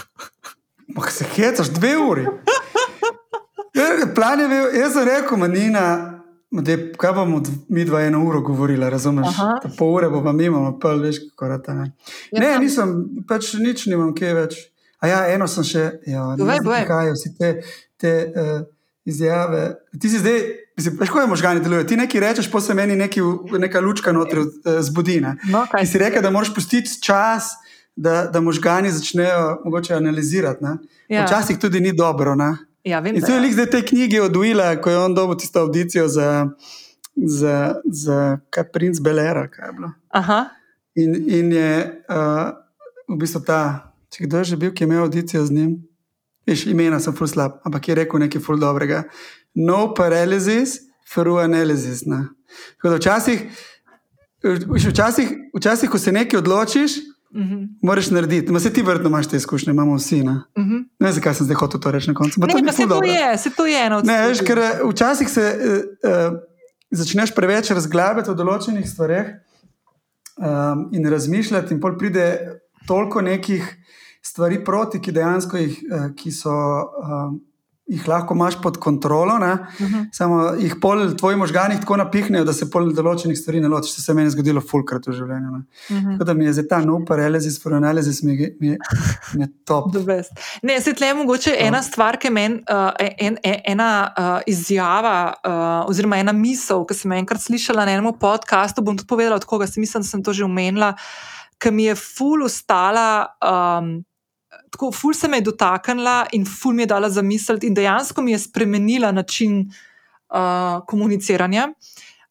Speaker 2: Mah se hecaš dve uri. Ja, plan je bil, jaz sem rekel, manina. De, kaj bomo mi dva eno uro govorili, razumeš? Pol ure bomo mimo, pa veš, kako je ta. Ne, ja, ne nisem, pač nič nimam, kje več. A ja, eno sem še, ja, ne vem, kaj so te, te uh, izjave. Ti si zdaj, mislim, veš, kako je možgani delujejo. Ti nekaj rečeš, pa se meni neki, neka lučka noter uh, zbudi. No, Ti si rekel, da moraš pustiti čas, da, da možgani začnejo mogoče analizirati. Ja. Včasih tudi ni dobro. Ne?
Speaker 1: Ja, vem.
Speaker 2: In to je lik zdaj te knjige od Willa, ko je on dobil tisto audicijo za, za, za kaj princ Belera. Kaj in, in je uh, v bistvu ta. Če kdo je že bil, ki je imel audicijo z njim, veš, imena sem ful slab, ampak je rekel nekaj ful dobrega. No paralysis, through analysis. Ne? Tako da včasih, včasih, včasih, ko se nekaj odločiš, uh -huh. moraš narediti. Ma se ti vrtno imaš te izkušnje, imamo vsi. Ne, uh -huh. ne vem, zakaj sem zdaj hotel to reči na koncu.
Speaker 1: Ne, to se, to je, se to je eno od
Speaker 2: teh. Ker eh, včasih se uh, uh, začneš preveč razglabljati o določenih stvareh um, in razmišljati, in pol pride toliko nekih stvari proti, ki dejansko jih, eh, ki so, uh, jih lahko imaš pod kontrolo. Uh mhm. -huh. Samo jih pol tvoji možgani tako napihnejo, da se pol določenih stvari ne ločiš. To se meni je zgodilo fulkrat v življenju. Uh mhm. -huh. Tako da mi je za ta nov paralelizis, paralelizis mi, mi, mi je top.
Speaker 1: Ne, se tle mogoče ena stvar, ki je meni, uh, en, en, ena uh, izjava, uh, oziroma ena misel, ki sem enkrat slišala na enem podkastu. Bom tudi povedala, od koga sem mislila, da sem to že omenila. Ki mi je ful ustala, um, tako ful se me je dotaknila in ful mi je dala za misel, in dejansko mi je spremenila način uh, komuniciranja.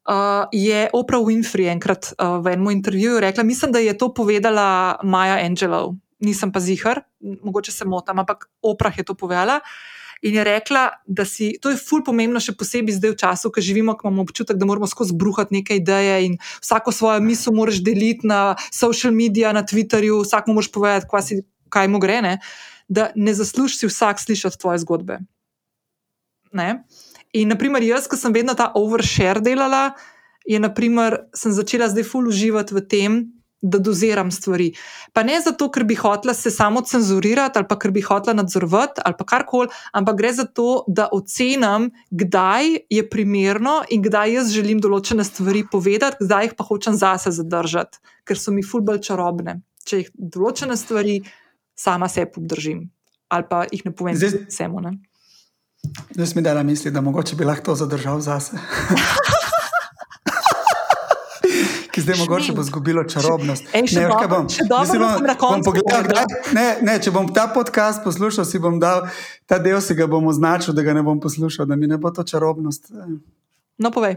Speaker 1: Uh, je Oprah Winfrey enkrat uh, v enem intervjuju rekla: Mislim, da je to povedala Maja Angelou, nisem pa zihar, mogoče se motim, ampak Oprah je to povedala. In je rekla, da si to je ful pomembno, še posebej zdaj v času, ko živimo, ko imamo občutek, da moramo skozi bruhati neke ideje in vsako svojo misel moraš deliti na social medije, na Twitterju, vsak mu moraš povedati, kaj si kaj mu gre, ne? da ne zaslužiš vsak slišati tvoje zgodbe. Ne? In, naprimer, jaz, ki sem vedno ta overshare delala, je, naprimer, sem začela zdaj ful uživati v tem, da doziram stvari. Pa ne zato, ker bi hotela se samo cenzurirati ali pa ker bi hotela nadzorovati ali pa karkoli, ampak gre za to, da ocenim, kdaj je primerno in kdaj jaz želim določene stvari povedati, kdaj jih pa hočem zase zadržati, ker so mi ful bolj čarobne. Če jih določene stvari sama sebe obdržim ali pa jih ne povem vsemu.
Speaker 2: Zdaj mi da misli, da mogoče bi lahko to zadržal zase. Ki zdaj mogoče bo izgubilo čarobnost.
Speaker 1: Ej, ne,
Speaker 2: dobro,
Speaker 1: bom, mislim, bom, bom pogledal,
Speaker 2: kdaj, ne, ne, če bom ta podcast poslušal, si bom dal ta del, si ga bom označil, da ga ne bom poslušal, da mi ne bo to čarobnost.
Speaker 1: No, povej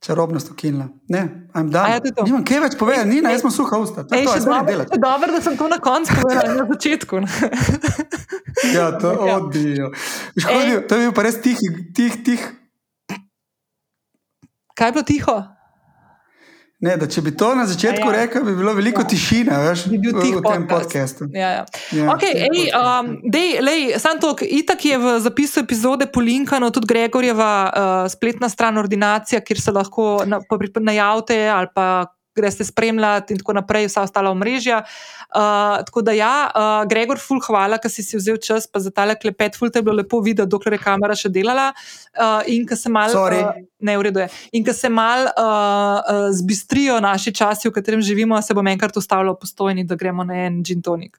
Speaker 2: čarobnost ukinila. Ne, ajmo da. Ja, Nimam kaj več povedati, ni na jaz smo suha usta. To je to,
Speaker 1: delam. Dobro, da sem to na koncu povedal, na začetku.
Speaker 2: ja, to je ja. odbijo. To je bil pa res tih, tih, tih.
Speaker 1: Kaj je bilo tiho?
Speaker 2: Ne, da, če bi to na začetku ja. rekel, bi bilo veliko ja. tišine veš,
Speaker 1: bi bil v,
Speaker 2: v tem podkastu.
Speaker 1: Ja, ja. ja, okay, ej, um, dej, lej, to, itak je v zapisu epizode polinkano tudi Gregorjeva uh, spletna stran ordinacija, kjer se lahko najavite ali pa greste spremljati in tako naprej, vsa ostala omrežja. Uh, tako da, ja, uh, Gregor, ful, hvala, da si, si vzel čas za tale klepet, ful, te je bilo lepo videti, dokler je kamera še delala. Uh, in ko se mal, uh, ne ureduje. In ko se mal uh, uh, zbistrijo naši časi, v katerem živimo, se bom enkrat ustavljal postojni, da gremo na en gin tonik.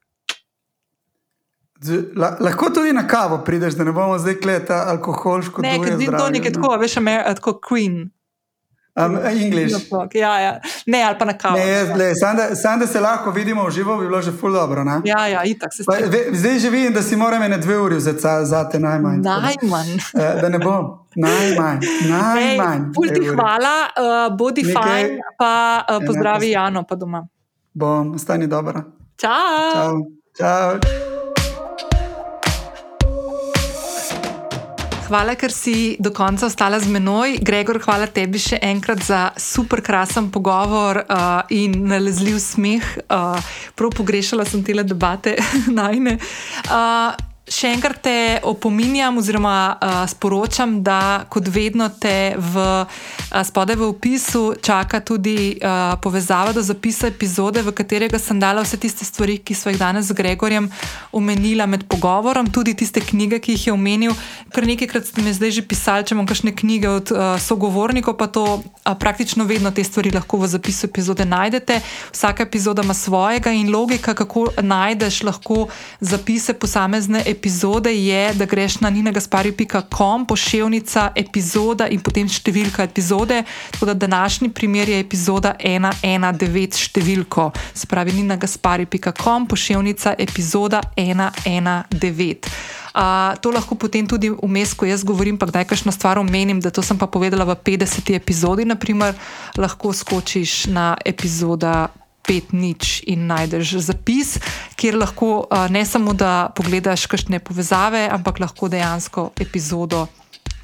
Speaker 2: La, lahko tudi na kavo prideš, da ne bomo zdaj gledali alkoholsko.
Speaker 1: Ne, ker gin tonik je tako, veš, me, tako queen.
Speaker 2: Um, English.
Speaker 1: Ja, ja. Ne, ali pa na kavu.
Speaker 2: Sam da se lahko vidimo v živo, bi bilo že ful dobro. Ne?
Speaker 1: Ja, ja, itak se strinjam.
Speaker 2: Zdaj že vidim, da si moram ene dve uri vzeti za te najmanj.
Speaker 1: Najmanj.
Speaker 2: Da, da ne bom. Najmanj. najmanj
Speaker 1: Pul ti hvala, uh, bodi Nekaj. fajn, pa uh, pozdravi Jano pa doma.
Speaker 2: Bom, ostani dobro.
Speaker 1: Čau.
Speaker 2: Čau. Čau.
Speaker 1: Hvala, ker si do konca ostala z menoj. Gregor, hvala tebi še enkrat za super krasen pogovor uh, in nalezljiv smeh. Uh, prav pogrešala sem te debate najne. Uh, še enkrat te opominjam, oziroma uh, sporočam, da kot vedno te v, uh, spodaj v opisu čaka tudi uh, povezava do zapisa epizode, v katerega sem dala vse tiste stvari, ki so jih danes z Gregorjem omenila med pogovorom, tudi tiste knjige, ki jih je omenil. Ker nekajkrat ste mi zdaj že pisali, če imam kakšne knjige od uh, sogovornikov, pa to uh, praktično vedno te stvari lahko v zapisu epizode najdete. Vsaka epizoda ima svojega in logika, kako najdeš lahko zapise posamezne epizode epizode je, da greš na ninagaspari.com, pošiljka epizoda in potem številka epizode. Tako da današnji primer je epizoda 119 številko, se pravi ninagaspari.com, pošiljka epizoda 119. Uh, to lahko potem tudi vmes, ko jaz govorim, pa kdaj kakšno stvar omenim, da to sem pa povedala v 50. epizodi, naprimer, lahko skočiš na epizoda 5 nič in najdeš zapis, kjer lahko ne samo da pogledaš kakšne povezave, ampak lahko dejansko epizodo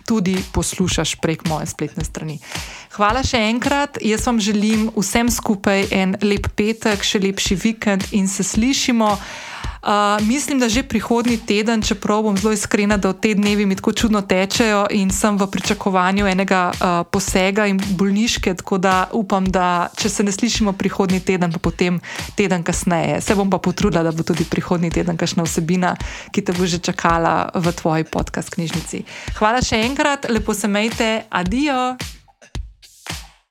Speaker 1: tudi poslušaš prek moje spletne strani. Hvala še enkrat, jaz vam želim vsem skupaj en lep petek, še lepši vikend in se slišimo. Uh, mislim, da že prihodnji teden, čeprav bom zelo iskrena, da te dnevi mi tako čudno tečejo in sem v pričakovanju enega uh, posega in bolniške, tako da upam, da če se ne slišimo prihodnji teden, pa potem teden kasneje. Se bom pa potrudila, da bo tudi prihodnji teden kakšna vsebina, ki te bo že čakala v tvoji podcast knjižnici. Hvala še enkrat, lepo se majte, adijo!